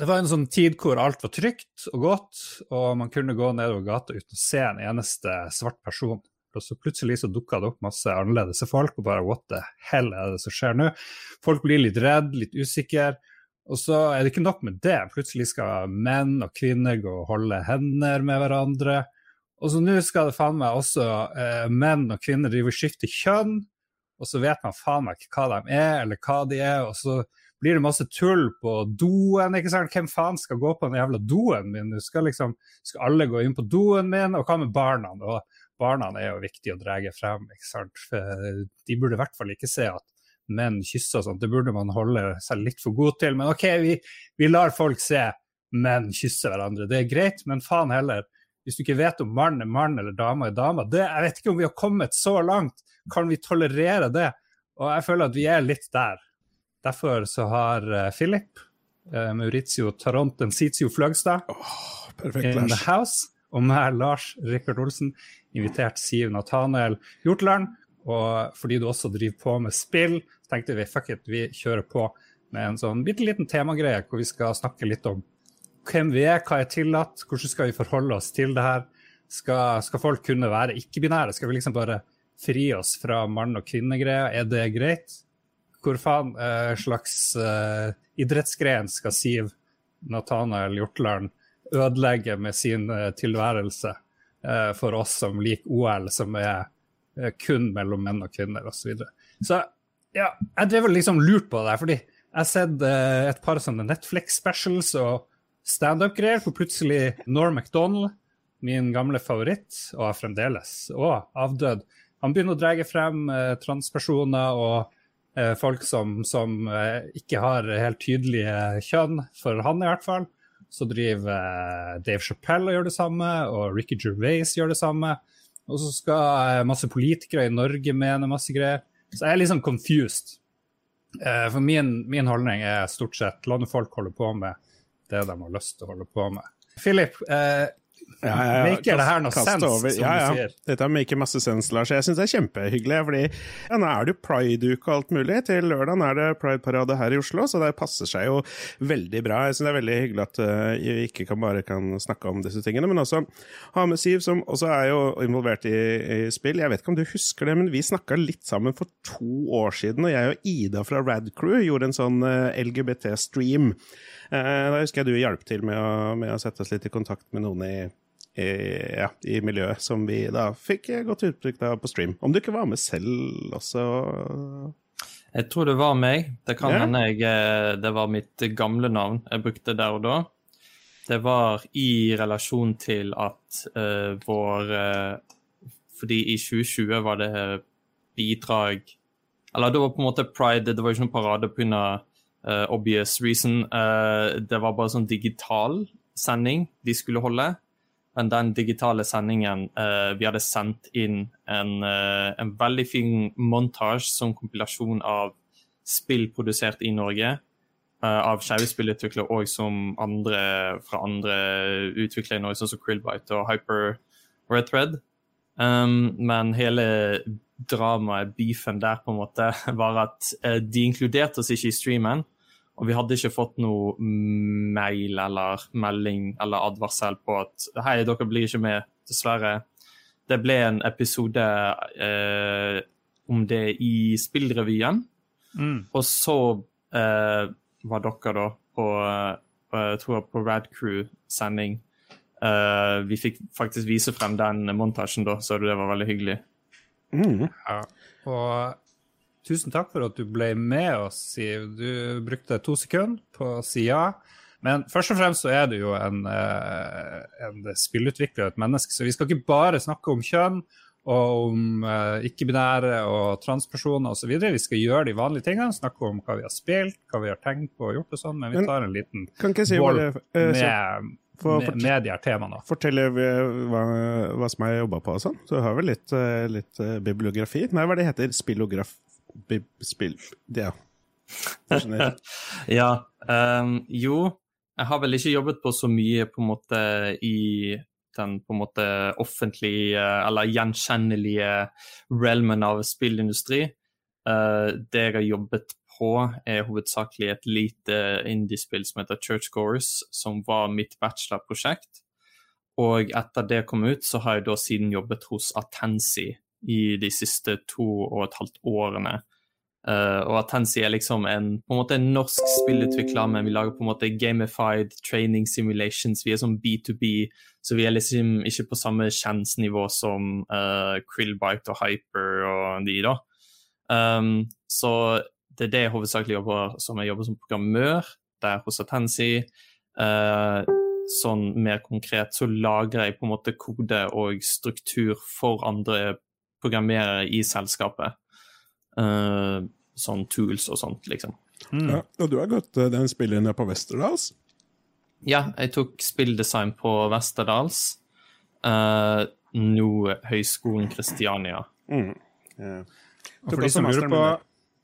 det var en sånn tid hvor alt var trygt og godt, og man kunne gå nedover gata uten å se en eneste svart person. Og så plutselig så dukka det opp masse annerledes folk, og bare what the hell er det som skjer nå? Folk blir litt redd, litt usikre. Og så er det ikke nok med det. Plutselig skal menn og kvinner gå og holde hender med hverandre. Og så nå skal det faen meg også eh, menn og kvinner drive og skifte kjønn, og så vet man faen meg ikke hva de er, eller hva de er. og så blir det masse tull på doen. ikke sant? Hvem faen skal gå på den jævla doen min? Skal, liksom, skal alle gå inn på doen min? Og hva med barna? Og barna er jo viktig å dra frem. ikke sant? For de burde i hvert fall ikke se at menn kysser og sånt. Det burde man holde seg litt for god til. Men OK, vi, vi lar folk se menn kysse hverandre. Det er greit, men faen heller. Hvis du ikke vet om mann er mann eller dame er dame det, Jeg vet ikke om vi har kommet så langt. Kan vi tolerere det? Og jeg føler at vi er litt der. Derfor så har uh, Philip, uh, Maurizio Tarantensitio Fløgstad oh, in the house, og meg, Lars Rikard Olsen, invitert Siv Nathanael Hjortland. Og fordi du også driver på med spill, så tenkte vi fuck it, vi kjører på med en sånn bitte liten temagreie hvor vi skal snakke litt om hvem vi er, hva er tillatt, hvordan skal vi forholde oss til det her. Skal, skal folk kunne være ikke-binære? Skal vi liksom bare fri oss fra mann- og kvinnegreier? Er det greit? Hvor faen eh, slags eh, idrettsgren skal Siv Nathanael Hjortland ødelegge med sin eh, tilværelse eh, for oss som liker OL, som er eh, kun mellom menn og kvinner osv. Så, videre. så ja, jeg drev liksom lurt på det, fordi jeg har sett eh, et par sånne Netflix-specials og standup-greier hvor plutselig Norm MacDonald, min gamle favoritt, og fremdeles, og avdød, han begynner å dra frem transpersoner og folk som, som, eh, ikke har helt tydelige kjønn, for han i hvert fall. Så driver eh, Dave Chappelle og gjør det samme, og Ricky Gervais gjør det samme. Og så skal masse politikere i Norge mene masse greier. Så jeg er liksom confused. For min, min holdning er stort sett la folk holde på med det de har lyst til å holde på med. Philip, ja, ja, ja. Maker det her noe sens, over. som ja, ja. du sier? Dette maker masse sens, Lars. Jeg syns det er kjempehyggelig. fordi ja, Nå er det jo pride-uke og alt mulig. Til lørdag er det prideparade her i Oslo, så det passer seg jo veldig bra. Jeg syns det er veldig hyggelig at uh, vi ikke kan bare kan snakke om disse tingene, men også ha med Siv, som også er jo involvert i, i spill. Jeg vet ikke om du husker det, men vi snakka litt sammen for to år siden, og jeg og Ida fra Radcrew gjorde en sånn uh, eh, LGBT-stream. Uh, eh, da husker jeg du hjalp til med å, med å sette oss litt i kontakt med noen i i, ja, i miljøet, som vi da fikk godt uttrykk av på stream. Om du ikke var med selv også? Jeg tror det var meg. Det kan hende jeg eh, Det var mitt gamle navn jeg brukte der og da. Det var i relasjon til at uh, vår uh, Fordi i 2020 var det bidrag Eller det var på en måte pride, det var ikke noen parade pga. Uh, obvious reason. Uh, det var bare sånn digital sending de skulle holde. Men den digitale sendingen uh, Vi hadde sendt inn en, uh, en veldig fin montasje som kompilasjon av spill produsert i Norge. Uh, av skeive spillutviklere og som andre fra andre utviklere i Norge, sånn som Krillbite og Hyper Red Thread. Um, men hele dramaet, beefen der, på en måte, var at de inkluderte oss ikke i streamen. Og vi hadde ikke fått noe mail eller melding eller advarsel på at hei, dere blir ikke med, dessverre. Det ble en episode eh, om det i Spillrevyen. Mm. Og så eh, var dere da på eh, jeg tror på Radcrew-sending. Uh, vi fikk faktisk vise frem den montasjen da, så det var veldig hyggelig. Mm. Ja. Og Tusen takk for at du ble med oss, Siv. Du brukte to sekunder på å si ja. Men først og fremst så er du jo en, eh, en spillutvikler og et menneske, så vi skal ikke bare snakke om kjønn og om uh, ikke-binære og transpersoner osv. Vi skal gjøre de vanlige tingene, snakke om hva vi har spilt, hva vi har tenkt på og gjort og sånn, men vi tar en liten si boll uh, med, for, med, med de her temaene. Fortelle hva, hva som jeg jobba på og sånn. Så har vi litt, litt bibliografi. Nei, hva det heter Spillograf spill Ja. ja. Um, jo, jeg har vel ikke jobbet på så mye på en måte i den på en måte offentlige eller gjenkjennelige realmen av spillindustri. Uh, det jeg har jobbet på, er hovedsakelig et lite indiespill som heter Churchgoers, som var mitt bachelorprosjekt. Og etter det kom ut, så har jeg da siden jobbet hos Atensi i de siste to og et halvt årene. Uh, og Atensi er liksom en, på en måte en norsk spillutvikler, men vi lager på en måte gamified training simulations. Vi er sånn B2B, så vi er liksom ikke på samme kjensnivå som uh, Krillbite og Hyper og de, da. Um, så det er det jeg hovedsakelig jobber som. Jeg jobber som programmør der hos Atensi. Uh, sånn mer konkret så lagrer jeg på en måte kode og struktur for andre programmerere i selskapet. Uh, sånn tools og sånt, liksom. Mm. Ja, og du har gått uh, den spilleren på Westerdals? Ja, jeg tok spilldesign på Westerdals. Uh, nå Høgskolen Kristiania. Mm. Yeah. Og for de, som lurer på,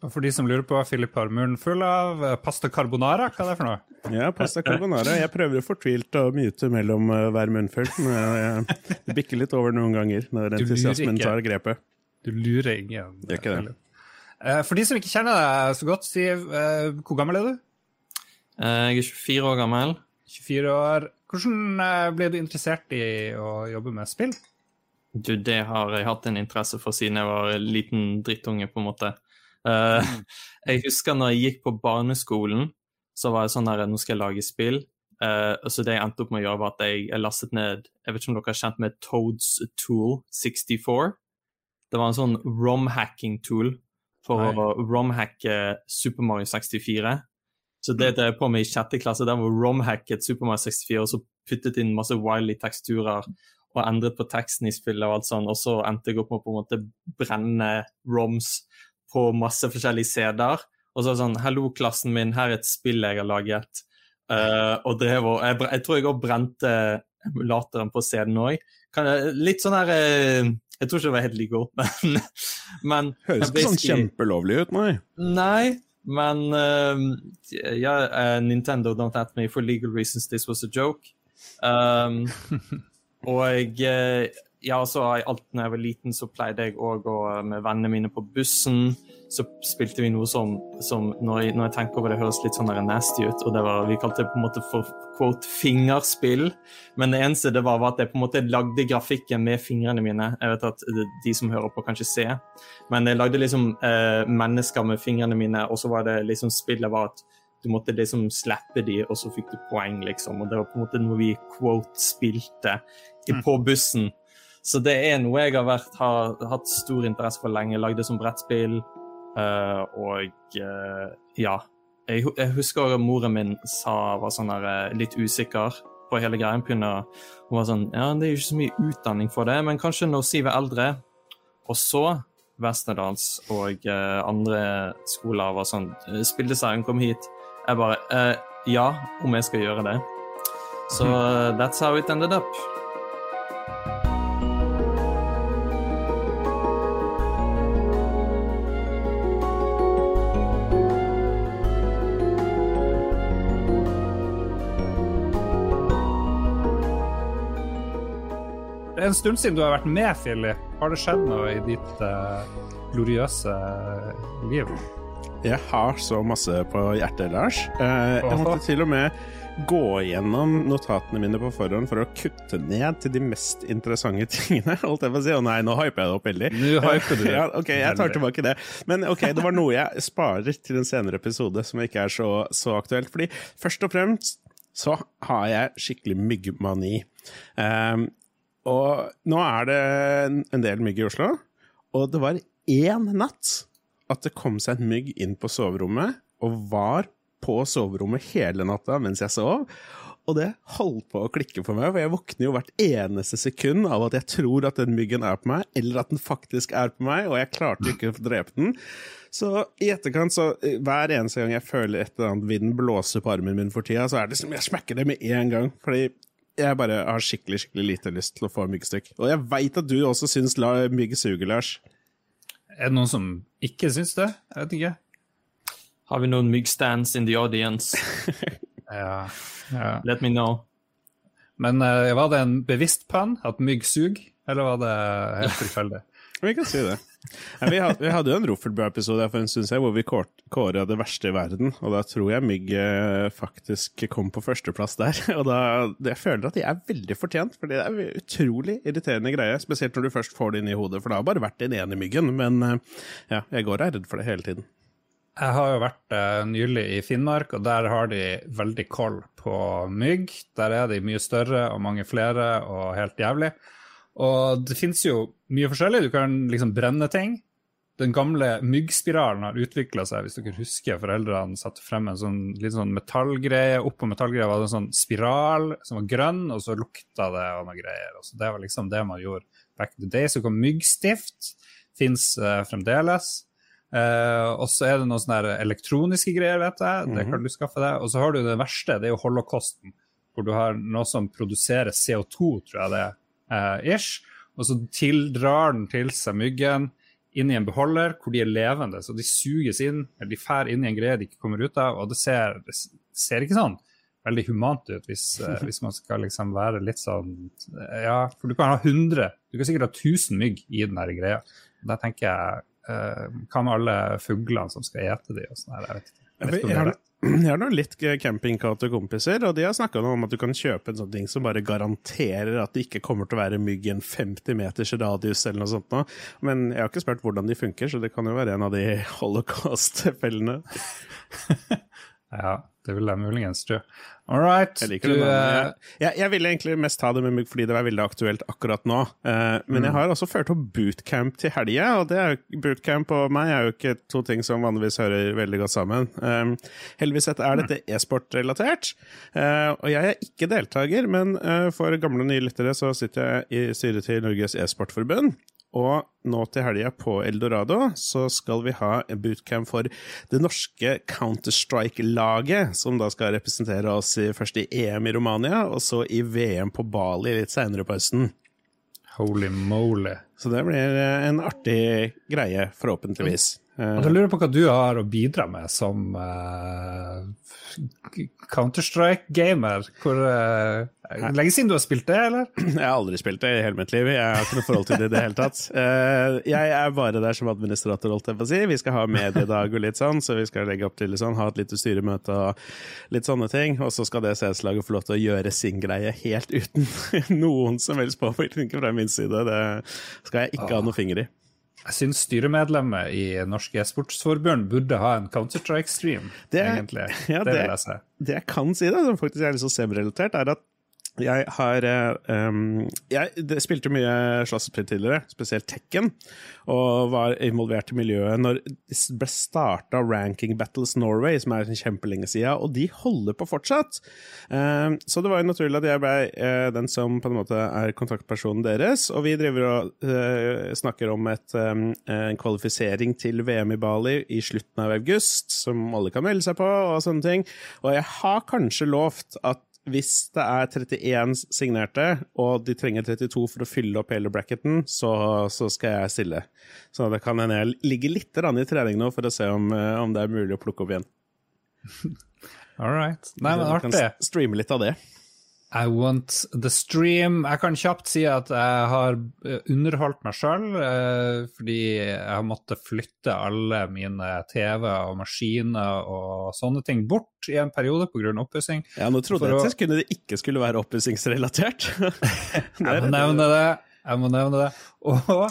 for de som lurer på, Philip har muren full av pasta carbonara. Hva er det for noe? Ja, pasta carbonara. Jeg prøver fortvilt å myte mellom hver munnfull. men Det bikker litt over noen ganger når entusiasmen tar grepet. Du lurer ingen. Gjør ikke det. Eh, for de som ikke kjenner deg så godt, Siv, eh, hvor gammel er du? Eh, jeg er 24 år gammel. 24 år. Hvordan ble du interessert i å jobbe med spill? Du, det har jeg hatt en interesse for siden jeg var liten drittunge, på en måte. Uh, jeg husker når jeg gikk på barneskolen, så var jeg sånn her Nå skal jeg lage spill. Uh, så det jeg endte opp med å gjøre, var at jeg, jeg lastet ned Jeg vet ikke om dere har kjent med Toads Tool 64? Det var en sånn rom-hacking-tool for Nei. å romhacke Super Mario 64. Så det drev jeg på med i sjette klasse. Der var romhacket Super Mario 64 og så puttet inn masse wily teksturer og endret på teksten i spillet og alt sånt. Og så endte jeg opp med å på en måte brenne roms på masse forskjellige CD-er. Og så sånn Hallo, klassen min, her er et spill jeg har laget. Uh, og drev og jeg, jeg, tror jeg òg brente emulatoren på CD-en òg. Litt sånn her uh, jeg tror ikke det var helt legal, men, men Høres ikke sånn kjempelovlig ut, nei. Nei, men uh, ja, Nintendo don't at me for legal reasons this was a joke. Um, og uh, ja, så alt når jeg var liten, så pleide jeg òg å med vennene mine på bussen så spilte vi noe som, som når, jeg, når, jeg, tenker over det, høres litt sånn nasty ut. og det var, Vi kalte det på en måte for quote, fingerspill. Men det eneste det var, var at jeg på en måte lagde grafikken med fingrene mine. Jeg vet at de som hører på, kan ikke se. Men jeg lagde liksom eh, mennesker med fingrene mine, og så var det liksom spillet var at du måtte liksom slappe de, og så fikk du poeng, liksom. Og det var på en måte noe vi quote spilte mm. på bussen. Så det er noe jeg har, vært, har hatt stor interesse for lenge. Lagde som brettspill. Uh, og uh, ja. Jeg, jeg, husker moren min sa var sånn der, uh, litt usikker på hele greia. Hun var sånn Ja, det er jo ikke så mye utdanning for det, men kanskje når Siv er eldre Og så Westerdals og andre skoler var sånn Spilldesign, kom hit. Jeg bare Ja, om jeg skal gjøre det. Så so, that's how it ended up. En stund siden du har vært med, Philip. Har det skjedd noe i ditt uh, gloriøse liv? Jeg har så masse på hjertet, Lars. Uh, jeg måtte til og med gå gjennom notatene mine på forhånd for å kutte ned til de mest interessante tingene. holdt jeg på å si. Å nei, nå hyper jeg det opp veldig. Nå hyper du ja, ok, jeg tar tilbake det. Men ok, det var noe jeg sparer til en senere episode som ikke er så, så aktuelt. Fordi først og fremst så har jeg skikkelig myggmani. Um, og nå er det en del mygg i Oslo, og det var én natt at det kom seg en mygg inn på soverommet, og var på soverommet hele natta mens jeg sov. Og det holdt på å klikke for meg, for jeg våkner jo hvert eneste sekund av at jeg tror at den myggen er på meg, eller at den faktisk er på meg, og jeg klarte ikke å drepe den. Så i etterkant, så eh, hver eneste gang jeg føler et eller annet vind blåse på armen min for tida, så er det som jeg smekker det med en gang. Fordi jeg bare har skikkelig skikkelig lite lyst til å få myggstikk. Og jeg veit at du også syns mygg suger, Lars. Er det noen som ikke syns det? Jeg vet ikke. Har vi noen myggstands in the audience? ja, ja, Let me know. Men uh, var det en bevisst pønn? At mygg suger? Eller var det helt tilfeldig? Vi kan si det. Vi, hadde, vi, hadde, jo en Roffelbø-episode for en stund siden hvor vi kåra det verste i verden. Og da tror jeg Mygg eh, faktisk kom på førsteplass der. Og da jeg føler at de er veldig fortjent, for det er en utrolig irriterende greie. Spesielt når du først får det inn i hodet, for det har bare vært den ene myggen. Men eh, ja, jeg går og er redd for det hele tiden. Jeg har jo vært uh, nylig i Finnmark, og der har de veldig koll på mygg. Der er de mye større og mange flere og helt jævlig. Og det finnes jo mye forskjellig. Du kan liksom brenne ting. Den gamle myggspiralen har utvikla seg, hvis dere husker foreldrene satte frem en sånn, litt sånn metallgreie. Oppå metallgreia var det en sånn spiral som var grønn, og så lukta det og noe greier. Og så det var liksom det man gjorde back in the day. Så kom myggstift. Fins uh, fremdeles. Uh, og så er det noen sånne elektroniske greier, vet jeg. Det mhm. kan du skaffe deg. Og så har du det verste, det er jo holocausten. Hvor du har noe som produserer CO2, tror jeg det er, uh, ish. Og så tildrar den til seg myggen inn i en beholder hvor de er levende. Så de suges inn, eller de fær inn i en greie de ikke kommer ut av. Og det ser, det ser ikke sånn veldig humant ut hvis, uh, hvis, man skal liksom være litt sånn Ja, for du kan ha 100, du kan sikkert ha 1000 mygg i den der greia. Da tenker jeg uh, hva med alle fuglene som skal ete de og sånn her? Jeg vet ikke. Jeg, jeg, har, jeg har noen litt campingkatekompiser, og de har snakka om at du kan kjøpe en sånn ting som bare garanterer at det ikke kommer til å være mygg i en 50 meters radius eller noe sånt. Men jeg har ikke spurt hvordan de funker, så det kan jo være en av de holocaust-fellene. ja, det vil jeg muligens tro. All right. Jeg liker det. Jeg, jeg, ville egentlig mest ta det med meg fordi det var veldig aktuelt akkurat nå. Uh, men mm. jeg har også ført opp bootcamp til helga, og det er, jo, bootcamp og meg er jo ikke to ting som vanligvis hører veldig godt sammen. Um, heldigvis er dette e-sport-relatert, uh, og jeg er ikke deltaker, men uh, for gamle og nye lyttere så sitter jeg i styret til Norges e-sportforbund. Og nå til helga på Eldorado så skal vi ha en bootcamp for det norske Counter-Strike-laget, som da skal representere oss i, først i EM i Romania, og så i VM på Bali litt seinere på høsten. Holy moly. Så det blir en artig greie, forhåpentligvis. Og jeg lurer på hva du har å bidra med som uh, Counter-Strike-gamer. uh, Lenge siden du har spilt det, eller? Jeg har aldri spilt det i hele mitt liv. Jeg har ikke noe forhold til det i det hele tatt. Uh, jeg er bare der som administrator, holdt jeg på å si. Vi skal ha mediedag og litt sånn, så vi skal legge opp til litt sånn, ha et lite styremøte og litt sånne ting. Og så skal det CS-laget få lov til å gjøre sin greie helt uten noen som helst påvirkning fra min side. Det skal jeg ikke ha noe finger i. Jeg syns styremedlemmet i Norsk e-sportsforbund burde ha en Counter-Strike-stream, egentlig. Ja, det, det, vil jeg si. Det jeg kan si, da, som faktisk er litt så semrelatert, er at jeg har um, Jeg spilte mye slåssespill tidligere, spesielt Tekken, og var involvert i miljøet når det ble starta Ranking Battles Norway, som er kjempelenge sida, og de holder på fortsatt. Um, så det var jo naturlig at jeg ble uh, den som på en måte er kontaktpersonen deres, og vi driver og uh, snakker om et, um, en kvalifisering til VM i Bali i slutten av august, som alle kan melde seg på, og sånne ting. Og jeg har kanskje lovt at hvis det er 31 signerte, og de trenger 32 for å fylle opp hele bracketen, så, så skal jeg stille. Så det kan hende jeg ligger litt i trening nå for å se om, eh, om det er mulig å plukke opp igjen. All right. Nei, men artig. Streame litt av det. I want the stream. Jeg kan kjapt si at jeg har eh, underholdt meg sjøl, eh, fordi jeg har måttet flytte alle mine TV og maskiner og sånne ting bort i en periode pga. oppussing. Ja, nå trodde jeg at det ikke skulle være oppussingsrelatert. jeg må nevne det. Jeg må nevne det. Og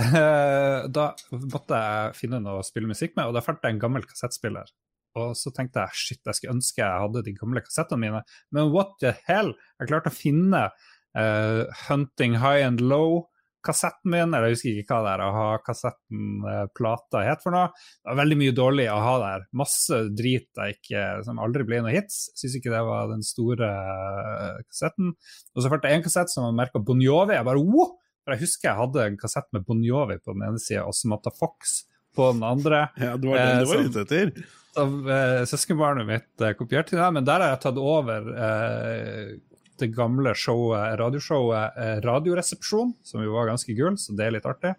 eh, da måtte jeg finne noe å spille musikk med, og da fant jeg en gammel kassettspiller. Og så tenkte jeg shit, jeg skulle ønske jeg hadde de gamle kassettene mine. Men what the hell? Jeg klarte å finne uh, Hunting High and Low-kassetten min, eller jeg husker ikke hva det er, å ha kassetten uh, plata het for noe. Det var veldig mye dårlig å ha der. Masse drit jeg ikke, som aldri ble noen hits. Syns ikke det var den store uh, kassetten. Og så fant jeg en kassett som var merka Bon Jovi. Jeg bare wow! For jeg husker jeg hadde en kassett med Bon Jovi på den ene sida og Samantha Fox på den andre. Ja, det var den du var ute etter? Som, eh, søskenbarnet mitt eh, kopiert til det, men der har jeg tatt over eh, det gamle showet, radioshowet eh, Radioresepsjon, som jo var ganske gull, så det er litt artig.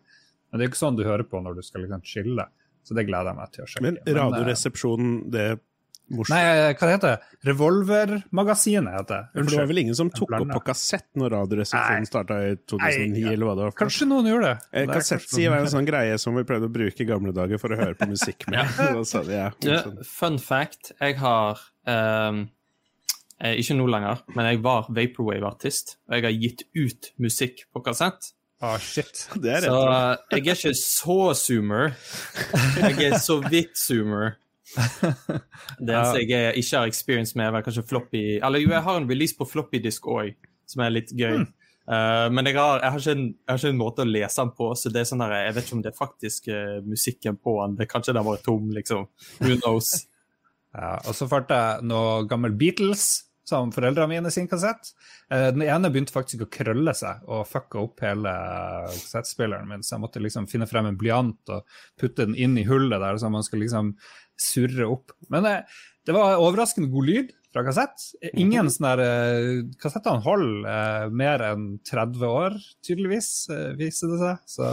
Men det er jo ikke sånn du hører på når du skal liksom chille, så det gleder jeg meg til å sjekke. Men eh, Radioresepsjonen, det morsomt. Nei, hva heter det? Revolvermagasinet heter det. For det var vel ingen som tok opp på kassett når Radioresepsjonen starta i 2009? Nei, eller hva det var? Kanskje noen gjorde det. Eh, Kassettside var en sånn greie som vi prøvde å bruke i gamle dager for å høre på musikk med. ja. det, ja, fun fact, jeg har um, Ikke nå lenger, men jeg var Vaporwave-artist, og jeg har gitt ut musikk på kassett. Ah, oh, shit. så jeg er ikke så zoomer. Jeg er så vidt zoomer. Det eneste jeg ikke har experience med, er kanskje floppy Eller jo, jeg har en release på floppy disk òg, som er litt gøy. Mm. Uh, men jeg har, jeg, har en, jeg har, ikke en, måte å lese den på, så det er sånn der, jeg vet ikke om det er faktisk uh, musikken på den. Det, kanskje den var tom, liksom. Who knows? ja, og så fant jeg noe gammel Beatles som foreldrene mine sin kassett. Uh, den ene begynte faktisk å krølle seg og fucka opp hele kassettspilleren min, så jeg måtte liksom finne frem en blyant og putte den inn i hullet der, så man skulle liksom surre opp. Men det, det var overraskende god lyd fra kassett. Ingen mhm. sånne der, Kassettene holder mer enn 30 år, tydeligvis, viser det seg. Så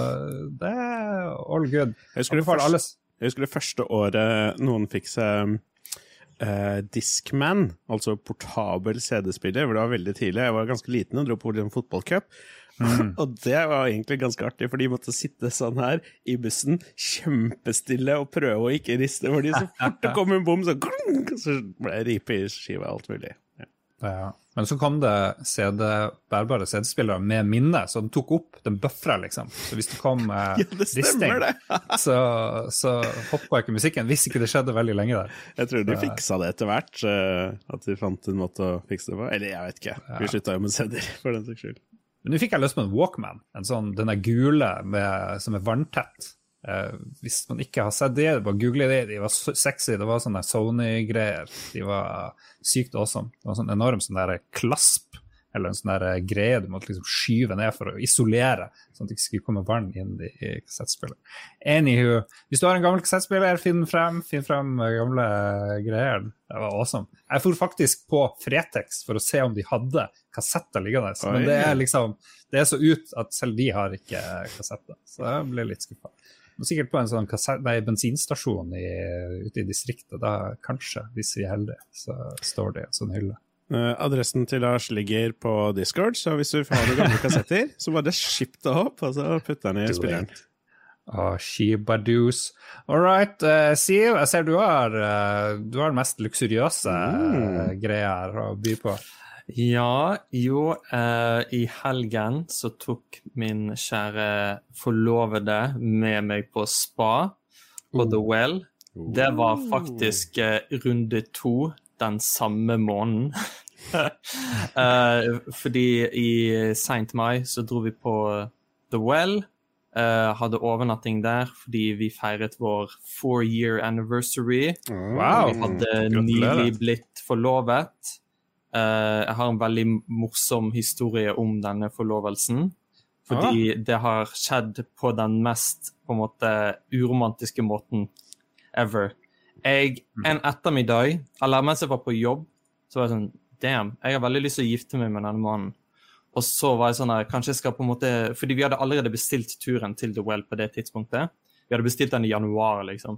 det er all good. Jeg husker, det første, jeg husker det første året noen fikk seg uh, Discman, altså portabel CD-spiller, hvor det var veldig tidlig. Jeg var ganske liten og dro på en fotballcup. Mm. og det var egentlig ganske artig, for de måtte sitte sånn her i bussen, kjempestille og prøve å ikke riste, fordi så fort det kom en bom, så, så ble det ripe i skiva alt mulig. Ja. Ja. Men så kom det CD, bærbare CD-spillere med minne, så den tok opp, den buffra, liksom. Så hvis det kom eh, ja, det risting, det. så, så hoppa ikke musikken, hvis ikke det skjedde veldig lenge der. Jeg tror de fiksa det etter hvert, uh, at de fant en måte å fikse det på. Eller jeg vet ikke, vi slutta jo med CD-er, for den saks skyld. Men nå fikk jeg lyst på en Walkman, en sånn, den der gule med, som er vanntett. Eh, hvis man ikke har sett det, bare google det. De var sexy. Det var sånne Sony-greier. De var sykt awesome. Det var sånn enorm sånn der klasp eller en sånn der eh, greie du måtte liksom skyve ned for å isolere, sånn at det ikke skulle komme vann inn i, i kassettspillet. Anywho, hvis du har en gammel kassettspiller, finn frem, finn frem gamle greier. Det var awesome. Jeg for faktisk på Fretex for å se om de hadde kassetter liggende. Men det er liksom det er så ut at selv de har ikke kassetter. Så jeg ble litt skuffa. Sikkert på en sånn kassett, nei, bensinstasjon i, ute i distriktet. Da kanskje, hvis vi er heldige, så står det i en sånn hylle. Uh, adressen til Lars ligger på Discord, så hvis du har noen gamle kassetter, så bare skip det opp, og så putt den i spilleren. Oh, Shibadoos. All right, uh, Siv, jeg ser du har, uh, du har den mest luksuriøse greia her å by på. Ja, jo, eh, i helgen så tok min kjære forlovede med meg på spa på The Well. Det var faktisk eh, runde to den samme måneden. eh, fordi i seint mai så dro vi på The Well. Uh, hadde overnatting der fordi vi feiret vår four year anniversary. Wow. Vi hadde nylig blitt forlovet. Uh, jeg har en veldig morsom historie om denne forlovelsen. Fordi ah. det har skjedd på den mest på en måte uromantiske måten ever. Jeg, mm. En ettermiddag, eller mens jeg var på jobb, så var jeg sånn Damn, jeg har veldig lyst til å gifte meg med denne mannen. Og så var jeg sånn her, kanskje jeg skal på en måte, Fordi vi hadde allerede bestilt turen til The Well på det tidspunktet. Vi hadde bestilt den i januar, liksom.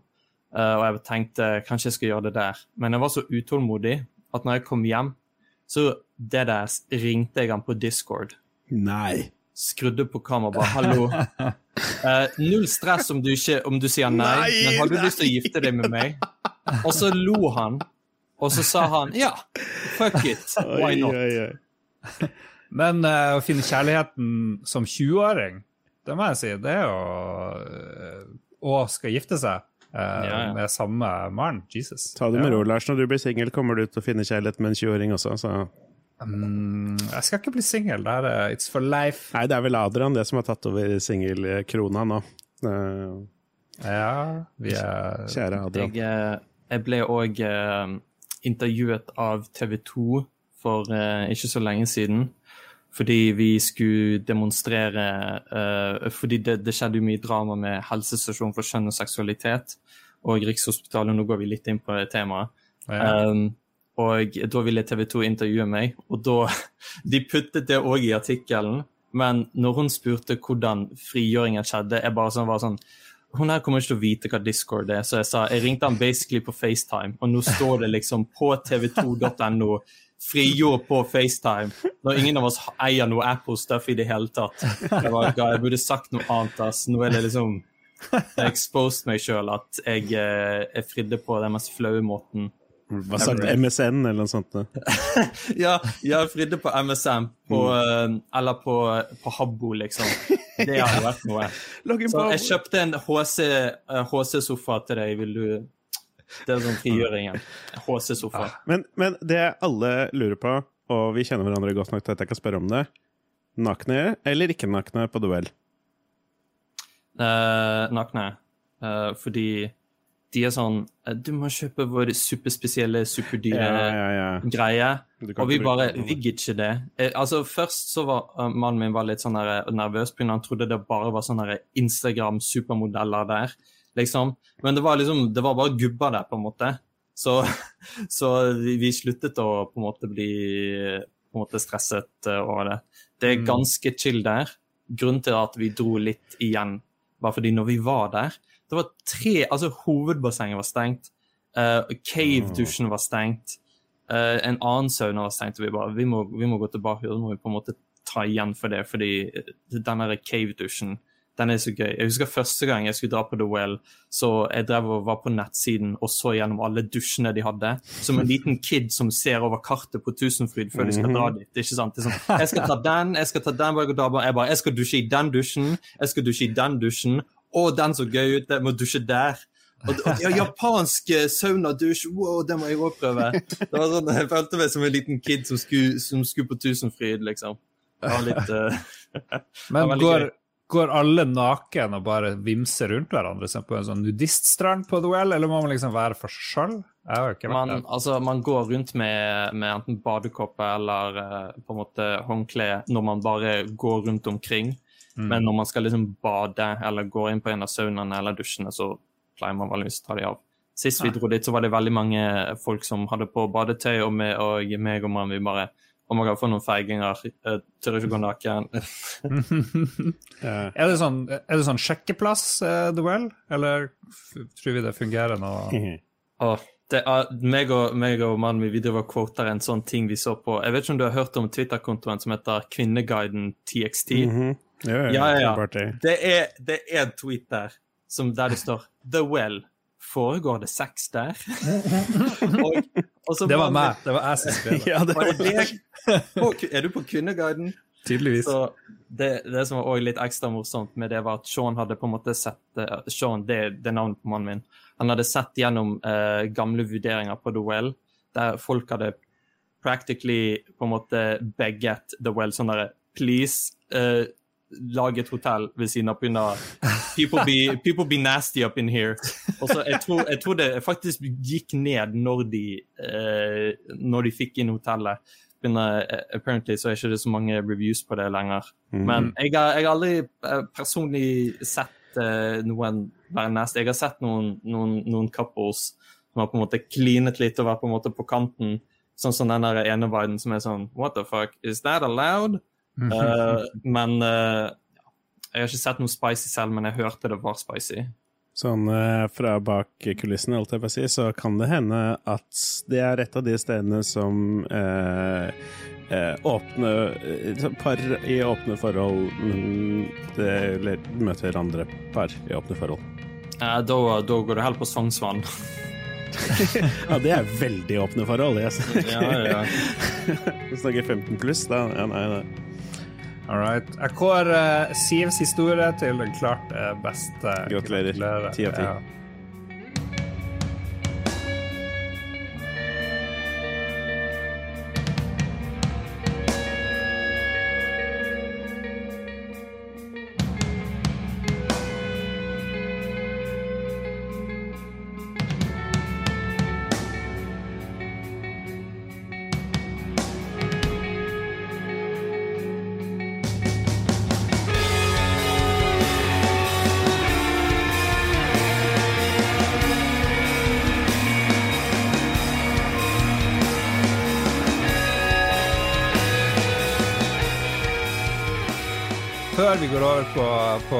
Uh, og jeg tenkte kanskje jeg skal gjøre det der. Men jeg var så utålmodig at når jeg kom hjem, så det der ringte jeg han på Discord. Nei. Skrudde på kameraet bare 'hallo'. Uh, null stress om du, ikke, om du sier nei, nei men har du nei. lyst til å gifte deg med meg? Og så lo han, og så sa han 'ja, fuck it, why not'? Oi, oi, oi. Men uh, å finne kjærligheten som 20-åring, det må jeg si, det er jo uh, Og skal gifte seg Uh, ja, ja. med samme mann. Jesus. Ta det med ro, Lars. Når du blir singel, kommer du til å finne kjærlighet med en 20-åring også. Så. Um, jeg skal ikke bli singel. Det er uh, It's for life. Nei, det er vel Adrian det som har tatt over singelkrona nå. Uh, ja, vi er Kjære Adrian. Jeg, jeg ble òg intervjuet av TV 2 for ikke så lenge siden fordi vi skulle demonstrere uh, Fordi det, det, skjedde jo mye drama med helsestasjon for kjønn og seksualitet og Rikshospitalet. Nå går vi litt inn på temaet. Ja. Um, og da ville TV 2 intervjue meg, og da De puttet det òg i artikkelen, men når hun spurte hvordan frigjøringen skjedde, jeg bare sånn, var sånn hun her kommer ikke til å vite hva Discord er, så jeg sa jeg ringte han basically på FaceTime, og nå står det liksom på tv2.no frigjort på FaceTime når ingen av oss eier noe Apple-stuff i det hele tatt. Jeg, var, jeg burde sagt noe annet. ass. Nå er det liksom Jeg exposed meg sjøl at jeg, er jeg fridde på den mest flaue måten. Hva sagt MSN eller noe sånt? ja, jeg fridde på MSN, på, mm. Eh, eller på, på Habbo, liksom. Det hadde vært noe. Så jeg kjøpte en HC-sofa HC til deg. Vil du Det er sånn frigjøringen. HC-sofa. Ja. men, men, det alle lurer på, og vi kjenner hverandre godt nok til at jeg kan spørre om det Nakne eller ikke nakne på duell? Uh, nakne. Uh, fordi de er sånn eh, Du må kjøpe vår superspesielle, superdyre ja, ja, ja. greie. Og vi bare Vi gidder ikke det. Altså Først så var uh, mannen min var litt sånn nervøs pga. han trodde det bare var sånne Instagram-supermodeller der. Liksom. Men det var liksom, det var bare gubber der, på en måte. Så, så vi, sluttet å på en måte bli på en måte stresset uh, over det. Det er mm. ganske chill der. Grunnen til at vi dro litt igjen, var fordi når vi var der det var tre Altså, hovedbassenget var stengt. Uh, Cave-dusjen var stengt. Uh, en annen sauna var stengt. og Vi bare vi må, vi må, gå tilbake og må vi på en måte ta igjen for det. Fordi denne cave-dusjen den er så gøy. Jeg husker første gang jeg skulle dra på The Well, så jeg drev og var på nettsiden og så gjennom alle dusjene de hadde. Som en liten kid som ser over kartet på Tusenfryd før de skal dra dit. ikke sant? Det er sånn, Jeg skal ta den, jeg skal ta den, jeg bare, jeg skal dusje i den dusjen, jeg skal dusje i den dusjen, å, den så gøy ut, jeg må dusje der. Og, og ja, japansk eh, saunadusj, wow, det må jeg òg prøve. Det var sånn, Jeg følte meg som en liten kid som skulle, som skulle på Tusenfryd, liksom. Det var litt uh, Men går, går, alle naken og bare vimser rundt hverandre som på en sånn nudiststrand på duell, eller må man liksom være for seg sjøl? Man, altså, man går rundt med, med enten badekåpe eller uh, på en måte håndkle når man bare går rundt omkring. Mm. Men når man skal liksom bade eller gå inn på en av saunaene eller dusjene, så pleier man vanligvis å ta de av. Sist vi dro dit, så var det veldig mange folk som hadde på badetøy, og, med, og meg og mannen vi bare Oh man kan få noen feiginger. Jeg tør ikke gå naken. er det sånn, er det sånn sjekkeplass, uh, The Well, eller tror vi det fungerer nå? oh, det er, meg, og, meg og mannen vi driver og quoter en sånn ting vi så på Jeg vet ikke om du har hørt om Twitter-kontoen som heter Kvinneguiden TXT? Mm -hmm. Ja, ja. ja, Det, er, det er en tweet der som, der det står 'The Well'. Foregår det sex der? og det var meg. Det var jeg som skrev ja, det. Er du på Kvinneguiden? Tydeligvis. Så det, det som var også litt ekstra morsomt med det, var at Sean hadde på en måte sett uh, Sean, det, det er navnet på mannen min. Han hadde sett gjennom uh, gamle vurderinger på The Well, der folk hadde practically på en måte begget The Well sånn derre Please, uh, lage et hotell ved siden av pga. People, be, people be nasty up in here. Og så jeg, tror, jeg tror det faktisk gikk ned når de, eh, når de fikk inn hotellet. Men uh, apparently så er ikke det så mange reviews på det lenger. Mm. Men jeg har, jeg har, aldri uh, personlig sett uh, noen være nasty. Jeg har sett noen, noen, noen, couples som har på en måte klinet litt og vært på en måte på kanten. Sånn som den der ene Biden som er sånn What the fuck? Is that allowed? Uh, men uh, jeg har ikke sett noe spicy selv, men jeg hørte det var spicy. Sånn uh, fra bak kulissene, alt jeg får si, så kan det hende at det er et av de stedene som åpne Par i åpne forhold det, Eller møter andre par i åpne forhold. Da, da, går det helt på Sognsvann. ja, det er veldig åpne forhold. Jeg ja, ja. Du snakker 15 pluss, da? Ja, nei, nei. All right. Jeg kårer uh, Sivs historie til den klart uh, beste. Gratulerer. Ti av ti. På, på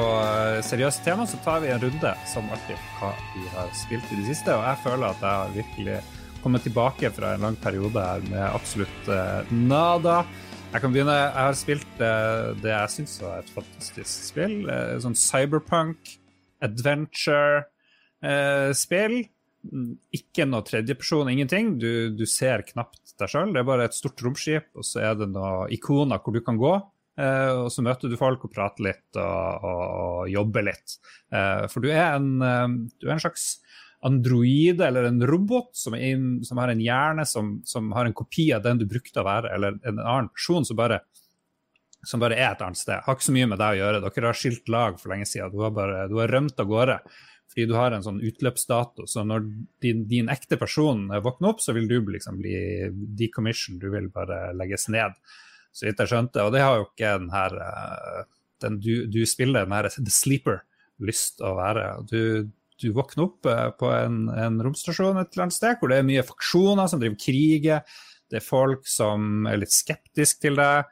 seriøse tema, så tar vi en runde som alltid hva vi har spilt i det siste. Og jeg føler at jeg har virkelig kommet tilbake fra en lang periode her med absolutt uh, nada. Jeg kan begynne. Jeg har spilt uh, det jeg syns var et fantastisk spill. Uh, sånn cyberpunk, adventure-spill. Ikke noe tredjeperson, ingenting. Du, du ser knapt deg sjøl. Det er bare et stort romskip, og så er det noen ikoner hvor du kan gå. Uh, og så møter du folk og prater litt og, og, jobber litt. Uh, for du er, en, uh, du er en slags androide eller en robot som, inn, som har en hjerne som, som, har en kopi av den du brukte å være, eller en annen person som bare, som bare er et annet sted. Har ikke så mye med deg å gjøre. Dere har skilt lag for lenge siden. Du har, bare, du har rømt av gårde fordi du har en sånn utløpsdato. Så når din, din ekte person våkner opp, så vil du liksom bli decommissioned, du vil bare legges ned så vidt jeg skjønte. Og det har jo ikke den her eh, den du, du, spiller, den her The Sleeper, lyst å være. Du, du våkner opp eh, på en, en, romstasjon et eller annet sted hvor det er mye faksjoner som driver kriger. Det er folk som er litt skeptiske til deg.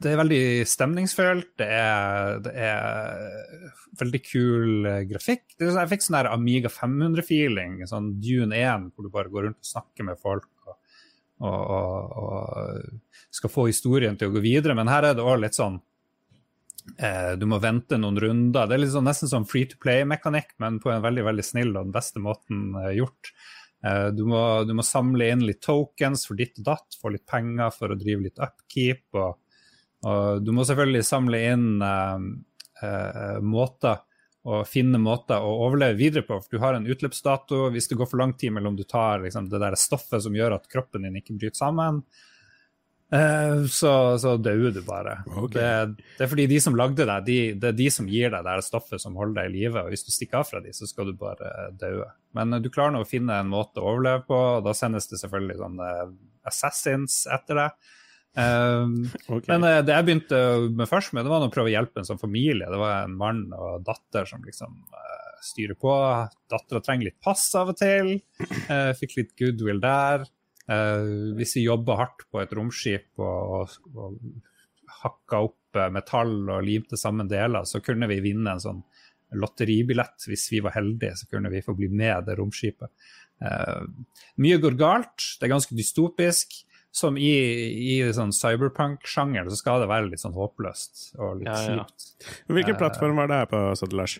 Det er veldig stemningsfullt. Det er, det er veldig kul eh, grafikk. Sånn, jeg fikk sånn Amiga 500-feeling, sånn Dune 1, hvor du bare går rundt og snakker med folk. Og og, og, skal få historien til å gå videre. Men her er det òg litt sånn eh, Du må vente noen runder. Det er sånn, nesten sånn free to play-mekanikk, men på en veldig veldig snill og den beste måten eh, gjort. Eh, du, må, du, må, samle inn litt tokens for ditt og datt, få litt penger for å drive litt upkeep. Og, og du må selvfølgelig samle inn eh, eh, måter og finne måter å overleve videre på. For du har en utløpsdato. Hvis det går for lang tid mellom du tar liksom, det der stoffet som gjør at kroppen din ikke bryter sammen, eh, så, så dauer du bare. Okay. Det, det, er fordi de som lagde deg, de, det er de som gir deg det stoffet som holder deg i live. Og hvis du stikker av fra dem, så skal du bare daue. Men du klarer nå å finne en måte å overleve på, og da sendes det selvfølgelig sånne assassins etter deg. Um, okay. Men uh, det jeg begynte med først, med, det var å prøve å hjelpe en sånn familie. Det var en mann og datter som liksom uh, styrer på. Dattera trenger litt pass av og til. Uh, fikk litt goodwill der. hvis vi jobba hardt på et romskip og, og, og hakka opp metall og limte sammen deler, så kunne vi vinne en sånn lotteribillett. Hvis vi var heldige, så kunne vi få bli med det romskipet. mye går galt. Det er ganske dystopisk som i, i sånn cyberpunk-sjanger så skal det være litt sånn håpløst og litt ja, kjipt. Ja. Hvilken plattform var det her på, Lars?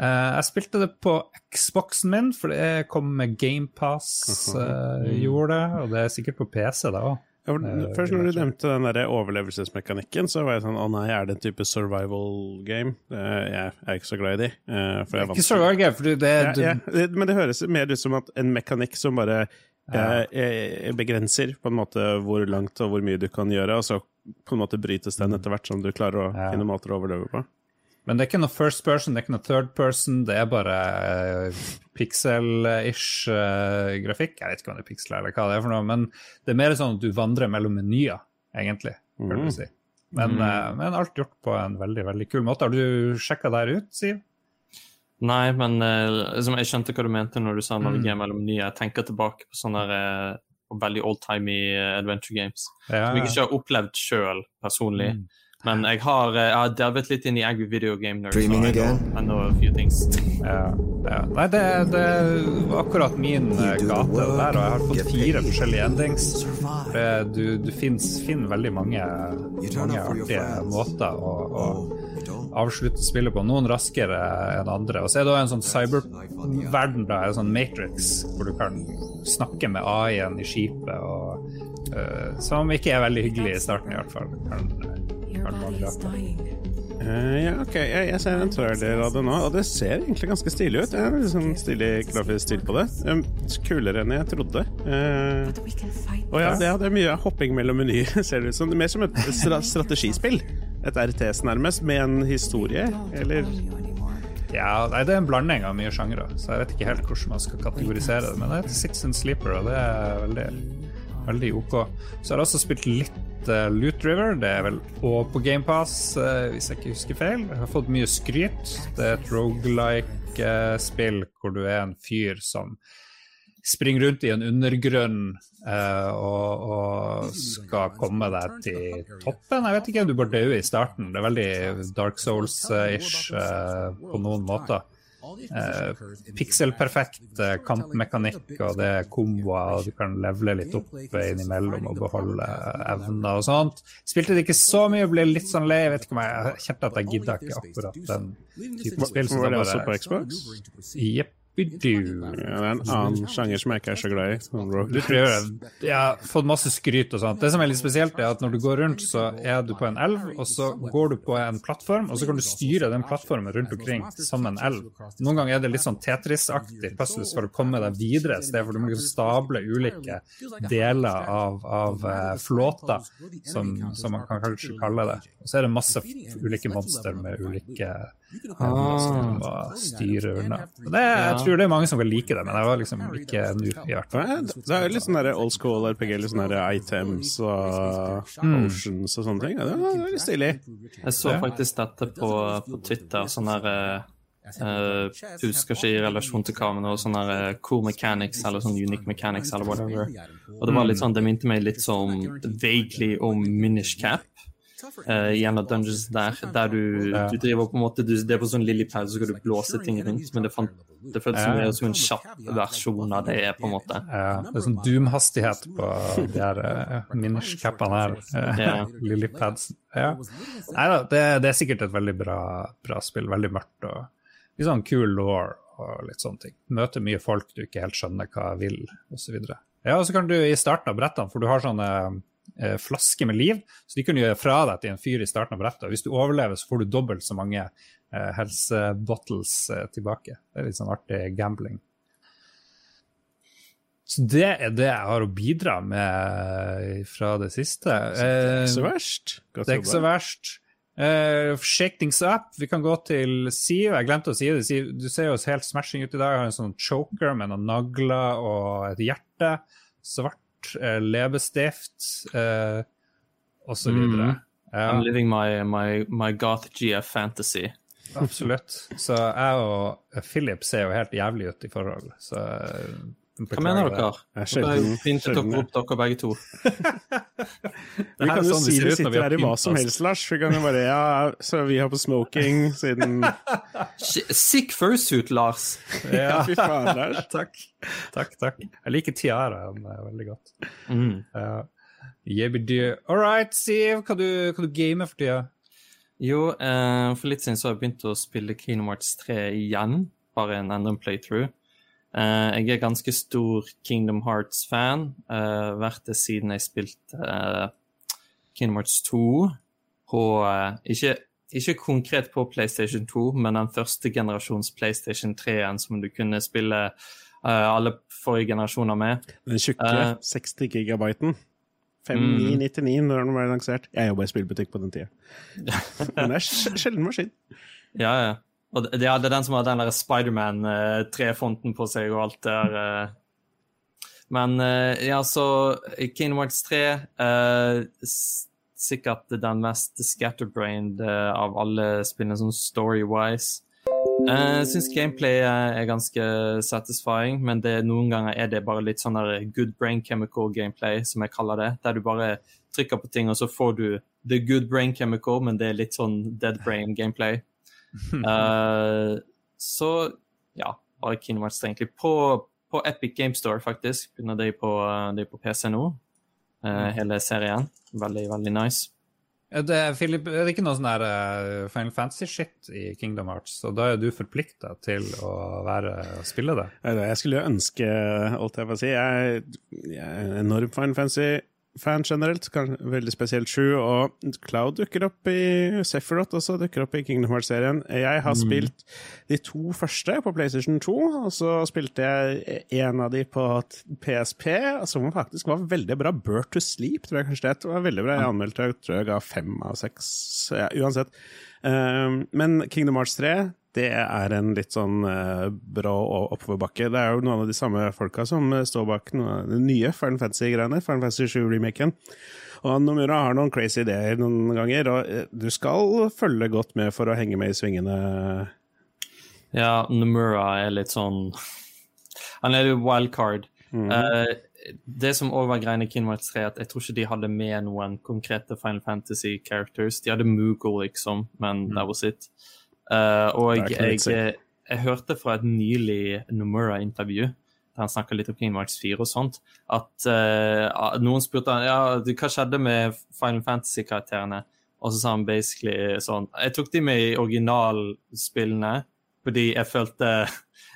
Uh, jeg spilte det på Xboxen min, for det kom med GamePass. Uh, eh, gjorde det, og det er sikkert på PC, da òg. Ja, uh, først når du nevnte den der overlevelsesmekanikken, så var jeg sånn Å nei, er det en type survival game? jeg er ikke så glad i de. for jeg er ikke survival game, for det, er ja, ja, Men det høres mer ut som at en mekanikk som bare ja. jeg, begrenser på en måte hvor langt og hvor mye du kan gjøre, og så på en måte brytes den etter hvert som du klarer å ja. finne måter å overleve på. Men det er ikke noe first person, det er ikke noe third person, det er bare uh, pixel-ish uh, grafikk. Jeg vet ikke om det er pixel eller hva det er for noe, men det er mer sånn at du vandrer mellom menyer, egentlig. Mm. Si. Men, mm. uh, men, alt gjort på en veldig veldig kul måte. Har du sjekka her ut, Siv? Nei, men liksom, jeg skjønte hva du mente når du sa navigere mm. mellom nye. Jeg tenker tilbake på sånne uh, veldig old-timey uh, adventure games ja. som jeg ikke har opplevd sjøl personlig. Mm. Men jeg har, jeg har delvet litt inn i Agri Video Game Nerds. Dreaming again? I know a few things. ja, ja. Nei, det, det var akkurat min gate der, og jeg har fått fire forskjellige endings. Du, du finner veldig mange, mange artige måter å, å avslutte spillet på. Noen raskere enn andre. Og så er det en sånn cyberverden, da, en sånn Matrix, hvor du kan snakke med AI-en i skipet, og, uh, som ikke er veldig hyggelig i starten, i hvert fall. Uh, ja, ok, jeg, jeg, ser en trailer av det nå, og det ser egentlig ganske stilig ut. Jeg er sånn stilig grafisk stil på det. Um, kulere enn jeg trodde. Uh, og ja, det, det, er mye hopping mellom menyer, ser det ut som. Mer som et strategispill et RTS nærmest, med en historie, eller? Ja, nei, det er en blanding av mye sjangre, så jeg vet ikke helt hvordan man skal kategorisere det. Men det heter Six and Sleeper, og det er veldig, veldig OK. Så har jeg også spilt litt uh, Loot River. Det er vel òg på GamePass, uh, hvis jeg ikke husker feil. Jeg har fått mye skryt. Det er et rogelike-spill uh, hvor du er en fyr som springer rundt i en undergrunn uh, og, og, skal komme deg til toppen. Jeg vet ikke, du bare dør i starten. Det er veldig Dark Souls-ish på noen måter. Eh, Pikselperfekt eh, kampmekanikk, og det er komboer, du kan levele litt opp innimellom og beholde evner og sånt. Spilte det ikke så mye, ble litt sånn lei. Jeg vet ikke om jeg kjente at jeg gidda ikke akkurat den typen spill. Var det også på Xbox? Jepp. Det er en annen sjanger som jeg ikke er så glad i. Du tror Jeg har fått masse skryt og sånt. Det som er litt spesielt, er at når du går rundt, så er du på en elv, og så går du på en plattform, og så kan du styre den plattformen rundt omkring som en elv. Noen ganger er det litt sånn Tetris-aktig puzzles for å komme deg videre et sted, for du må liksom stable ulike deler av, av flåta, som, som, man kan kanskje kalle det. Og så er det masse ulike monster med ulike ah. Det, jeg tror det er mange som vil like det, men jeg var liksom ikke nå, i hvert fall. Det er litt sånn old school RPG, litt sånn items og mm. oceans og sånne ting. Det var veldig stilig. Jeg så faktisk dette på, på Twitter, sånn her Uh, husker ikke i relasjon til hva, men det var sånn uh, cool mechanics eller sånn unique mechanics eller whatever. Og det var litt sånn, det minte meg litt sånn vaguely om Minish Cap uh, av dungeons der, der du, du, driver på en måte du, Det er på sånn lillipad, så skal du blåse ting rundt, men det, fant, det føltes ja. som en kjapp versjon av det, er, på en måte. Ja, det er sånn doom-hastighet på de her uh, minishcappene her. Uh, ja. Lillipads. Ja. Nei da, det, det, er sikkert et veldig bra, bra spill. Veldig mørkt og litt sånn cool law og litt sånne ting. Møter mye folk du ikke helt skjønner hva jeg vil, osv. Ja, og så kan du i starten av brettene, for du har sånne eh, flaske med liv, så de kan gjøre fra deg til en fyr i starten av brettet. Og hvis du overlever, så får du dobbelt så mange eh, helsebottles eh, tilbake. Det er litt sånn artig gambling. Så det er det jeg har å bidra med fra det siste. det er ikke så verst. Godt det er ikke så verst. Uh, shake things up. Vi kan gå til Siv. Jeg glemte å si det. Siv, du ser jo helt smashing ut i dag. Jeg har en sånn choker med noen nagler og et hjerte. Svart uh, leppestift uh, osv. Mm. Ja. I'm living my, my, my goth GF fantasy. Absolutt. Så jeg og Philip ser jo helt jævlig ut i forhold, så hva mener dere? Jeg har Fint å dere opp dere begge to. vi kan jo sånn si vi sitter her i hva som helst, Lars. Vi kan jo bare Ja, så vi har på smoking siden Sick fursuit, Lars. ja, fy faen, Lars. takk. Takk, takk. Jeg liker tiaraen veldig godt. Mm. Uh, All right, Siv, hva du, hva du gamer for tida? Jo, uh, for litt siden så har jeg begynt å spille Kingdom Hearts 3 igjen. Bare en enda through. Uh, jeg er ganske stor Kingdom Hearts-fan. Uh, vært det siden jeg spilte uh, Kingdom Hearts 2 på ikke, ikke, konkret på PlayStation 2, men den første generasjons PlayStation 3-en som du kunne spille alle forrige generasjoner med. Den tjukke 60 gigabyten. 5999 mm. når den ble lansert. Jeg jobba i spillbutikk på den tida. Den er sjelden maskin. Ja, ja. Og det, ja, det er den som har den der Spiderman-trefonten på seg og alt der. Eh. Men eh, ja, så Kingdom Hearts 3 uh, Sikkert den mest scatterbrained av alle spillene, sånn story-wise. Jeg uh, syns gameplay er ganske satisfying, men det, noen ganger er det bare litt sånn der good brain chemical gameplay, som jeg kaller det. Der du bare trykker på ting, og så får du the good brain chemical, men det er litt sånn dead brain gameplay. Uh, så ja, bare Kingdom Hearts egentlig. På, på, Epic Game Store, faktisk. Begynner de på, de på PC nå, uh, hele serien. Veldig, veldig nice. Det, Philip, er det ikke noe sånn der uh, Final Fantasy-shit i Kingdom Hearts? Og da er du forplikta til å være, spille det? Jeg skulle ønske, alt jeg får si. Jeg, jeg er enorm Final Fantasy fan generelt, veldig spesielt Sju, og Cloud dukker opp i Sephiroth også, dukker opp i Kingdom Hearts-serien. Jeg har mm. spilt de to første på PlayStation 2, og så spilte jeg en av de på PSP, som faktisk var veldig bra. Bird to Sleep, tror jeg kanskje det var veldig bra. Jeg anmeldte, jeg tror jeg ga fem av seks. Ja, uansett. Um, men Kingdom Hearts 3 det er en litt sånn uh, brå oppoverbakke. Det er jo noen av de samme folka som eh, står bak de nye Final Fantasy-greiene. Final Fantasy 7-remaken. Og Nomura har noen crazy ideer noen ganger, og uh, du skal følge godt med for å henge med i svingene. Ja, Nomura er litt sånn Han er jo wildcard. Mm. Uh, det som òg var greia i Kingdom Hearts 3, at jeg tror ikke de hadde med noen konkrete Final Fantasy characters. De hadde Moogle, liksom, men mm. that was it. Uh, og jeg, jeg, jeg, hørte fra et nylig Nomura-intervju der han snakka litt om Kingdom Hearts 4 og sånt, at uh, noen spurte han, ja, hva skjedde med Final Fantasy-karakterene. Og så sa han basically sånn Jeg tok de med i originalspillene fordi jeg følte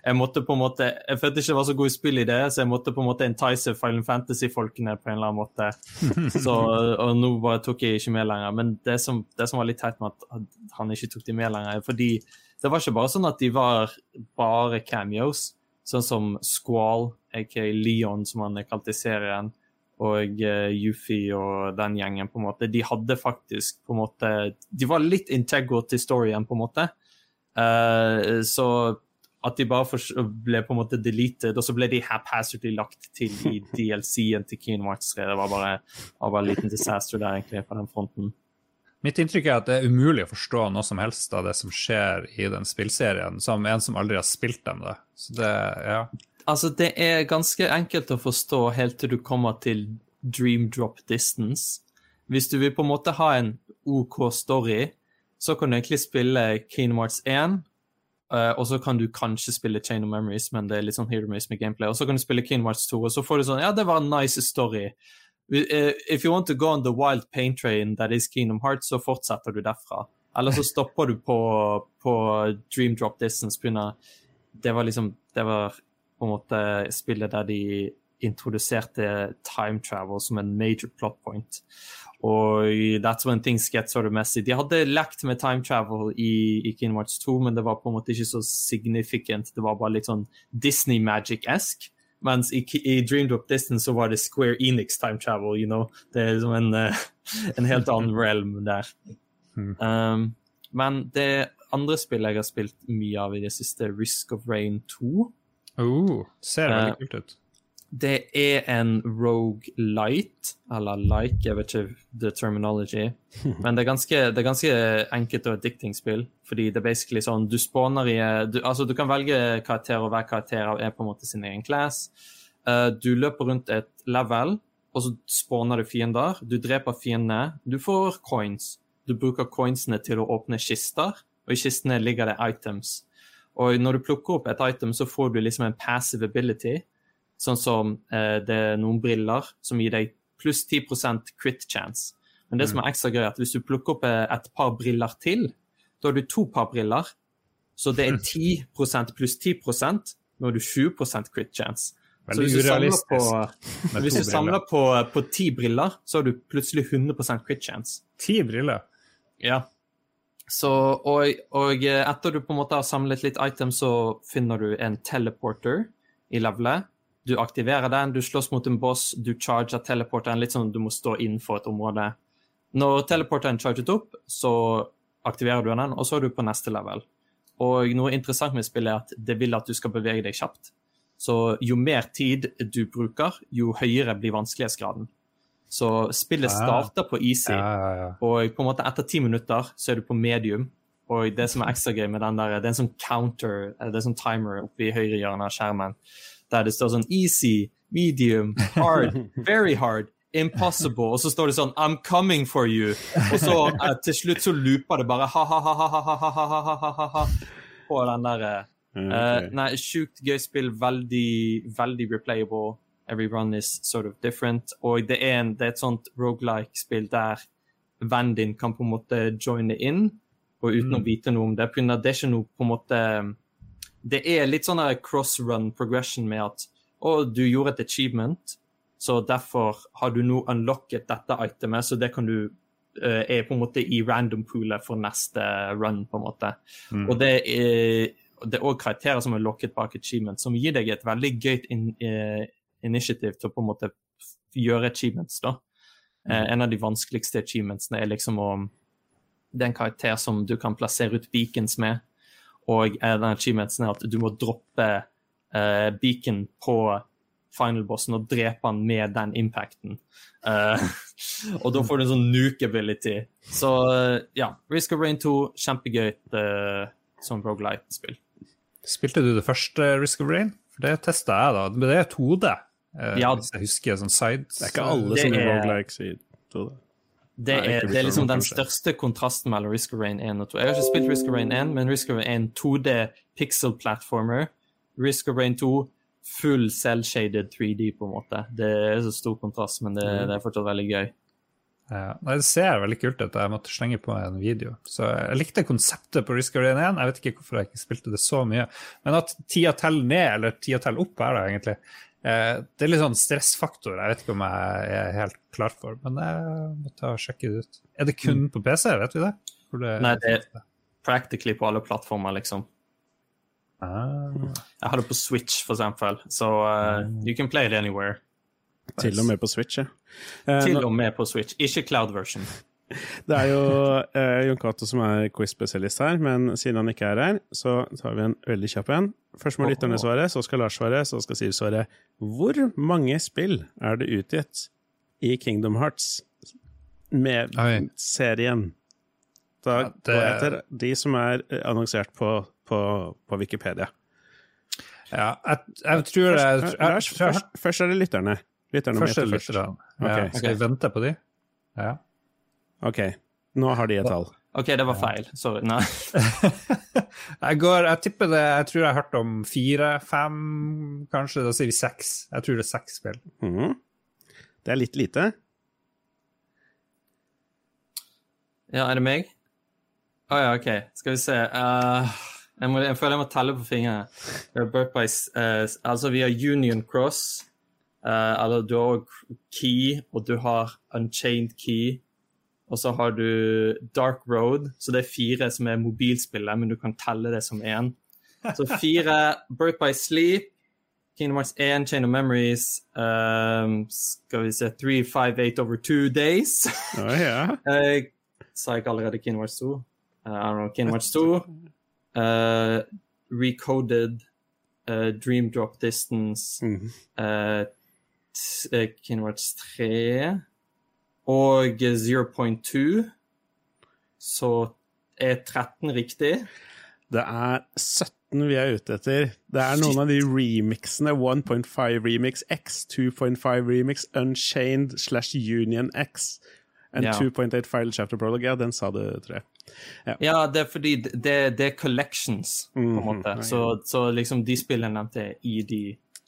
jeg måtte på en måte, jeg følte ikke det var så god spill i det, så jeg måtte på en måte entice Final Fantasy-folkene på en eller annen måte. Så, og nå bare tok jeg ikke med lenger. Men det som, det som var litt teit med at han ikke tok de med lenger, fordi det var ikke bare sånn at de var bare cameos, sånn som Squall, aka Leon, som han er kalt i serien, og uh, Yuffie og den gjengen, på en måte. De hadde faktisk på en måte De var litt integral til storyen, på en måte. Uh, så at de bare ble på en måte deleted, og så ble de haphazardly lagt til i DLC-en til Keen Hearts 3. Det var bare, var bare en liten disaster der, egentlig, på den fronten. Mitt inntrykk er at det er umulig å forstå noe som helst av det som skjer i den spillserien, som en som aldri har spilt dem. Det. Så det, ja. Altså, det er ganske enkelt å forstå helt til du kommer til Dream Drop Distance. Hvis du vil på en måte ha en OK story, så kan du egentlig spille Kingdom Hearts 1 Uh, og så kan du kanskje spille Chain of Memories, men det er litt sånn hero miss med gameplay. Og så kan du spille Kingdom Hearts 2, og så får du sånn Ja, det var en nice story. Uh, if you want to go on the wild pain train that is Kingdom Hearts, så fortsetter du derfra. Eller så stopper du på, på Dream Drop Distance pga. Det var liksom Det var på en måte spillet der de introduserte time travel som en major plot point. Og that's when things get sort of messy. De hadde lekt med time travel i, i Kingdom 2, men det var på en måte ikke så significant. Det var bare litt sånn Disney magic-esk. Mens i, i Dream Drop Distance så var det Square Enix time travel, you know. Det er liksom en, uh, en helt annen realm der. Hmm. Um, men det andre spillet jeg har spilt mye av i det siste, Risk of Rain 2. Oh, ser veldig uh, kult ut. Det er en Rogue Light, eller like, jeg vet ikke the terminology. Men det er ganske, det er ganske enkelt og addicting spill. Fordi det er basically sånn du spawner i du, Altså, du kan velge karakter, og hver karakter er på en måte sin egen class. Uh, du løper rundt et level, og så spawner du fiender. Du dreper fiendene. Du får coins. Du bruker coinsene til å åpne kister, og i kistene ligger det items. Og når du plukker opp et item, så får du liksom en passive ability Sånn som eh, det er noen briller som gir deg pluss 10 crit chance. Men det mm. som er ekstra gøy, er at hvis du plukker opp eh, et par briller til, da har du to par briller. Så det er 10 mm. pluss 10 nå har du 20 crit chance. Veldig så hvis du samler på, hvis du samler på, på 10 briller, så har du plutselig 100 crit chance. 10 briller? Ja. Så, og, og, etter du på en måte har samlet litt items, så finner du en teleporter i levelet. Du aktiverer den, du slåss mot en boss, du charger teleporteren litt sånn du må stå innenfor et område. Når teleporteren charget opp, så aktiverer du den, og så er du på neste level. Og noe interessant med spillet er at det vil at du skal bevege deg kjapt. Så jo mer tid du bruker, jo høyere blir vanskelighetsgraden. Så spillet starter på easy, og på en måte etter ti minutter så er du på medium. Og det som er ekstra gøy med den der, det er en sånn counter, det er en sånn timer oppe i høyre hjørne av skjermen der det står sånn easy, medium, hard, very hard. Impossible. Og så står det sånn I'm coming for you. Og så eh, til slutt så looper det bare ha-ha-ha-ha-ha-ha-ha på den derre uh, Nei, sjukt gøy spill. Veldig, veldig replayable. Every run is sort of different. Og det er, en, det er et sånt rogelike-spill der vennen din kan på en måte joine inn, og uten mm. å vite noe om det. Det er ikke noe på en måte det er litt sånn cross-run progression med at å, du gjorde et achievement, så derfor har du nå unlocket dette itemet, så det kan du uh, er på en måte i random-poolet for neste run, på en måte. Mm. Og det er det er òg karakterer som er lokket bak achievement, som gir deg et veldig gøyt in, uh, initiativ til å på en måte gjøre achievements. da. Uh, en av de vanskeligste achievementsene er liksom å Det er en karakter som du kan plassere ut beacons med. Og den achievementsen er at du må droppe uh, beacon på final-bossen og drepe han med den impacten. Uh, og da får du en sånn nuke-ability. Så uh, ja, Risk of Rain 2, kjempegøy uh, som Rogalight-spill. Spilte du det første Risk of Rain? For det testa jeg, da. Men det er 2D. Uh, ja. Hvis jeg husker sånn side Det er ikke alle som er rogelikes i det. Det er, det er, liksom den største kontrasten mellom Risk of Rain 1 og 2. Jeg har ikke spilt Risk of Rain 1, men Risk of Rain 1 2D pixel platformer. Risk of Rain 2 full cell-shaded 3D, på en måte. Det er så stor kontrast, men det, mm. det er fortsatt veldig gøy. Ja, det ser veldig kult ut. Jeg måtte slenge på en video. Så Jeg likte konseptet på Risk of Rain 1. Jeg vet ikke hvorfor jeg ikke spilte det så mye. Men at tida teller ned, eller tida teller opp, er det egentlig. Eh, det er litt sånn stressfaktor. Jeg vet ikke om jeg er helt klar for, men jeg må ta og sjekke det ut. Er det kun mm. på PC, vet vi det? det Nei, det er practically på alle plattformer, liksom. Ah. Jeg har det på Switch, for eksempel, så uh, you can play it anywhere. Til og med på Switch, ja. Eh, Til og med på Switch, ikke cloud version. Det er jo eh, Jon Cato som er quiz-spesialist her, men siden han ikke er her, så tar vi en veldig kjapp en. Først må lytterne svare, så skal Lars svare, så skal Siv svare. Hvor mange spill er det utgitt i Kingdom Hearts med Oi. serien? Da ja, det... går etter de som er annonsert på, på, på Wikipedia. Ja, jeg, jeg tror det først, først, først er det lytterne. Lytterne det lytterne. Okay. Skal vi vente på de? Ja. OK. Nå har de et tall. OK, det var feil. Sorry. Nei. jeg går Jeg tipper det Jeg tror jeg har hørt om fire, fem, kanskje. Da sier vi seks. Jeg tror det er seks spill. Mm -hmm. Det er litt lite. Ja, er det meg? Å oh, ja, OK. Skal vi se. Uh, jeg, må, jeg, føler jeg må telle på fingrene. Uh, altså, vi har Union Cross. Uh, eller du har Key, og du har Unchained Key. Og så har du Dark Road, så det er fire som er mobilspillet, men du kan telle det som én. Så fire Birth by Sleep, Kingdom Hearts 1, Chain of Memories um, Skal vi se 358 over two days. Oh, yeah. uh, sa jeg ikke allerede Kingdom Hearts 2? Uh, I don't know, Kingdom Hearts 2. Uh, recoded uh, Dream Drop Distance. Mm -hmm. Kingdom Hearts 3 og 0.2, så er 13 riktig. Det er 17 vi er ute etter. Det er noen av de remixene. 1.5 remix X, 2.5 remix Unchained slash Union X. And ja. 2.8 file chapter prologue. Ja, den sa du, tror jeg. Ja. ja, det er fordi det, det er collections, på en mhm. måte. Mm, så, så, liksom de spillene nevnte i de,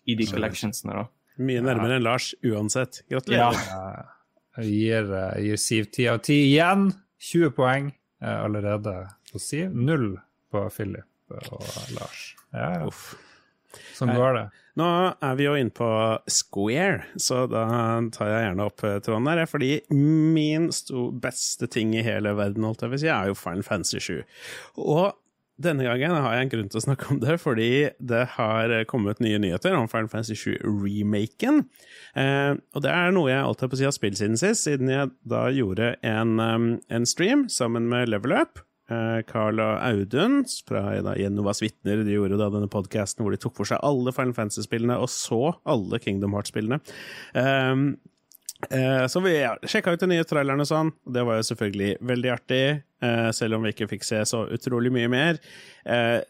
i de collectionsene, da. Mye nærmere enn Lars uansett. Gratulerer. Ja. Jeg gir, eh, gir Siv 10 av 10 igjen. 20 poeng allerede på Siv. Null på Philip og Lars. Ja, ja. Sånn går det. Nå er vi jo inne på Square, så da tar jeg gjerne opp eh, tråden her. Fordi min beste ting i hele verden, holdt jeg vil si, er jo Final Fantasy 7. Og denne gangen har jeg en grunn til å snakke om det, fordi det har kommet nye nyheter om Final Fantasy 7-remaken. Eh, og det er noe jeg alltid har på siden si har spilt siden sist, siden jeg da gjorde en, um, en stream sammen med Level Up. Eh, Carl og Audun fra da, Genovas vitner de gjorde da denne podkasten hvor de tok for seg alle Final Fantasy-spillene og så alle Kingdom Hearts-spillene. Eh, Eh, så vi ja, sjekka ut den nye traileren og sånn. Det var jo selvfølgelig veldig artig, eh, selv om vi ikke fikk se så utrolig mye mer. Eh,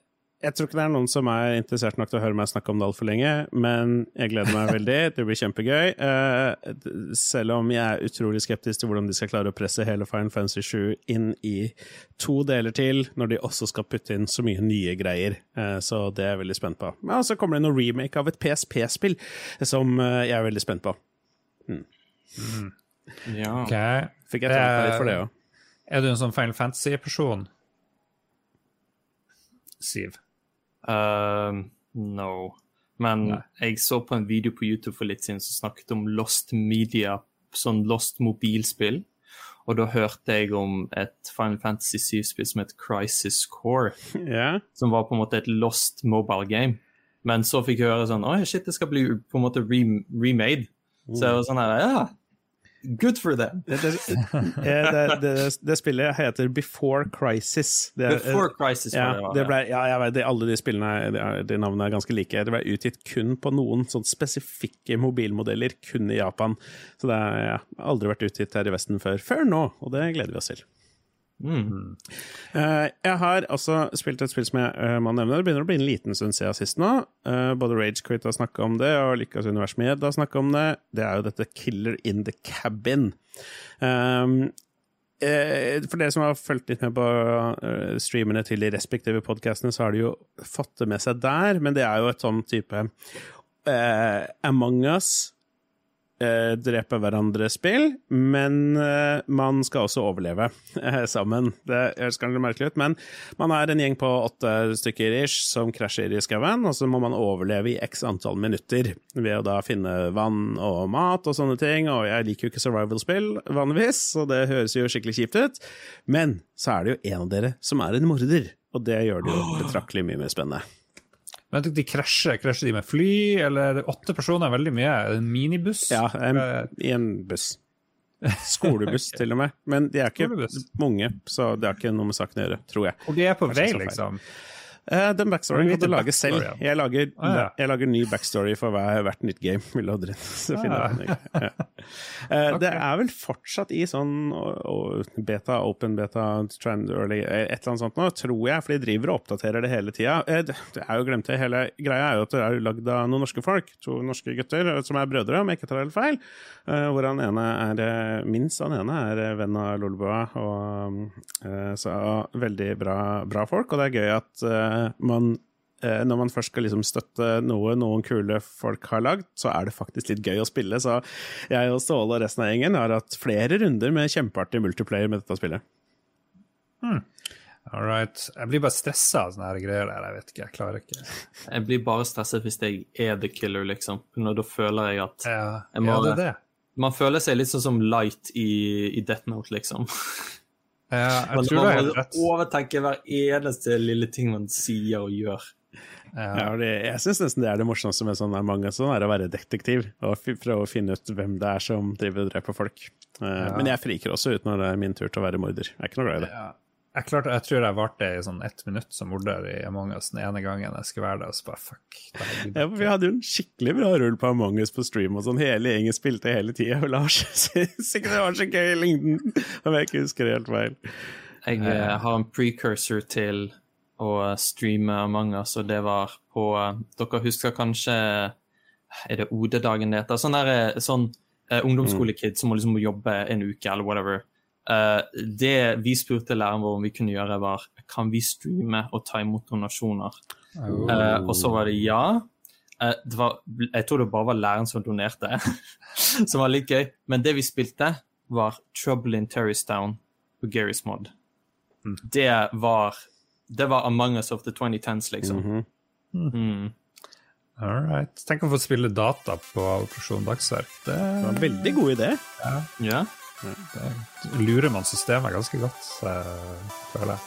jeg tror ikke det er noen som er interessert nok til å høre meg snakke om det altfor lenge, men jeg gleder meg veldig. Det blir kjempegøy. Eh, selv om jeg er utrolig skeptisk til hvordan de skal klare å presse hele Fine Fancy 7 inn i to deler til, når de også skal putte inn så mye nye greier. Eh, så det er jeg veldig spent på. Men så kommer det noen remake av et PSP-spill som eh, jeg er veldig spent på. Hmm. Mm. Ja. Okay. Fikk jeg tenkt meg litt for det òg. Er du en sånn Final Fantasy-person? Siv? Uh, no. Men Nei. jeg så på en video på YouTube for litt siden som snakket om Lost Media, sånn Lost mobilspill. Og da hørte jeg om et Final Fantasy 7-spill som het Crisis Core. Yeah. Som var på en måte et lost mobile game. Men så fikk jeg høre sånn Å, shit, det skal bli på en måte remade. Så jeg var sånn her Ja, Good for them. det, det, det, det, spillet heter Before Crisis. Before Crisis, ja, det ble, ja, jeg vet, Alle de spillene de navnene er ganske like. Det ble utgitt kun på noen sånn spesifikke mobilmodeller, kun i Japan. Så det har ja, aldri vært utgitt her i Vesten før. Før nå, og det gleder vi oss til. Mm. Uh, jeg har også spilt et spill som jeg uh, må nevne. Det begynner å bli en liten stund siden sist nå. Uh, både Rage Quit har snakka om det, og Lykkes univers med har snakka om det. Det er jo dette Killer in the Cabin. Um, for dere som har fulgt litt med på streamene til de respektive podkastene, så har de jo fått det med seg der, men det er jo et sånn type Among us eh, drepe hverandre-spill, men eh, man skal også overleve eh, sammen. Det høres kanskje merkelig ut, men man er en gjeng på åtte stykker ish som krasjer i skauen, og så må man overleve i x antall minutter ved å da finne vann og mat og sånne ting. Og jeg liker jo ikke survival-spill vanligvis, så det høres jo skikkelig kjipt ut, men så er det jo en av dere som er en morder, og det gjør det jo betraktelig mye mer spennende. Men de krasjer, krasjer de med fly, eller åtte personer er veldig mye? En minibuss? Ja, en, i en buss. Skolebuss, til og med. Men de er ikke mange, så det har ikke noe med saken å gjøre, tror jeg. Og de er på vei, liksom? Uh, den backstoryen kan du lage selv. Jeg lager, ah, ja. jeg lager, ny backstory for hver, hvert nytt game. Ah. Ja. Uh, det er vel fortsatt i sånn uh, beta, open beta, trend early, et eller annet sånt nå, tror jeg, for de driver og oppdaterer det hele tida. det er jo glemt det. Hele greia er jo at det er lagd av noen norske folk, to norske gutter som er brødre, om jeg ikke tar helt feil. hvor han ene er minst han ene er venn av Lolbua, og så veldig bra, bra folk, og det er gøy at man eh, når man først skal liksom støtte noe noen kule folk har lagd, så er det faktisk litt gøy å spille. Så jeg og Ståle og resten av gjengen har hatt flere runder med kjempeartig multiplayer med dette spillet. Hmm. All right. Jeg blir bare stressa av sånne her greier der. Jeg vet ikke, jeg klarer ikke. Jeg blir bare stresset hvis jeg er the killer, liksom. Når da føler jeg at ja, jeg må, ja, det er det. Man føler seg litt sånn som Light i, i Death Note, liksom. Ja, jeg tror man må overtenke hver eneste lille ting man sier og gjør. Ja. Ja, det, jeg syns nesten det er det morsomste med sånne mange sånn, er å være detektiv og prøve å finne ut hvem det er som driver og dreper folk. Uh, ja. Men jeg friker også ut når det er min tur til å være morder. Jeg er ikke noe glad i det. Ja. Jeg, klarte, jeg tror jeg varte i sånn ett minutt som morder i Among us den ene gangen jeg skulle være der. og så bare fuck. Ja, vi hadde jo en skikkelig bra rull på Among us på stream, og sånn hele gjengen spilte hele tida. Og Lars syntes ikke det var så gøy i lengden, om jeg ikke husker helt feil. Jeg eh, har en precursor til å streame Among us, og det var på Dere husker kanskje Er det OD-dagen det heter? Sånn, der, sånn uh, ungdomsskolekid som må liksom jobbe en uke, eller whatever. Uh, det vi spurte læreren vår om vi kunne gjøre, var kan vi streame og ta imot donasjoner. Oh. Uh, og så var det ja. Uh, det var, jeg tror det bare var læreren som donerte, som var litt gøy. Men det vi spilte, var Trouble in Terrystown på Gary's Mod. Mm. Det var det var Among us of the 2010s, liksom. Mhm. Mm -hmm. mm. All right. Tenk å få spille data på Operasjon Dagsverk. Det var en veldig god idé. Ja. ja. Det lurer man systemet ganske godt, føler jeg.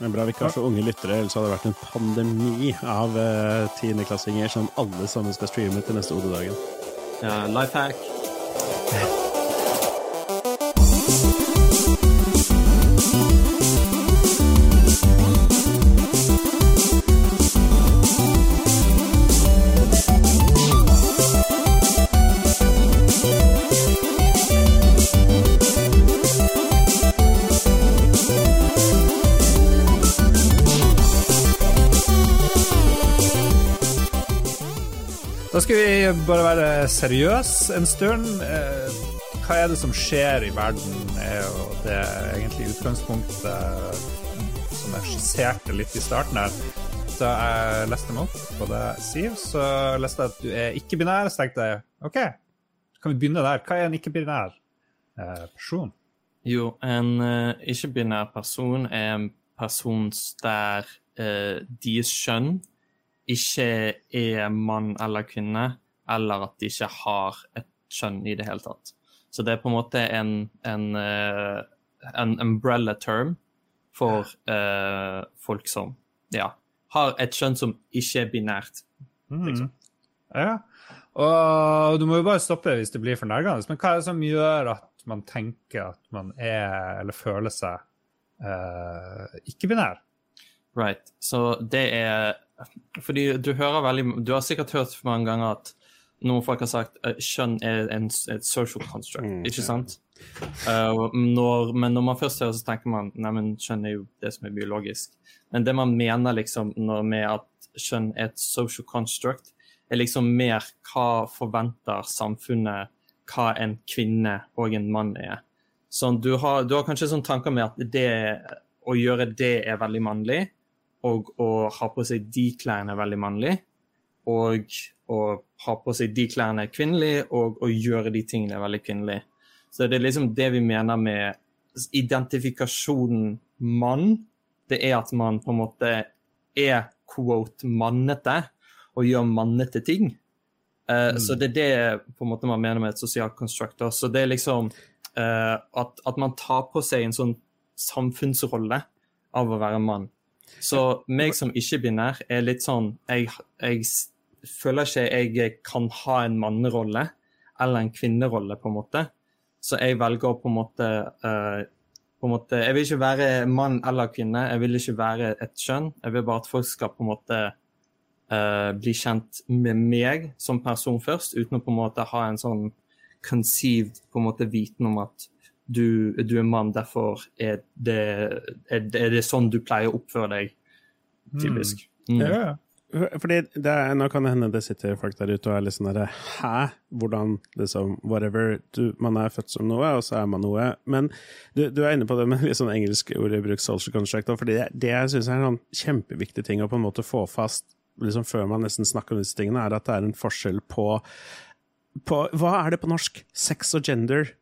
Det er bra vi ikke har så unge lyttere, ellers hadde det vært en pandemi av uh, tiendeklassinger som alle sammen skal streame til neste OD-dagen. Ja, life hack. skal vi bare være seriøse en stund. Eh, hva er det som skjer i verden, er jo det egentlig utgangspunktet som jeg skisserte litt i starten her. Da jeg leste meg opp på det, Siv, så leste jeg at du er ikke-binær. Så tenkte jeg OK, kan vi begynne der? Hva er en ikke-binær eh, person? Jo, en uh, ikke-binær person er en person der uh, deres kjønn ikke er mann eller kvinne, eller at de ikke har et kjønn i det hele tatt. Så det er på en måte en, en, uh, en umbrella term for uh, folk som ja, har et kjønn som ikke er binært. Mm. Liksom. Mm. Ja. Og du må jo bare stoppe hvis det blir for nærgående. Men hva er det som gjør at man tenker at man er, eller føler seg, uh, ikke-binær? Right. Så det er fordi du hører veldig Du har sikkert hørt mange ganger at noen folk har sagt at kjønn er en, et social construct, mm, ikke sant? Uh, når, men når man først hører, så tenker man nei, kjønn er jo det som er biologisk. Men det man mener liksom med at kjønn er et social construct, er liksom mer hva forventer samfunnet hva en kvinne og en mann er. Sånn, du, har, du har kanskje sånn tanker med at det, å gjøre det er veldig mannlig, og å ha på seg de klærne veldig mannlig. Og å ha på seg de klærne kvinnelig, og å gjøre de tingene veldig kvinnelig. Så det er liksom det vi mener med identifikasjonen mann. Det er at man på en måte er quote mannete og gjør mannete ting. Uh, mm. Så det er det på en måte man mener med et sosialt construct. Så det er liksom uh, at, at, man tar på seg en sånn samfunnsrolle av å være mann. Så meg som ikke-binær er litt sånn jeg, jeg, føler ikke jeg kan ha en mannerolle eller en kvinnerolle, på en måte. Så jeg velger på en måte, uh, på en måte Jeg vil ikke være mann eller kvinne, jeg vil ikke være et kjønn. Jeg vil bare at folk skal på en måte uh, bli kjent med meg som person først, uten å på en måte ha en sånn conceived på en måte viten om at du, du er mann, derfor er det, er, er det, sånn du pleier å oppføre deg, typisk. Mm. Mm. Ja. Fordi det er, Nå kan det hende det sitter folk der ute og er litt sånn derre Hæ? Hvordan liksom Whatever. Du, man er født som noe, og så er man noe. Men du, du er inne på det med litt sånn engelsk ord i bruk, social construct, fordi det, det jeg syns er en sånn kjempeviktig ting å på en måte få fast liksom før man nesten snakker om disse tingene, er at det er en forskjell på, på Hva er det på norsk? Sex og gender?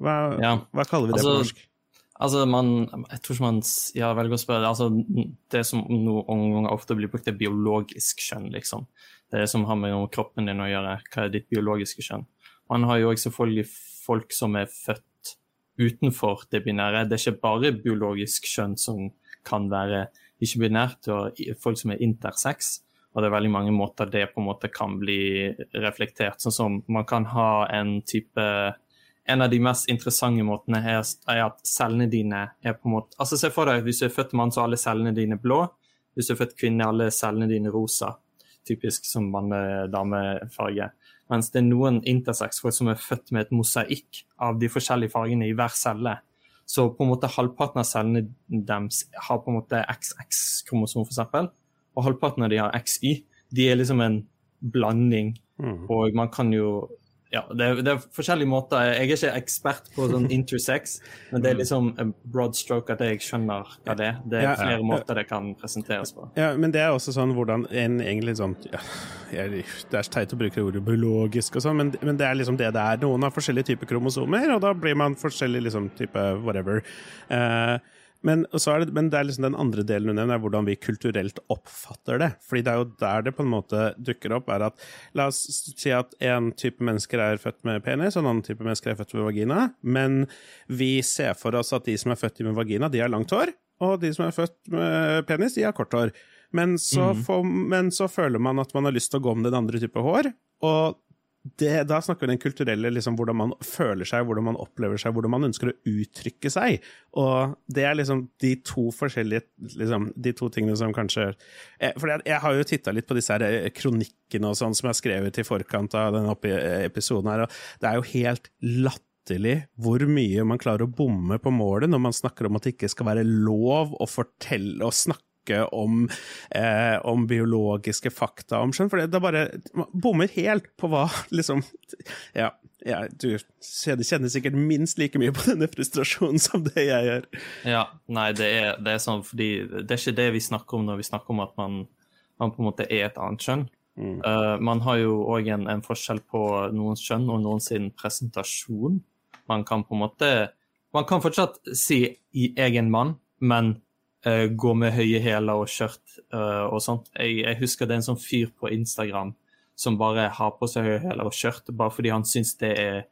Hva, ja. hva kaller vi det altså, på norsk? Altså, man, jeg tror ikke man ja, velger å spørre altså, Det som noen ofte blir brukt, er biologisk kjønn, liksom. Det som har med kroppen din å gjøre. Hva er ditt biologiske kjønn? Man har jo selvfølgelig folk som er født utenfor det binære. Det er ikke bare biologisk kjønn som kan være ikke-binært, og folk som er intersex. Og det er veldig mange måter det på en måte kan bli reflektert. Sånn som man kan ha en type En av de mest interessante måtene er, at cellene dine er på en måte Altså Se for deg hvis du er født mann, så er alle cellene dine blå. Hvis du er født kvinne, er alle cellene dine rosa. Typisk som mann-damefarge. Mens det er noen intersex-folk som er født med et mosaikk av de forskjellige fargene i hver celle. Så på en måte halvparten av cellene deres har på en måte XX-kromosom, f.eks og halvparten av de har XY. De er liksom en blanding, mm. og man kan jo ja, det er, det er, forskjellige måter. Jeg er ikke ekspert på sånn intersex, men det er mm. liksom en broad stroke at jeg skjønner hva det er. Det er ja, flere ja, måter det kan presenteres på. Ja, Men det er også sånn hvordan en egentlig sånn ja, Det er teit å bruke ordet biologisk og sånn, men, men, det er liksom det det er. Noen har forskjellige typer kromosomer, og da blir man forskjellig liksom type whatever. Uh, men, det, men det er liksom den andre delen du nevner, er hvordan vi kulturelt oppfatter det. Fordi det er jo der det på en måte dukker opp, er at La oss si at en type mennesker er født med penis, og en annen type mennesker er født med vagina. Men vi ser for oss at de som er født med vagina, de har langt hår. Og de som er født med penis, de har kort hår. Men så, mm. får, men så føler man at man har lyst til å gå med den andre type hår. Og det, da snakker vi den kulturelle, liksom, hvordan man føler seg, hvordan man opplever seg, hvordan man ønsker å uttrykke seg. Og det er liksom de to forskjellige liksom, De to tingene som kanskje eh, For jeg, jeg, har jo titta litt på disse her eh, kronikkene og sånn som jeg har skrevet i forkant av denne episoden her, og det er jo helt latterlig hvor mye man klarer å bomme på målet når man snakker om at det ikke skal være lov å fortelle og snakke snakke om, eh, om biologiske fakta om skjønn, for det, er bare bommer helt på hva liksom Ja, ja du kjenner sikkert minst like mye på denne frustrasjonen som det jeg gjør. Ja, nei, det er, det er sånn fordi det er ikke det vi snakker om når vi snakker om at man, man på en måte er et annet kjønn. Mm. Uh, man har jo òg en, en, forskjell på noens kjønn og noens presentasjon. Man kan på en måte Man kan fortsatt si 'jeg er en mann', men uh, gå med høye hæler og skjørt uh, og sånt. Jeg, jeg, husker det er en sånn fyr på Instagram som bare har på seg høye hæler og skjørt bare fordi han syns det er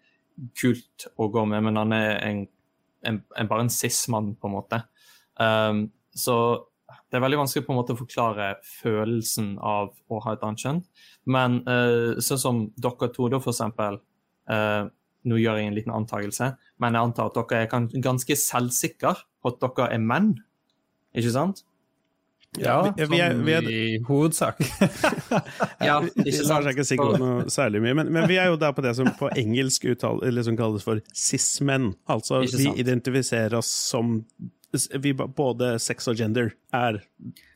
kult å gå med, men han er en, en, en, bare en cis-mann, på en måte. Um, så det er veldig vanskelig på en måte å forklare følelsen av å ha et annet kjønn. Men uh, sånn som dere to, da, for eksempel. Uh, nå gjør jeg en liten antakelse, men jeg antar at dere er ganske selvsikre på at dere er menn. Ikke sant? Ja, ja vi er, vi er, i hovedsak. ja, ikke sant. Jeg er ikke sikker på noe særlig mye, men, men, vi er jo da på det som på engelsk uttale, liksom kalles for cis-menn. Altså vi identifiserer oss som vi, Både sex og gender er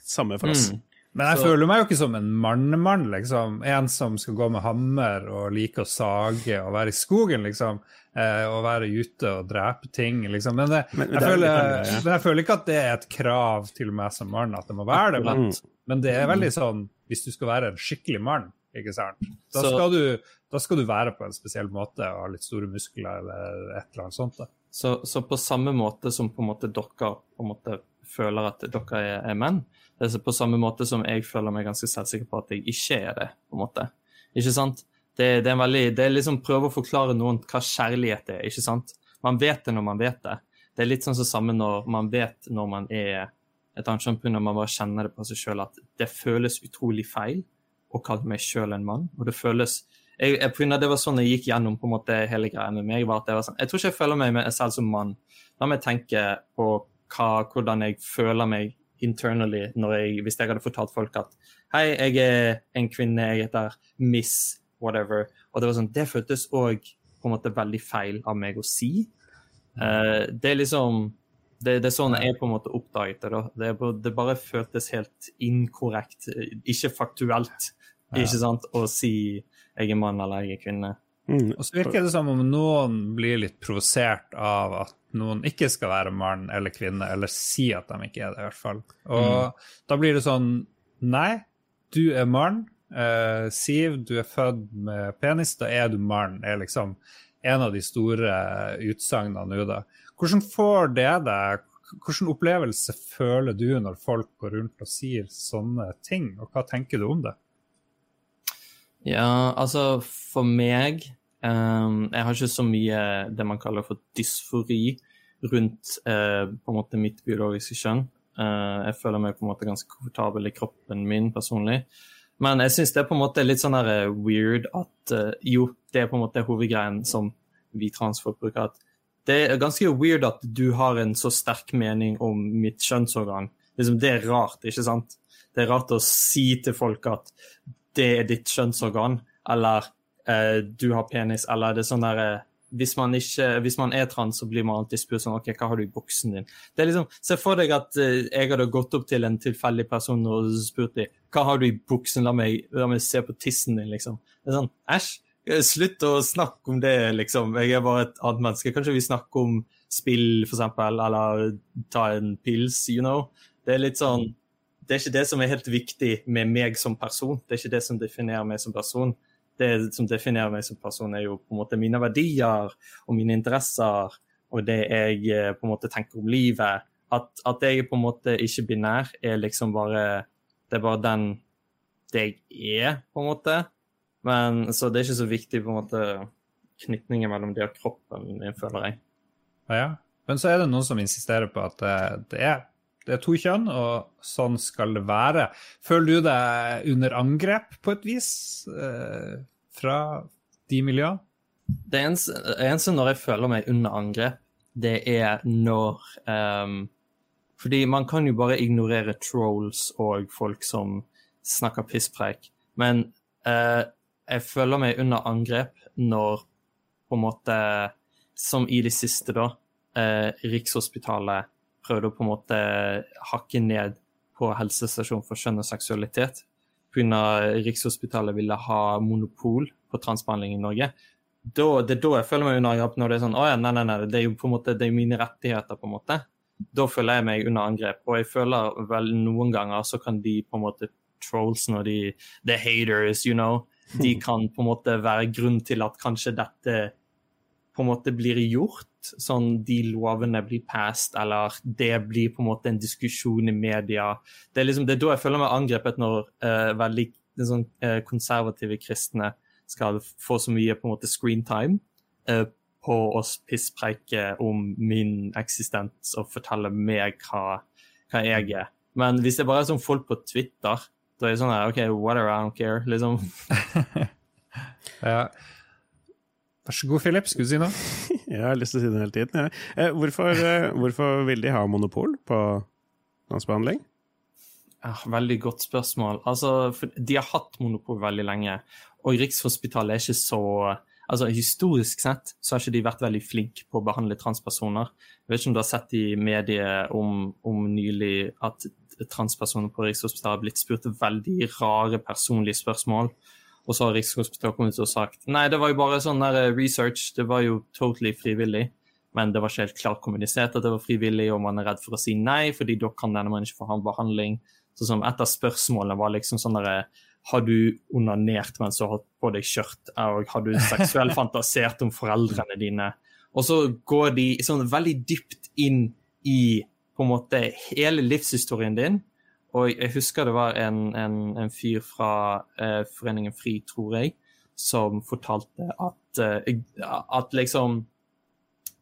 samme for oss. Mm. Men jeg så. føler meg jo ikke som en mannemann, liksom. En som skal gå med hammer og like å sage og være i skogen, liksom. Eh, og være ute og drepe ting, liksom. Men, det, men, jeg, føler, det, ja. men jeg, føler, ikke at det er et krav til meg som mann at det må være det. Men, men det er veldig sånn hvis du skal være en skikkelig mann, ikke sant. Da skal, du, da skal du være på en spesiell måte og ha litt store muskler eller et eller annet sånt. da. Så, så, på samme måte som på en måte dere på en måte føler at dere er, er menn, det er på samme måte som jeg føler meg ganske selvsikker på at jeg ikke er det. på en måte. Ikke sant? Det, det er veldig, det er liksom prøve å forklare noen hva kjærlighet er. ikke sant? Man vet det når man vet det. Det er litt sånn som samme når man vet når man er et annet kjønn, når man bare kjenner det på seg sjøl at det føles utrolig feil å kalle meg sjøl en mann. Og det føles jeg, jeg, Det var sånn jeg gikk gjennom på en måte hele greia med meg. var at Jeg var sånn, jeg tror ikke jeg føler meg selv som mann. La meg tenke på hva, hvordan jeg føler meg internally når jeg, hvis jeg hadde fortalt folk at hei, jeg er en kvinne, jeg heter Miss whatever. Og det var sånn, det føltes òg på en måte veldig feil av meg å si. Uh, det er liksom det, det, er sånn jeg på en måte oppdaget det. Det, det, bare føltes helt inkorrekt, ikke faktuelt, ja. ikke sant, å si jeg er mann eller jeg er kvinne. Mm. Og så virker det som om noen blir litt provosert av at noen ikke skal være mann eller kvinne, eller si at de ikke er det, i hvert fall. Og mm. da blir det sånn Nei, du er mann. Uh, Siv, du er født med penis, da er du mann. er liksom en av de store utsagnene nå, da. Hvordan får det deg Hvilken opplevelse føler du når folk går rundt og sier sånne ting, og hva tenker du om det? Ja, altså for meg um, Jeg har ikke så mye det man kaller for dysfori rundt uh, på en måte mitt biologiske kjønn. Uh, jeg føler meg på en måte ganske komfortabel i kroppen min personlig. Men jeg syns det er på en måte litt sånn her weird at uh, Jo, det er på en måte hovedgreien som vi transfolk bruker. at Det er ganske weird at du har en så sterk mening om mitt kjønnsorgan. Liksom, det er rart, ikke sant? Det er rart å si til folk at det er ditt kjønnsorgan, eller eh, du har penis, eller det er sånn der eh, hvis hvis man er trans, så blir man alltid spurt sånn OK, hva har du i buksen din? Det er liksom, Se for deg at uh, jeg hadde gått opp til en tilfeldig person og spurt dem hva har du i buksen, la meg, la meg se på tissen din, liksom. Det er sånn, Æsj, slutt å snakke om det, liksom. Jeg er bare et annet menneske. Kanskje vi snakker om spill, for eksempel, eller ta en pils, you know. Det er litt sånn det er ikke det som er helt viktig med meg som person. Det er ikke det som definerer meg som person. Det som definerer meg som person, er jo på en måte mine verdier og mine interesser og det jeg eh, på en måte tenker om livet. At, at jeg på en måte ikke binær, er liksom bare Det er bare den det jeg er, på en måte. Men Så det er ikke så viktig på en måte knytningen mellom det og kroppen min, føler jeg. Ja, Men så er det noen som insisterer på at det, det er det er to kjønn, og sånn skal det være. Føler du deg under angrep på et vis eh, fra de miljøene? Det eneste, når jeg føler meg under angrep, det er når um, Fordi man kan jo bare ignorere trolls og folk som snakker pisspreik. Men uh, jeg føler meg under angrep når på en måte Som i det siste, da. Uh, Rikshospitalet prøvde å på en måte hakke ned på helsestasjon for kjønn og seksualitet pga. Rikshospitalet ville ha monopol på transbehandling i Norge. Da, det er da jeg føler meg under angrep, når det er sånn Å ja, nei, nei, nei, det er jo på en måte, det er mine rettigheter, på en måte. Da føler jeg meg under angrep. Og jeg føler vel noen ganger så kan de på en måte trolls når de The haters, you know. De kan på en måte være grunn til at kanskje dette på en måte blir gjort, sånn de lovene blir passed, eller det blir på en måte en diskusjon i media. Det er, liksom, det er da jeg føler meg angrepet, når uh, veldig sånn, uh, konservative kristne skal få så mye på en måte screentime uh, på å pisspreike om min eksistens og fortelle meg hva, hva, jeg er. Men hvis det bare er sånn folk på Twitter, da er det sånn OK, whatever, I don't care, liksom. ja. Vær så god, Philip. Skulle du si noe? jeg har lyst til å si det hele tiden. Ja. Eh, hvorfor, eh, hvorfor, vil de ha monopol på landsbehandling? Ja, veldig godt spørsmål. Altså, de har hatt monopol veldig lenge, og Rikshospitalet er ikke så altså Historisk sett så har ikke de vært veldig flinke på å behandle transpersoner. Jeg vet ikke om du har sett i mediet om, om nylig at transpersoner på Rikshospitalet har blitt spurt veldig rare personlige spørsmål. Og så har Rikshospitalet kommet og sagt nei, det var jo bare sånn der eh, research, det var jo totally frivillig. Men det var ikke helt klart kommunisert at det var frivillig, og man er redd for å si nei, fordi da kan denne man ikke få behandling. Så som Et av spørsmålene var liksom sånn derre har du onanert mens du har hatt på deg skjørt? Og har du seksuelt fantasert om foreldrene dine? Og så går de sånn veldig dypt inn i på en måte hele livshistorien din. Og jeg husker det var en, en, en fyr fra eh, Foreningen FRI, tror jeg, som fortalte at, eh, at liksom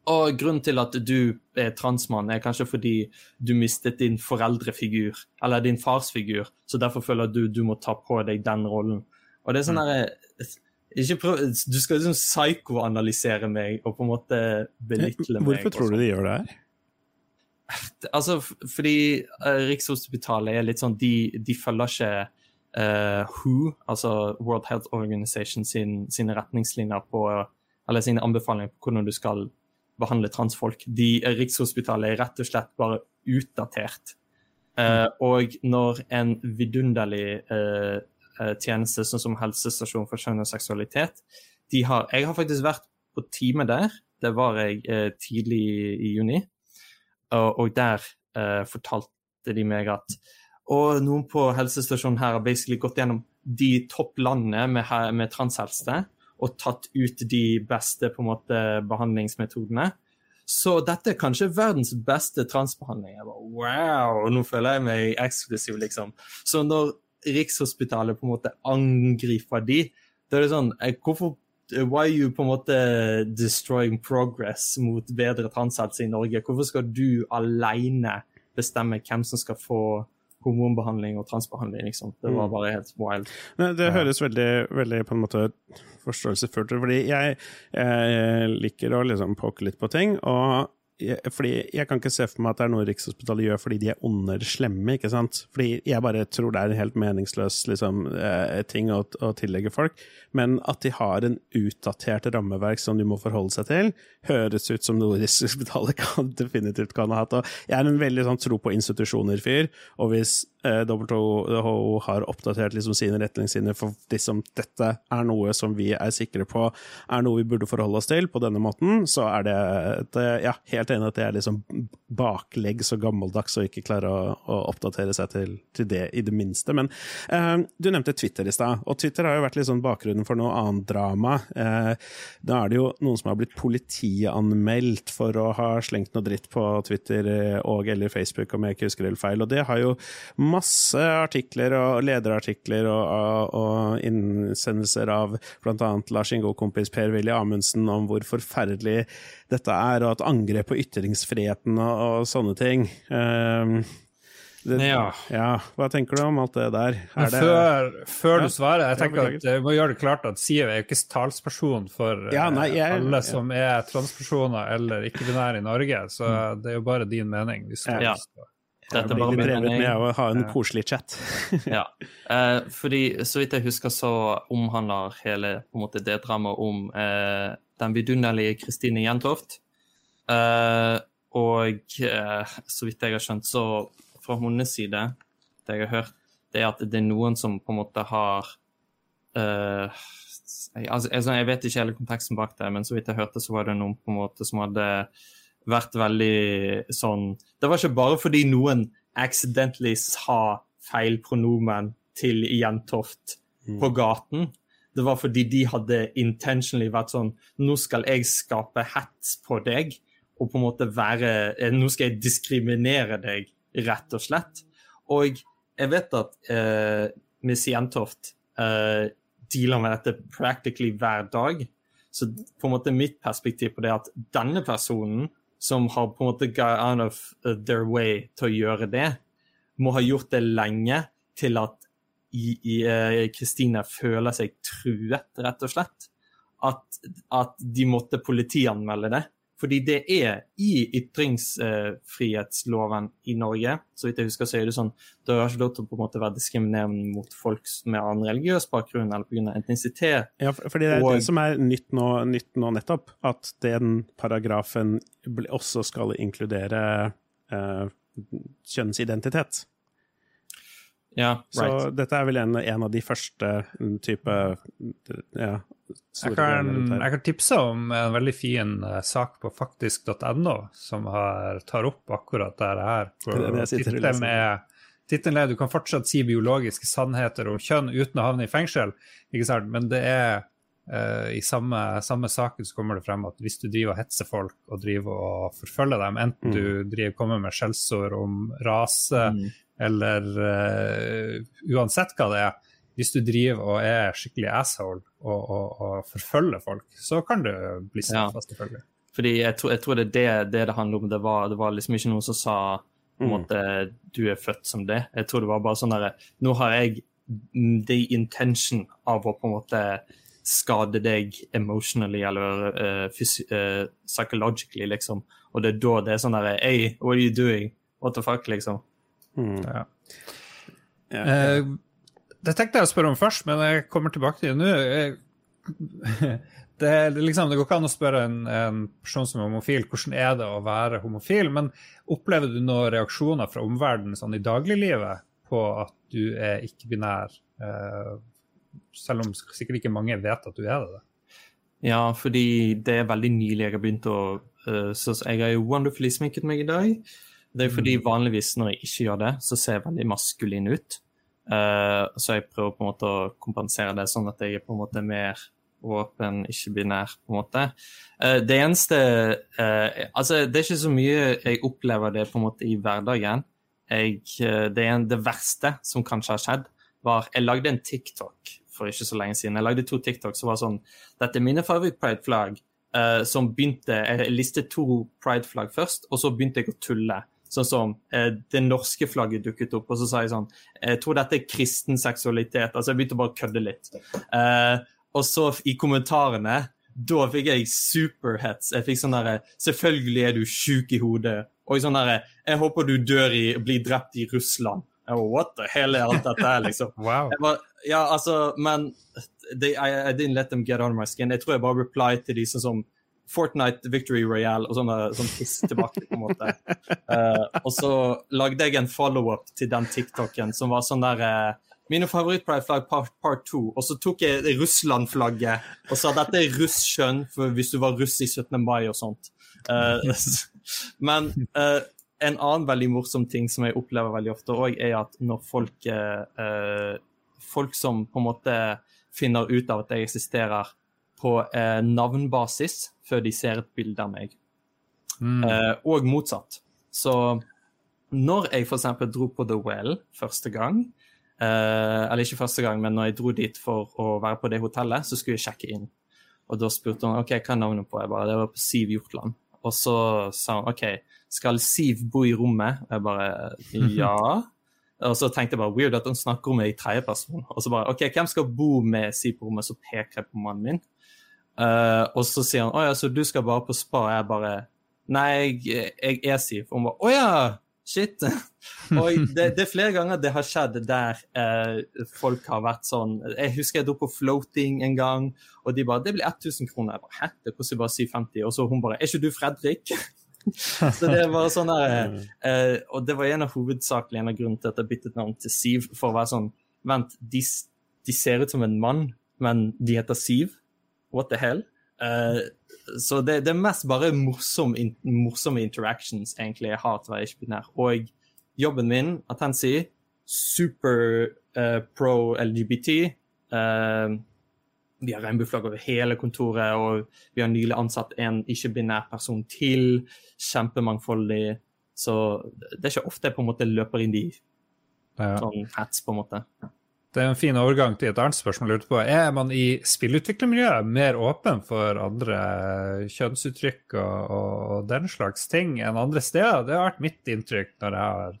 og grunnen til at du er transmann, er kanskje fordi du mistet din foreldrefigur, eller din farsfigur, så derfor føler du du må ta på deg den rollen. Og det er sånn mm. derre prøv, Du skal liksom psykoanalysere meg og på en måte belittle meg. Hvorfor tror du de gjør det her? Altså, fordi uh, Rikshospitalet er litt sånn De, de følger ikke uh, WHO, altså World Health Organization, sin, sine retningslinjer på Eller sine anbefalinger på hvordan du skal behandle transfolk. De, Rikshospitalet er rett og slett bare utdatert. Uh, og når en vidunderlig uh, tjeneste sånn som helsestasjon for kjønn og seksualitet de har, Jeg har faktisk vært på time der. Det var jeg tidlig i juni. Og der fortalte de meg at og noen på helsestasjonen her har basically gått gjennom de topplandene med, med transhelse og tatt ut de beste på en måte behandlingsmetodene. Så dette er kanskje verdens beste transbehandling. Jeg bare, wow, Nå føler jeg meg eksklusiv, liksom. Så når Rikshospitalet på en måte angriper de, da er det sånn eh, Hvorfor Why are you på en måte destroying progress mot bedre transhelse i Norge? Hvorfor skal du alene bestemme hvem som skal få hormonbehandling og transbehandling, liksom. Det var mm. bare helt wild. Det, det høres veldig, veldig på en måte forståelsesfullt ut, fordi jeg, jeg liker å liksom poke litt på ting. og fordi jeg kan ikke se for meg at det er noe Rikshospitalet gjør fordi de er onde eller slemme. ikke sant? Fordi jeg bare tror det er en helt meningsløs liksom, eh, ting å, å, tillegge folk. Men at de har en utdatert rammeverk som de må forholde seg til, høres ut som noe Rikshospitalet kan, definitivt kan ha hatt. Og jeg er en veldig sånn tro på institusjoner-fyr, og hvis WHO har oppdatert liksom, sine retningslinjer for liksom, dette er noe som vi er sikre på er noe vi burde forholde oss til på denne måten, så er det, det ja, helt enig at det er liksom bakleggs og gammeldags og ikke klarer å, å oppdatere seg til, til, det i det minste. Men eh, du nevnte Twitter i stad, og Twitter har jo vært sånn bakgrunnen for noe annet drama. Eh, da er det jo noen som har blitt politianmeldt for å ha slengt noe dritt på Twitter eh, og eller Facebook, om jeg ikke husker helt feil. Og det har jo masse artikler og lederartikler og, og innsendelser av bl.a. Lars Ingo-kompis Per-Willy Amundsen om hvor forferdelig dette er, og at angrep på ytringsfriheten og, og sånne ting. Um, det, ja. ja. Hva tenker du om alt det der? Det, før, før ja. du svarer, jeg tenker at vi må gjøre det klart at Siv er jo ikke talsperson for ja, nei, eh, jeg, alle som er transpersoner eller ikke-binære i Norge, så mm. det er jo bare din mening. vi skal ja. Dette blir litt drevet med å ha en koselig chat. ja, eh, fordi så vidt jeg husker så omhandler hele måte det dramaet om eh, den vidunderlige Kristine Jentoft. Eh, og uh, så vidt jeg har skjønt, så fra hennes side, det jeg har hørt, det er at det er noen som på en måte har jeg, altså, jeg, vet ikke hele konteksten bak det, men så vidt jeg hørte, så var det noen på en måte som hadde vært veldig sånn Det var ikke bare fordi noen accidentally sa feil pronomen til Jentoft mm. på gaten, det var fordi de hadde intentionally vært sånn Nå skal jeg skape hets på deg, og på en måte være eh, Nå skal jeg diskriminere deg, rett og slett. Og jeg vet at eh, Miss Jentoft eh, dealer med dette practically hver dag. Så på en måte mitt perspektiv på det er at denne personen, som har på en måte got out of their way til å gjøre det, må ha gjort det lenge til at Kristina Kristine føler seg truet, rett og slett. At, at, de måtte politianmelde det. Fordi det er i ytringsfrihetsloven i Norge. Så vidt jeg husker, så er det sånn du har ikke lov til å på en måte være diskriminerende mot folk med annen religiøs bakgrunn eller pga. etnisitet. Ja, fordi det er og... det som er nytt nå, nytt nå, nettopp. At den paragrafen også skal inkludere uh, kjønnsidentitet. Ja, right. Så dette er vel en, en av de første mm, type ja, jeg kan, jeg kan, tipse om en veldig fin uh, sak på faktisk.no som har, tar opp akkurat dette her. Tittelen er er 'Du kan fortsatt si biologiske sannheter om kjønn uten å havne i fengsel'. Ikke sant? Men det er uh, i samme, samme saken så kommer det frem at hvis du driver og hetser folk og driver og forfølger dem, enten mm. du driver kommer med skjellsord om rase mm. eller uh, uansett hva det er, hvis du driver og er skikkelig asshole og, og, og forfølger folk, så kan du bli straffa, ja. selvfølgelig. Fordi jeg tror, jeg tror, det er det, det det handler om. Det var, det var liksom ikke noen som sa på en mm. måte du er født som det. Jeg tror det var bare sånn derre Nå har jeg the intention av å på en måte skade deg emotionally eller uh, uh, psychologically, liksom. Og det er da det er sånn derre Hey, what are you doing? What the fuck, liksom. Mm. Ja. Ja. Uh, det tenkte jeg å spørre om først, men jeg kommer tilbake til det nå. Det, liksom, det, går ikke an å spørre en, en, person som er homofil hvordan er det å være homofil, men opplever du noen reaksjoner fra omverdenen sånn i dagliglivet på at du er ikke-binær, eh, selv om sikkert ikke mange vet at du er det? Ja, fordi det er veldig nylig jeg har begynt å uh, Så jeg har jo wonderfully sminket meg i dag. Det er fordi mm. vanligvis når jeg ikke gjør det, så ser jeg veldig maskulin ut. Uh, så jeg prøver på en måte å kompensere det sånn at jeg er på en måte mer åpen, ikke binær, på en måte. Uh, det eneste uh, Altså, det er ikke så mye jeg opplever det på en måte i hverdagen. Jeg, det, en, det verste som kanskje har skjedd, var Jeg lagde en TikTok for ikke så lenge siden. Jeg lagde to TikTok som var sånn Dette er mine favoritt-pride-flagg. som begynte Jeg listet to pride-flagg først, og så begynte jeg å tulle. Sånn som eh, det norske flagget dukket opp, og så sa jeg sånn Jeg tror dette er kristen seksualitet. Altså, jeg begynte bare å kødde litt. Eh, og så i kommentarene da fikk jeg superhets. Jeg fikk sånn derre Selvfølgelig er du sjuk i hodet. Og sånn derre Jeg håper du dør i Blir drept i Russland. Oh, What the hell er alt dette her, liksom? wow. Var, ja, altså, men they, I, I, didn't let them get on my skin. Jeg tror jeg bare replied til de sånn som Fortnite Victory Royale og sånne, sånn piss tilbake, på en måte. Uh, og så lagde jeg en follow-up til den TikToken som var sånn der uh, Mine favoritt-pride-flagg part, part 2. Og så tok jeg Russland-flagget og sa dette er russkjønn for hvis du var russ i 17. mai og sånt. Uh, men en annen veldig morsom ting som jeg opplever veldig ofte òg, er at når folk Folk som på en måte finner ut av at jeg eksisterer, på eh, navnbasis før de ser et bilde av meg. Mm. Eh, og motsatt. Så når jeg f.eks. dro på The Well første gang, eh, eller ikke første gang, men når jeg dro dit for å være på det hotellet, så skulle jeg sjekke inn. Og da spurte hun ok, hva er navnet på. Jeg bare, Det var på Siv Hjortland. Og så sa hun OK, skal Siv bo i rommet? Og jeg bare ja. Og så tenkte jeg bare weird at hun snakker om meg i tredjeperson. Og så bare OK, hvem skal bo med Siv på rommet? Så peker jeg på mannen min. Uh, og så sier han å ja, så du skal bare på spa? Og jeg bare Nei, jeg, jeg er Siv. Og hun bare å ja, shit. og det, det, er flere ganger det har skjedd der uh, folk har vært sånn Jeg husker jeg dro på floating en gang, og de bare Det blir 1000 kroner. Jeg bare Hæ, det koster bare 750. Og så hun bare Er ikke du Fredrik? så det var sånn der, uh, Og det var en av hovedsakelig en av grunnene til at jeg byttet navn til Siv, for å være sånn Vent, de, de ser ut som en mann, men de heter Siv what the hell? Uh, så det, det, er mest bare morsom, in, morsomme interactions egentlig jeg har til å være ikke-binær. Og jobben min, Atensi, super uh, pro LGBT. Uh, vi har regnbueflagg over hele kontoret, og vi har nylig ansatt en ikke-binær person til. Kjempemangfoldig. Så det er ikke ofte jeg på en måte løper inn i ja. sånn hats, på en måte. Det er en fin overgang til et annet spørsmål på. Er man i spillutviklermiljøet mer åpen for andre kjønnsuttrykk og, og, den slags ting enn andre steder? Det har vært mitt inntrykk når jeg har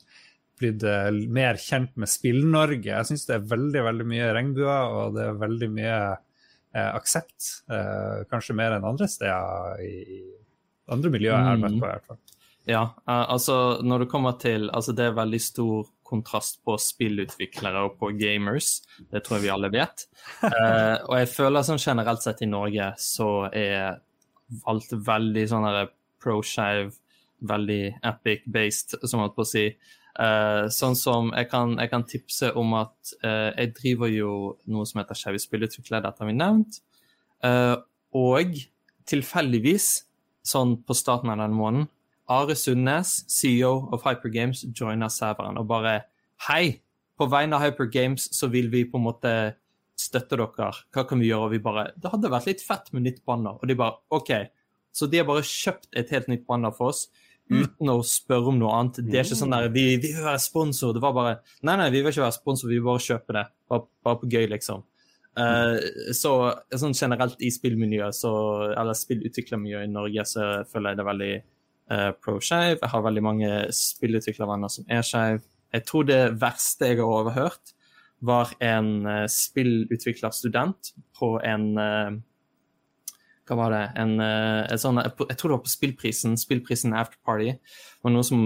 blitt eh, mer kjent med Spill-Norge. Jeg syns det er veldig veldig mye regnbuer, og det er veldig mye eh, aksept. Eh, kanskje mer enn andre steder i, andre miljøer jeg har møtt på, i hvert fall. Ja, uh, altså når det kommer til Altså det er veldig stor kontrast på spillutviklere og på gamers. Det tror jeg vi alle vet. Uh, og jeg føler sånn generelt sett i Norge så er alt veldig sånn pro-skeiv, veldig epic-based, som jeg holdt på å si. Uh, sånn som jeg kan, jeg kan, tipse om at uh, jeg driver jo noe som heter Skeive spillutviklere, dette har vi nevnt. Uh, og tilfeldigvis, sånn på starten av denne måneden, Are Sundnes, CEO of Hypergames, joiner serveren og bare Hei! På vegne av Hypergames så vil vi på en måte støtte dere. Hva kan vi gjøre? Og vi bare Det hadde vært litt fett med nytt banner. Og de bare OK. Så de har bare kjøpt et helt nytt banner for oss mm. uten å spørre om noe annet. Det er ikke sånn der vi, vi vil være sponsor. Det var bare Nei, nei, vi vil ikke være sponsor, vi vil bare kjøpe det. Bare, bare på gøy, liksom. Uh, så sånn generelt i spillmiljøet, så, eller spillutviklermiljøet i Norge, så føler jeg det veldig uh, pro-skeiv. Jeg har veldig mange spillutviklervenner som er skeive. Jeg tror det verste jeg har overhørt, var en uh, spillutviklerstudent på en hva var det, en, en sånn, Jeg tror det var på Spillprisen, Spillprisen After Party. var noen som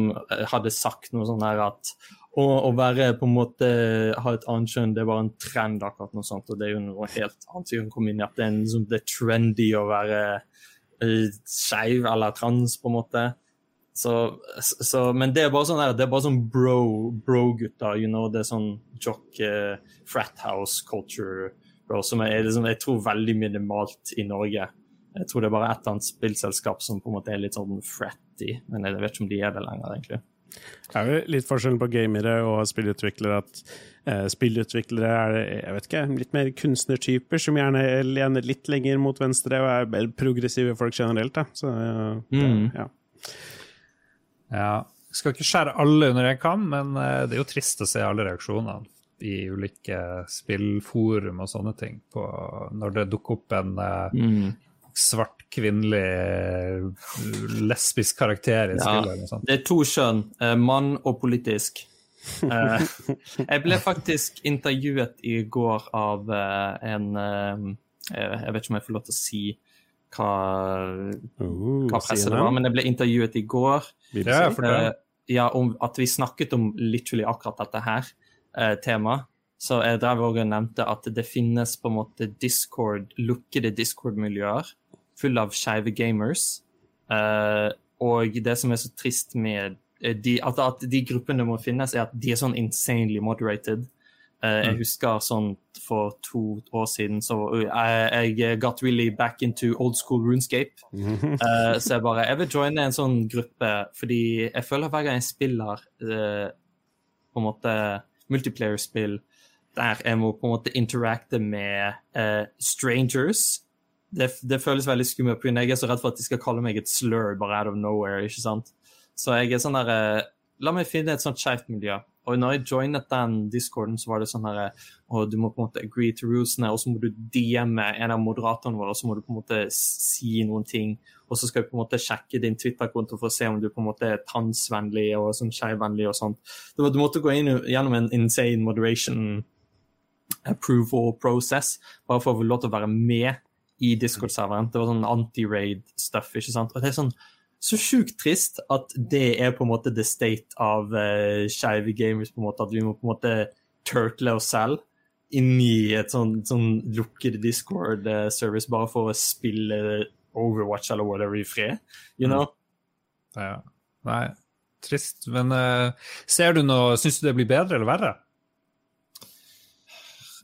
hadde sagt noe sånn her at å, å være på en måte ha et annet kjønn, det var en trend, akkurat noe sånt. Og det er jo noe helt annet vi kom inn i. At det er, en, liksom, det er trendy å være uh, skeiv eller trans, på en måte. Så, så, men det er bare sånn det er bare sånn bro-gutter, bro you know. Det er sånn jock uh, frat house culture, bro, som er liksom, jeg tror veldig minimalt i Norge. Jeg tror det er bare et eller annet spillselskap som på en måte er litt sånn fratty, men jeg vet ikke om de er det lenger, egentlig. Det er jo litt forskjell på gamere og spillutviklere. at Spillutviklere er jeg vet ikke, litt mer kunstnertyper som gjerne lener litt lenger mot venstre og er mer progressive folk generelt. Da. Så, mm. ja. ja. Skal ikke skjære alle under en kam, men eh, det er jo trist å se alle reaksjonene i ulike spillforum og sånne ting på når det dukker opp en eh, mm svart, kvinnelig, lesbisk karakter i spillet. Ja, det er to kjønn, eh, mann og politisk. Eh, jeg ble faktisk intervjuet i går av eh, en Jeg vet ikke om jeg får lov til å si hva, uh, hva presset det var, men jeg ble intervjuet i går ja, ja, om at vi snakket om literally akkurat dette her temaet. Så jeg drev og nevnte at det finnes på en måte Discord, lukkede Discord-miljøer full av skeive gamers. Og det som er så trist med eh, de, at, at, de gruppene må finnes, er at de er sånn insanely moderated. Uh, jeg mm. husker sånn for to år siden så uh, jeg got really back into old school runescape. Uh, så jeg bare Jeg vil joine en sånn gruppe, fordi jeg føler hver gang jeg spiller på en måte multiplayer-spill der jeg må på en måte interacte med strangers det, det, føles veldig skummelt, for jeg er så redd for at de skal kalle meg et slur bare out of nowhere. ikke sant? Så jeg er sånn der, eh, La meg finne et sånt skeivt miljø. Og når jeg joinet den discorden, så var det sånn herre og du må på en måte agree to rulesene, og så må du DM-e en av moderatorene våre, og så må du på en måte si noen ting. Og så skal vi på en måte sjekke din Twitter-konto for å se om du på en måte er tannsvennlig og sånn skeivvennlig og sånt. Du måtte gå inn gjennom en insane moderation approval process bare for å få lov til å være med i Discord-serveren. Det var sånn anti-raid-stuff. ikke sant? Og det er sånn så sjukt trist at det er på en måte the state av uh, skeive gamers. på en måte, At vi må på en måte turtle oss selv inn i et sånn, sånn lukket Discord-service bare for å spille Overwatch eller whatever i fred. You know? Mm. Ja. Nei, trist. Men uh, ser du noe Syns du det blir bedre eller verre?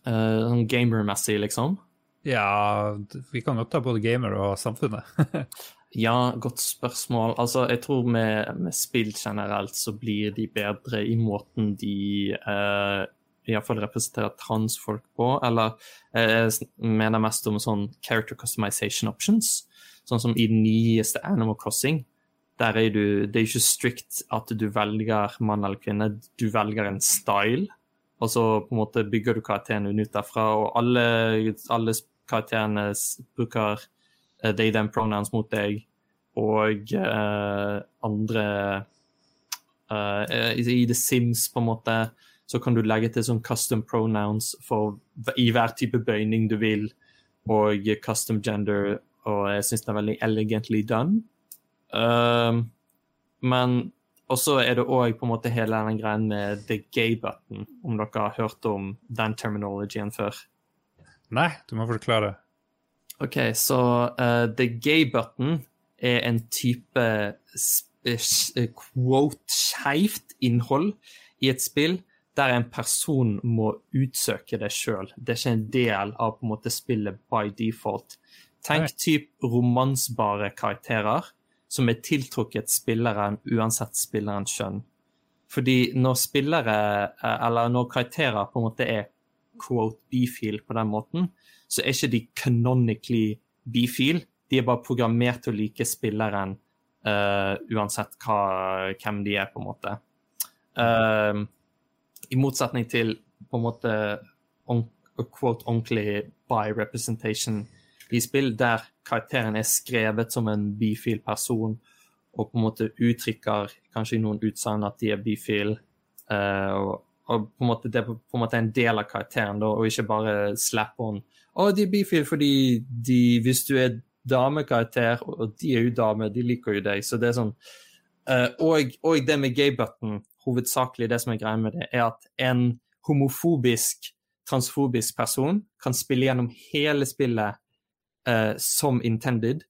Uh, sånn gamer-messig, liksom? Ja, vi kan godt ta både gamer og samfunnet. ja, godt spørsmål. Altså, jeg tror med, med, spill generelt så blir de bedre i måten de uh, iallfall representerer transfolk på. Eller eh, jeg mener mest om sånn character customization options. Sånn som i den nyeste Animal Crossing. Der er du, det er ikke strict at du velger mann eller kvinne, du velger en style. Og så på en måte bygger du karakteren ut derfra. Og alle, alle karakterene bruker they them pronouns mot deg, og uh, andre uh, I The Sims, på en måte, så kan du legge til sånn custom pronouns for i hver type bøyning du vil, og custom gender, og jeg syns det er veldig elegantly done. Um, men og så er det òg på en måte hele den greien med the gay button, om dere har hørt om den terminologien før? Nei, du må forklare. OK, så uh, the gay button er en type quote skeivt innhold i et spill der en person må utsøke det sjøl. Det er ikke en del av på en måte spillet by default. Tenk typ romansbare karakterer som er tiltrukket spilleren uansett spillerens skjønn. Fordi når spillere, eh, eller når karakterer på en måte er quote bifil på den måten, så er ikke de canonically bifil. De er bare programmert til å like spilleren uh, uansett hva, hvem de er, på en måte. Uh, I motsetning til på en måte on, quote ordentlig by representation i spill der karakteren er skrevet som en bifil person, og på en måte uttrykker kanskje i noen utsagn at de er bifil. Uh, og, og, på en måte det er på en måte en del av karakteren, da, og ikke bare slap on. Å, de er bifile fordi de, hvis du er damekarakter, og de er jo damer, de liker jo deg, så det er sånn uh, og, og, det med gay-button, hovedsakelig det som er greia med det, er at en homofobisk, transfobisk person kan spille gjennom hele spillet uh, som intended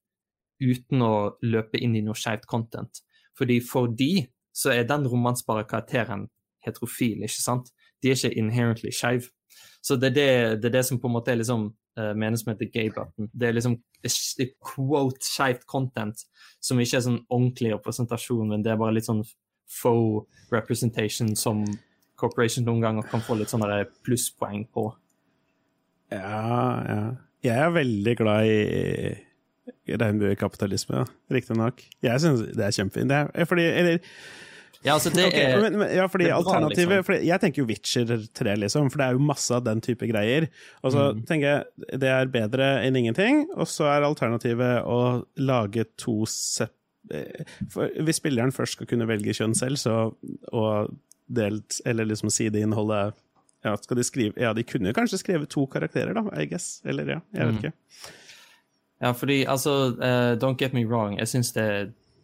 uten å løpe inn i noe skeivt content. Fordi for de så er den romansbare karakteren heterofil, ikke sant? De er ikke inherently skeiv. Så det er det, det er det, som på en måte er liksom uh, menes med the gay button. Det er liksom quote skeivt content som ikke er sånn ordentlig representasjon, men det er bare litt sånn faux representation som corporation noen ganger kan få litt sånne plusspoeng på. Ja, ja. Jeg er veldig glad i regnbuekapitalisme, riktignok. Jeg syns det er kjempefint. Fordi Eller ja, altså det okay, er, men, men, ja, fordi alternativet liksom. fordi Jeg tenker jo Witcher 3, liksom, for det er jo masse av den type greier. Og så mm. tenker jeg det er bedre enn ingenting, og så er alternativet å lage to sepp... For hvis spilleren først skal kunne velge kjønn selv, så og delt, eller liksom sideinnholdet ja, skal de skrive Ja, de kunne kanskje skrevet to karakterer, da, I guess. Eller ja, jeg vet mm. ikke. Ja, fordi altså uh, Don't get me wrong, jeg syns det,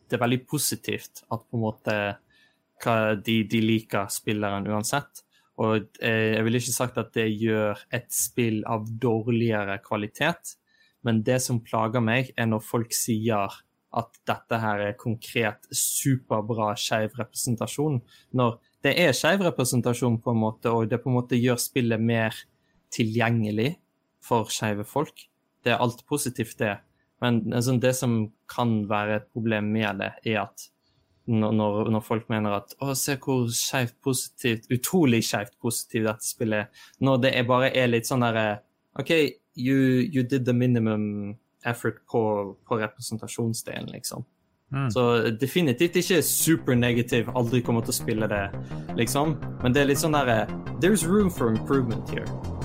det, er veldig positivt at på en måte de, de liker spilleren uansett. Og uh, jeg ville ikke sagt at det gjør et spill av dårligere kvalitet, men det som plager meg, er når folk sier at dette her er konkret superbra skeiv representasjon, når det er skeiv representasjon, på en måte, og det på en måte gjør spillet mer tilgjengelig for skeive folk. Det er alt positivt, det. Men altså, det som kan være et problem med det, er at når, når folk mener at å, se hvor skjevt positivt, utrolig skjevt positivt dette spillet er, når det er bare er litt sånn derre OK, you, you, did the minimum effort på, på representasjonsdelen, liksom. Mm. Så definitivt ikke super negativ, aldri kommer til å spille det, liksom. Men det er litt sånn derre There's room for improvement here.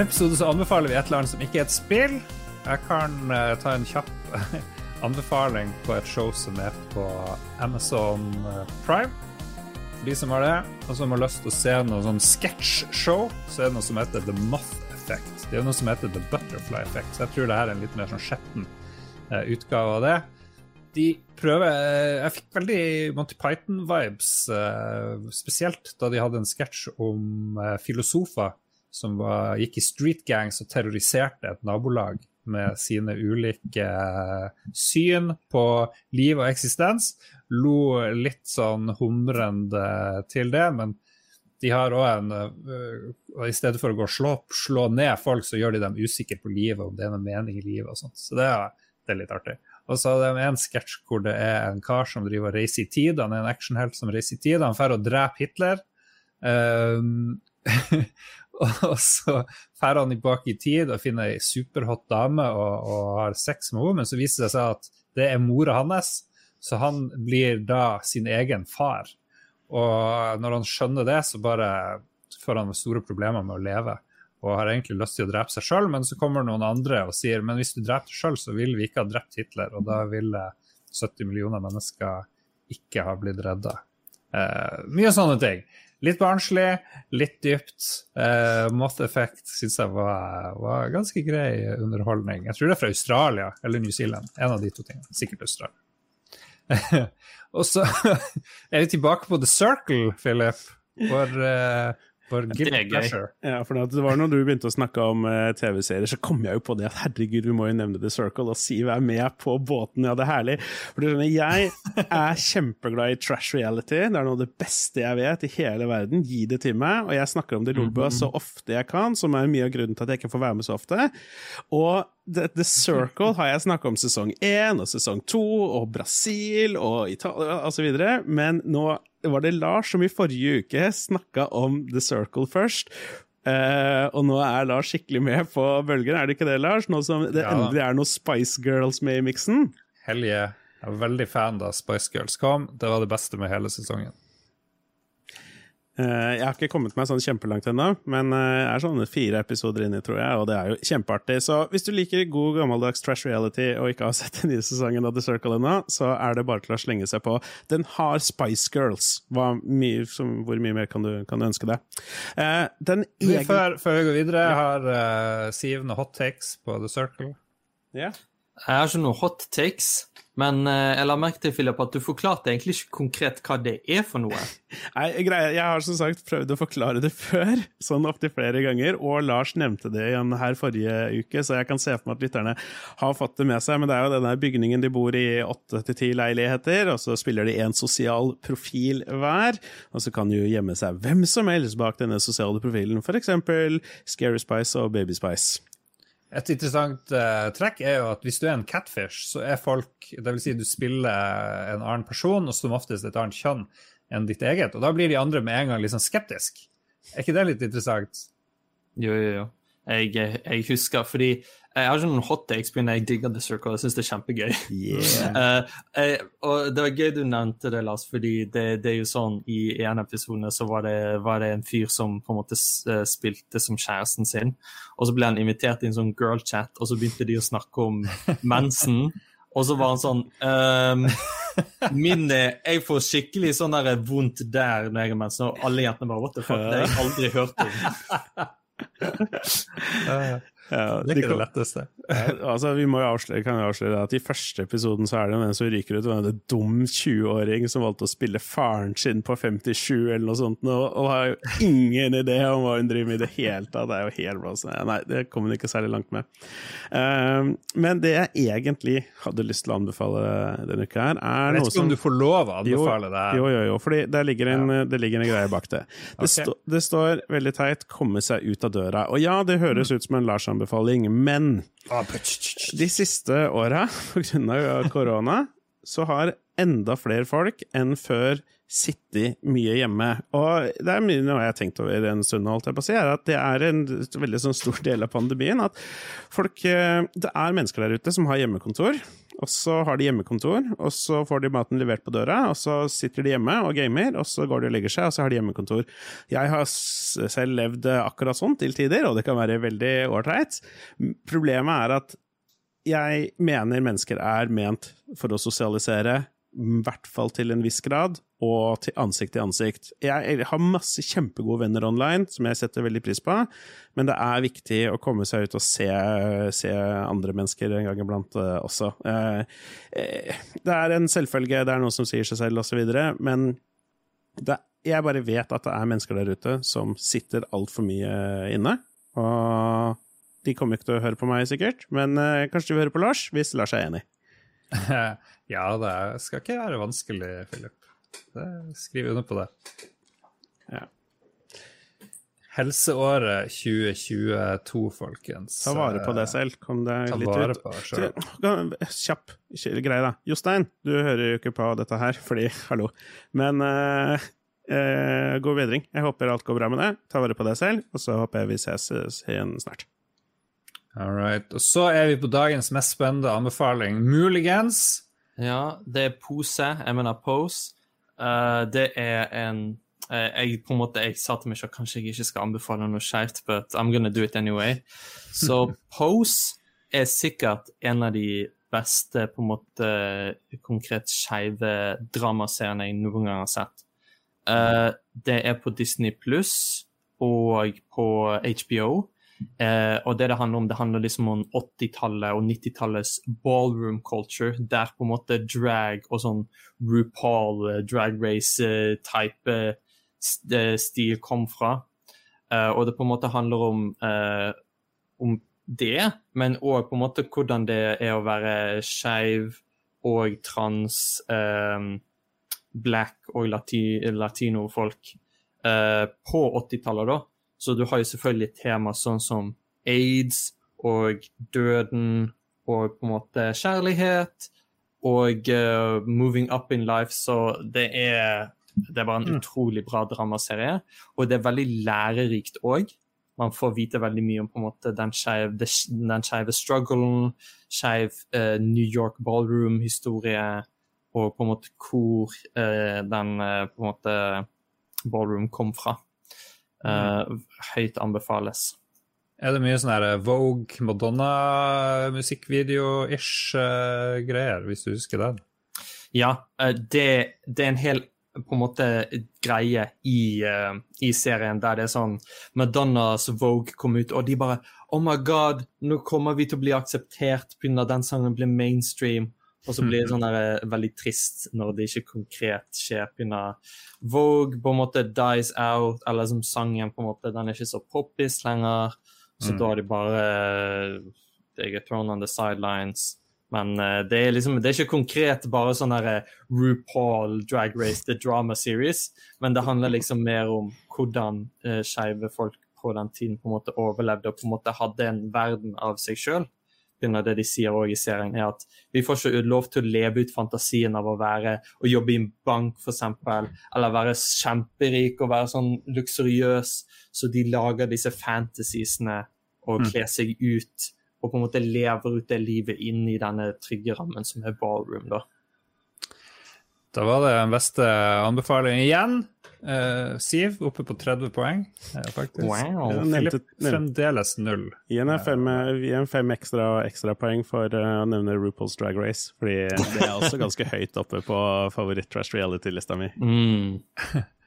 Episode så anbefaler vi et eller annet som ikke er et spill. Jeg kan uh, ta en kjapp anbefaling på et show som er på Amazon eh, Prime. For de som har det, og som har lyst til å se noe sånn sketsjshow, så er det noe som heter The Moth Effect. Det er noe som heter The Butterfly Effect, så jeg tror det her er en litt mer sånn skjetten uh, utgave av det. De prøver Jeg fikk veldig Monty Python-vibes, spesielt da de hadde en sketsj om filosofer som var, gikk i street gangs og terroriserte et nabolag med sine ulike uh, syn på liv og eksistens. Lo litt sånn humrende til det, men de har òg en og I stedet for å gå og slå, slå, ned folk, så gjør de dem usikre på livet, om det er noen mening i livet og sånt. Så det er, det er litt artig. Og så er det en sketsj hvor det er en kar som driver og reiser i tid. Han er en actionhelt som reiser i tid. Han drar og dreper Hitler Um, og så drar han tilbake i tid og finner ei superhot dame og, og, har sex med henne, men så viser det seg at det er mora hans, så han blir da sin egen far. Og når han skjønner det, så bare får han store problemer med å leve. Og har egentlig lyst til å drepe seg sjøl, men så kommer noen andre og sier men hvis du dreper deg sjøl, så vil vi ikke ha drept Hitler, og da ville 70 millioner mennesker ikke ha blitt redda. Eh, mye sånne ting. Litt barnslig, litt dypt. Uh, Moth Effect syns jeg var, var, ganske grei underholdning. Jeg tror det er fra Australia eller New Zealand. En av de to tingene. Sikkert Australia. og så er vi tilbake på The Circle, Philip. For uh, for det er gøy. Ja, for det var når du begynte å snakke om uh, TV-serier, så kom jeg jo på det at herregud, vi må jo nevne The Circle, og si vær med på båten. Ja, det er herlig. For jeg er kjempeglad i trash reality. Det er noe av det beste jeg vet i hele verden. Gi det til meg. Og jeg snakker om det i Lolbua så ofte jeg kan, som er mye av grunnen til at jeg ikke får være med så ofte. Og The, The Circle har jeg snakka om sesong én og sesong to, og Brasil og Italia osv., men nå var det Lars som i forrige uke snakka om The Circle først. Uh, og nå er Lars skikkelig med på bølgen, er det ikke det, Lars? Nå som det ja. endelig er noen Spice Girls med i miksen? Helje. Jeg er veldig fan da Spice Girls kom. Det var det beste med hele sesongen. Eh, jeg har ikke kommet meg sånn kjempelangt ennå, men eh, jeg er sånn fire episoder inni, tror jeg, og det er jo kjempeartig. Så hvis du liker god gammeldags trash reality og ikke har sett den nye sesongen av The Circle ennå, så er det bare til å slenge seg på. Den har Spice Girls. Mye, som, hvor mye mer kan du, kan du ønske deg? Eh, den egen... før, før, vi går videre, jeg har uh, Siv noen hot takes på The Circle? Ja. Yeah. Jeg har ikke noen hot takes. Men eh, jeg la merke til Philip, at du forklarte egentlig ikke konkret hva det er for noe. Nei, greia, Jeg har som sagt prøvd å forklare det før, sånn opptil flere ganger. Og Lars nevnte det igjen her forrige uke, så jeg kan se for meg at lytterne har fått det med seg. Men det er jo denne bygningen de bor i åtte til ti leiligheter, og så spiller de en sosial profil hver. Og så kan jo gjemme seg hvem som helst bak denne sosiale profilen, f.eks. Scary Spice og Baby Spice. Et interessant uh, trekk er jo at hvis du er en catfish, så er folk Dvs. Si du spiller en annen person, og som oftest et annet kjønn enn ditt eget. Og da blir de andre med en gang litt sånn skeptisk. Er ikke det litt interessant? Jo, jo, jo. Jeg, jeg husker fordi jeg har ikke noen hot takes, men jeg digger The Circle. Jeg syns det er kjempegøy. Yeah. uh, jeg, og det var gøy du nevnte det, Lars, fordi det, det er jo sånn i en episode så var det, var det, en fyr som på en måte eh, spilte som kjæresten sin, og så ble han invitert i en sånn girl-chat, og så begynte de å snakke om mensen. Og så var han sånn um, min, Jeg får skikkelig sånn der vondt der når jeg har mensen, og alle jentene bare What the fuck? Det har jeg aldri hørt om. Ja, det er ikke det letteste. ja, altså, vi må jo avsløre, kan jo avsløre at I første episoden så er det en som ryker ut. En dum 20-åring som valgte å spille faren sin på 57 eller noe sånt, og, og har jo ingen idé om hva hun driver med i det hele tatt. Det er jo helt bra. Nei, det kommer hun ikke særlig langt med. Um, men det jeg egentlig hadde lyst til å anbefale denne uka, her er noe som Jeg vet ikke om du får lov å anbefale det. Jo, jo, jo, fordi det ligger en, ja. det ligger en greie bak det. Det, okay. sto, det, står veldig teit 'komme seg ut av døra'. Og ja, det høres ut som en Lars anbefaling, men ah, de siste åra, pga. korona, så har enda flere folk enn før sittet mye hjemme. Og det er mye jeg har tenkt over en stund, holdt jeg på å si, er at det er en veldig sånn stor del av pandemien at folk eh, Det er mennesker der ute som har hjemmekontor. Og så har de hjemmekontor, og så får de maten levert på døra, og så sitter de hjemme og gamer, og så går de og legger seg, og så har de hjemmekontor. Jeg har selv levd akkurat sånn til tider, og det kan være veldig ålreit. Problemet er at jeg mener mennesker er ment for å sosialisere, i hvert fall til en viss grad, og til ansikt til ansikt. Jeg har masse kjempegode venner online, som jeg setter veldig pris på, men det er viktig å komme seg ut og se, se andre mennesker en gang iblant uh, også. Uh, det er en selvfølge, det er noen som sier seg selv, osv., men det, jeg bare vet at det er mennesker der ute som sitter altfor mye inne. Og de kommer ikke til å høre på meg, sikkert, men uh, kanskje de vil høre på Lars, hvis Lars er enig. ja, det skal ikke være vanskelig, Philip. Skriv under på det. Ja. Helseåret 2022, folkens. Ta vare på deg selv. Kom deg Ta litt vare ut. På deg selv. Kjapp greie, da. Jostein, du hører jo ikke på dette her, fordi Hallo. Men uh, uh, god bedring. Jeg håper alt går bra med det. Ta vare på deg selv, og så håper jeg vi ses igjen snart. All right. Og så er vi på dagens mest spennende anbefaling, muligens. Ja, det er pose. Jeg mener pose. Uh, det er en uh, Jeg på en måte, jeg sa til meg selv kanskje jeg ikke skal anbefale noe skjevt, but I'm gonna do it anyway. Så pose er sikkert en av de beste på en måte konkret skeive dramaseriene jeg noen gang har sett. Uh, det er på Disney pluss og på HBO. Uh, og det det handler om, det handler liksom om 80-tallet og 90-tallets ballroom culture, der på en måte drag og sånn RuPaul, uh, drag race-type stil kom fra. og det på en måte handler om, om det, men òg på en måte hvordan det er å være skeiv og trans, black og lati latinofolk på 80-tallet, da. Så du har jo selvfølgelig tema sånn som aids og døden og på en måte kjærlighet og uh, moving up in life, så det er det bare en mm. utrolig bra dramaserie, og det er veldig lærerikt òg man får vite veldig mye om på en måte den skeive strugglen, skeiv uh, New York ballroom-historie, og på en måte hvor uh, den på en måte ballroom kom fra. Mm. Høyt anbefales. Er det mye sånn Vogue, Madonna-musikkvideo-ish greier, hvis du husker den? Ja, det, det er en hel på en måte greie i, uh, i, serien der det er sånn Madonnas Vogue kom ut, og de bare Oh my God, nå kommer vi til å bli akseptert pga. den sangen blir mainstream. Og så blir det sånn der, uh, veldig trist når det ikke konkret skjer pga. Vogue på en måte dies out, eller som sangen på en måte, den er ikke så poppis lenger. Så mm. da er de bare They get thrown on the sidelines. Men uh, det, er liksom, det er ikke konkret bare sånn der eh, RuPaul Drag Race The Drama Series, men det handler liksom mer om hvordan uh, skeive folk på den tiden på en måte overlevde og på en måte hadde en verden av seg sjøl. Det de sier også i serien, er at vi får ikke lov til å leve ut fantasien av å være å jobbe i en bank, f.eks., eller være kjemperik og være sånn luksuriøs, så de lager disse fantasiesene og mm. kler seg ut og på en måte lever ut det livet inn i denne trygge rammen som er ballroom. Da Da var det den beste anbefalingen igjen. Uh, Siv oppe på 30 poeng, uh, faktisk. Wow. Nevnte, fremdeles null. Gi en fem, uh, fem ekstra poeng for å nevne RuPaul's Drag Race, fordi det er også ganske høyt oppe på favoritt-trash reality-lista mi. Mm.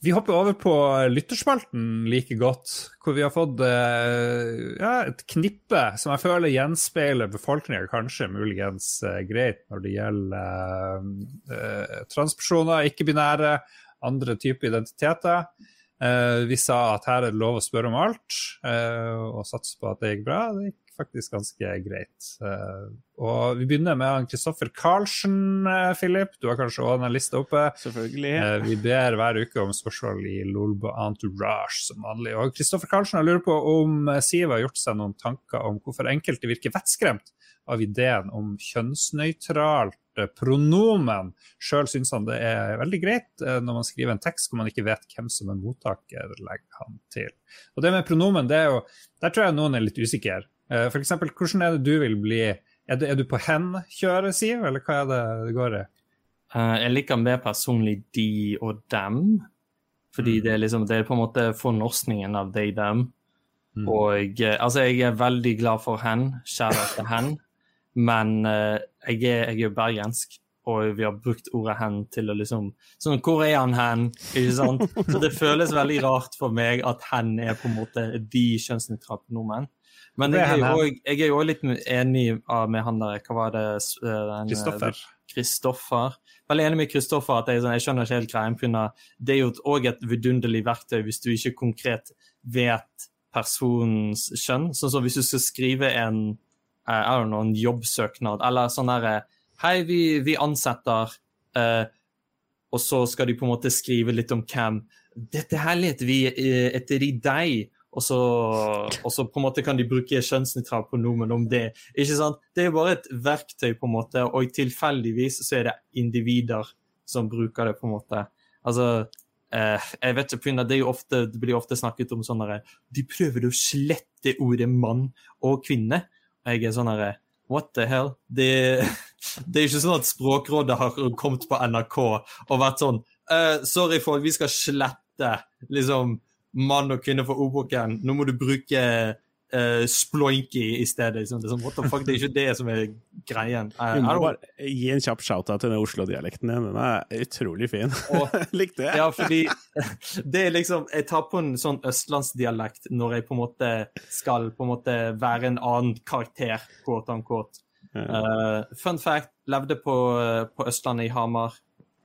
Vi hopper over på lytterspalten like godt, hvor vi har fått uh, ja, et knippe som jeg føler gjenspeiler befolkninga kanskje muligens uh, greit når det gjelder uh, transpersoner, ikke-binære, andre typer identiteter. vi sa at her er det lov å spørre om alt, og satse på at det gikk bra. Det gikk faktisk ganske greit. Uh, og Vi begynner med Kristoffer Karlsen, uh, Philip. Du har kanskje òg den lista oppe. Selvfølgelig. Uh, vi ber hver uke om spørsmål i Lolbo Entourage som vanlig. Og Kristoffer Karlsen har lurer på om Siv har gjort seg noen tanker om hvorfor enkelte virker vettskremt av ideen om kjønnsnøytralt pronomen. Sjøl syns han det er veldig greit når man skriver en tekst hvor man ikke vet hvem som er mottaker, legger han til. Og det med pronomen, det er jo, der tror jeg noen er litt usikre. Eh, for eksempel, hvordan er det du vil bli Er du, er du på hen-kjøret, Siv, eller hva er det det går i? Uh, jeg liker mer personlig de og dem. Fordi mm. det, er liksom, det er på en måte fornorskningen av they, dem. Mm. Og uh, altså, jeg er veldig glad for hen. Kjære til hen. Men uh, jeg, er, jeg er bergensk, og vi har brukt ordet hen til å liksom Sånn, hvor er han hen? Ikke sant? Så det føles veldig rart for meg at hen er på en måte de kjønnsnøytrale pronomen. Men jeg er jo òg litt enig med han der Hva var det Kristoffer. Kristoffer. Veldig enig med Kristoffer at jeg, sånn, jeg skjønner ikke helt greia. Det er jo òg et vidunderlig verktøy hvis du ikke konkret vet personens kjønn. Sånn som hvis du skal skrive en, uh, know, en jobbsøknad, eller sånn derre Hei, vi, vi ansetter uh, Og så skal de på en måte skrive litt om hvem Dette her leter vi etter i deg og så, og så, på en måte kan de bruke kjønnsnøytralt pronomen om det. Ikke sant? Det er bare et verktøy, på en måte, og tilfeldigvis så er det individer som bruker det, på en måte. Altså, eh, jeg vet ikke, det, ofte, det, blir ofte snakket om sånn De prøver å slette ordet mann og kvinne. Og jeg er sånn herre What the hell? Det, det, er ikke sånn at Språkrådet har kommet på NRK og vært sånn eh, Sorry, folk, vi skal slette liksom mann og kvinne for ordboken. Nå må du bruke uh, sploinky i stedet. Liksom. Det er sånn, what the fuck, det er ikke det som er greien. Uh, må bare gi en kjapp shout-out til den Oslo-dialekten din. Den er utrolig fin. Likte det. Ja, fordi det er liksom Jeg tar på en sånn østlandsdialekt når jeg på en måte skal på en måte være en annen karakter, quote on quote. Uh, fun fact, levde på, på, Østlandet i Hamar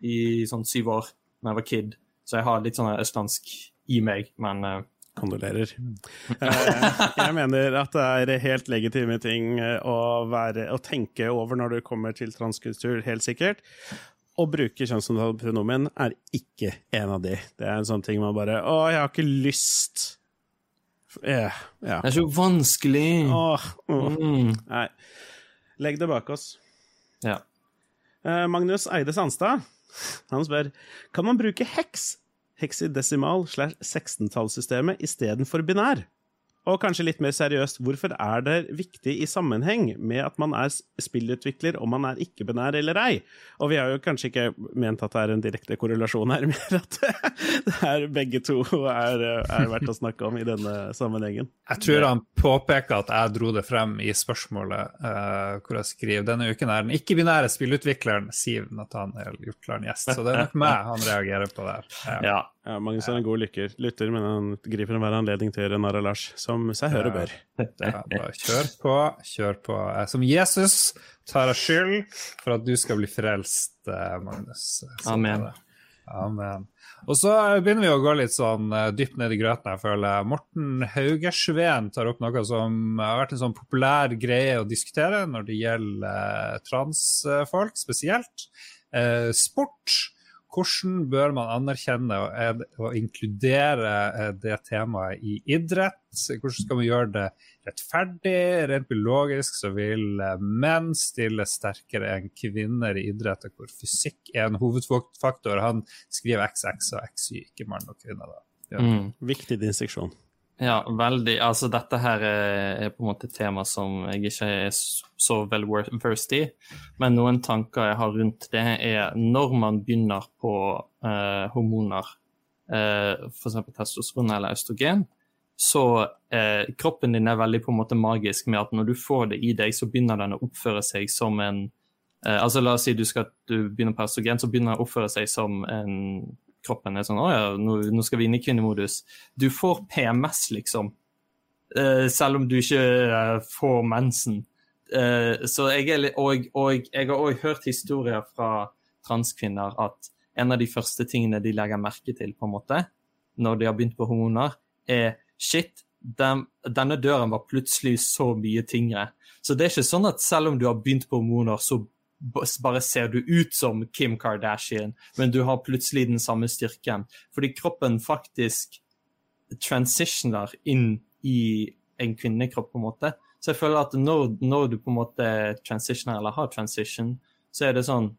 i sånn syv år da jeg var kid, så jeg har litt sånn østlandsk i meg, men uh, Kondolerer. Eh, jeg mener at det er helt legitime ting eh, å, være, å tenke over når du kommer til transkultur, helt sikkert. Å bruke kjønnsnøytrale pronomen er ikke en av de. Det er en sånn ting man bare Å, jeg har ikke lyst. Yeah, yeah. Det er så vanskelig. Åh, åh. Mm. Nei. Legg det bak oss. Ja. Eh, Magnus Eide Sandstad, han spør Kan man bruke heks heksidesimal slash 16-tallssystemet istedenfor binær. Og kanskje litt mer seriøst, hvorfor er det viktig i sammenheng med at man er spillutvikler om man er ikke-binær eller ei? Og vi har jo kanskje ikke ment at det er en direkte korrelasjon her, mer at det er begge to er, er verdt å snakke om i denne sammenhengen. Jeg tror han påpeker at jeg dro det frem i spørsmålet uh, hvor jeg skriver denne uken er den ikke-binære spillutvikleren Siv Nathaniel Hjortland gjest. Så det er nok meg han reagerer på der. Ja. ja. Ja, Magnus er en god lykker. lytter, men han griper enhver anledning til å gjøre narr av Lars, som seg hører bør. Ja, bare kjør på, kjør på. Som Jesus tar jeg skyld for at du skal bli frelst, eh, Magnus. Amen. Amen. Og så begynner vi å gå litt sånn uh, dypt ned i grøten, jeg føler. Morten Haugesveen tar opp noe som har vært en sånn populær greie å diskutere når det gjelder uh, transfolk spesielt. Sport hvordan bør man anerkjenne og, og inkludere eh, det temaet i idrett? Hvordan skal man gjøre det rettferdig? Rent biologisk så vil eh, menn stille sterkere enn kvinner i idrett, hvor fysikk er en hovedfaktor. Han skriver XX og XY, ikke mann og kvinne. da. Ja. Mm. Viktig distinksjon. Ja, veldig. Altså, dette her er, på en måte et tema som jeg ikke er så vel versed i. Men noen tanker jeg har rundt det, er når man begynner på eh, hormoner, eh, f.eks. testosteron eller østrogen, så eh, kroppen din er veldig på en måte magisk med at når du får det i deg, så begynner den å oppføre seg som en eh, Altså La oss si du skal du begynner på østrogen, så begynner den å oppføre seg som en kroppen er sånn Å ja, nå, nå skal vi inn i kvinnemodus. Du får PMS, liksom. Uh, selv om du ikke uh, får mensen. Uh, så jeg er og, og, jeg har òg hørt historier fra transkvinner at en av de første tingene de legger merke til, på en måte, når de har begynt på hormoner, er shit, den, denne døren var plutselig så mye tyngre. Så det er ikke sånn at selv om du har begynt på hormoner, så bare ser du ut som Kim Kardashian, men du har plutselig den samme styrken. Fordi kroppen faktisk transitioner inn i en kvinnekropp, på en måte. Så jeg føler at når, når du på en måte transitioner eller har transition, så er det sånn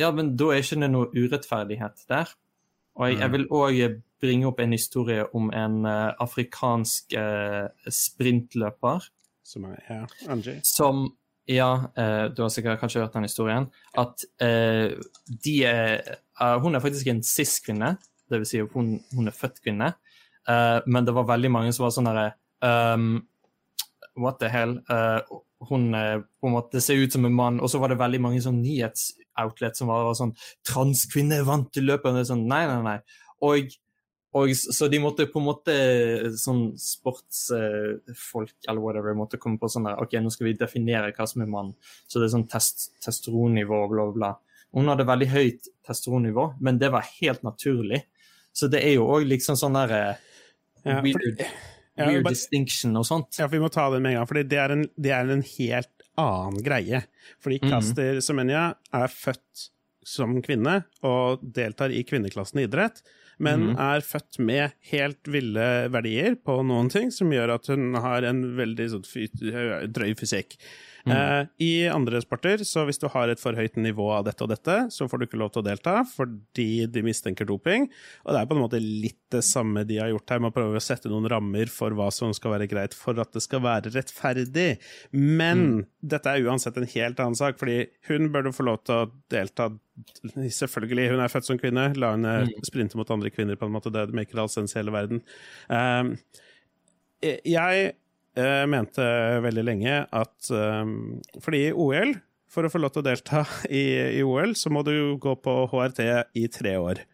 Ja, men da er ikke det noe urettferdighet der. Og jeg, jeg mm. vil òg bringe opp en historie om en uh, afrikansk uh, sprintløper. Som er ja, Angie. Som ja, eh, du har sikkert kanskje hørt den historien. At eh, de er uh, Hun er faktisk en cis-kvinne, dvs. Si hun, hun er født kvinne. Eh, men det var veldig mange som var sånn derre um, What the hell? Uh, hun på en måte ser ut som en mann. Og så var det veldig mange sånn nyhetsoutlet som var, var sånn Transkvinne vant til løpet. Sånn, nei, nei, nei. Og og, så de måtte på en måte, sånn sportsfolk eller whatever, måtte komme på sånn der OK, nå skal vi definere hva som er mann. Så det er sånn test, testosteronnivå, bla, bla. Hun hadde veldig høyt testosteronnivå, men det var helt naturlig. Så det er jo òg liksom sånn der ja, weird, ja, weird bare, distinction og sånt. Ja, for vi må ta det med en gang, for det, det, er en helt annen greie. Fordi Caster mm. Semenya er født som kvinne og deltar i kvinneklassen i idrett men mm. er født med helt ville verdier på noen ting, som gjør at hun har en veldig sånn, drøy fysikk. Mm. Uh, I andre sporter, så hvis du har et for høyt nivå av dette og dette, så får du ikke lov til å delta fordi de mistenker doping. Og det er på en måte litt det samme de har gjort her, med å prøve å sette noen rammer for hva som skal være greit for at det skal være rettferdig. Men mm. dette er uansett en helt annen sak, fordi hun burde få lov til å delta Selvfølgelig, hun er født som kvinne. La henne mm. sprinte mot andre kvinner, på en måte. Det maker all sens i hele verden. Um, jeg uh, mente veldig lenge at um, Fordi OL, for å få lov til å delta i, i, OL, så må du gå på HRT i tre år.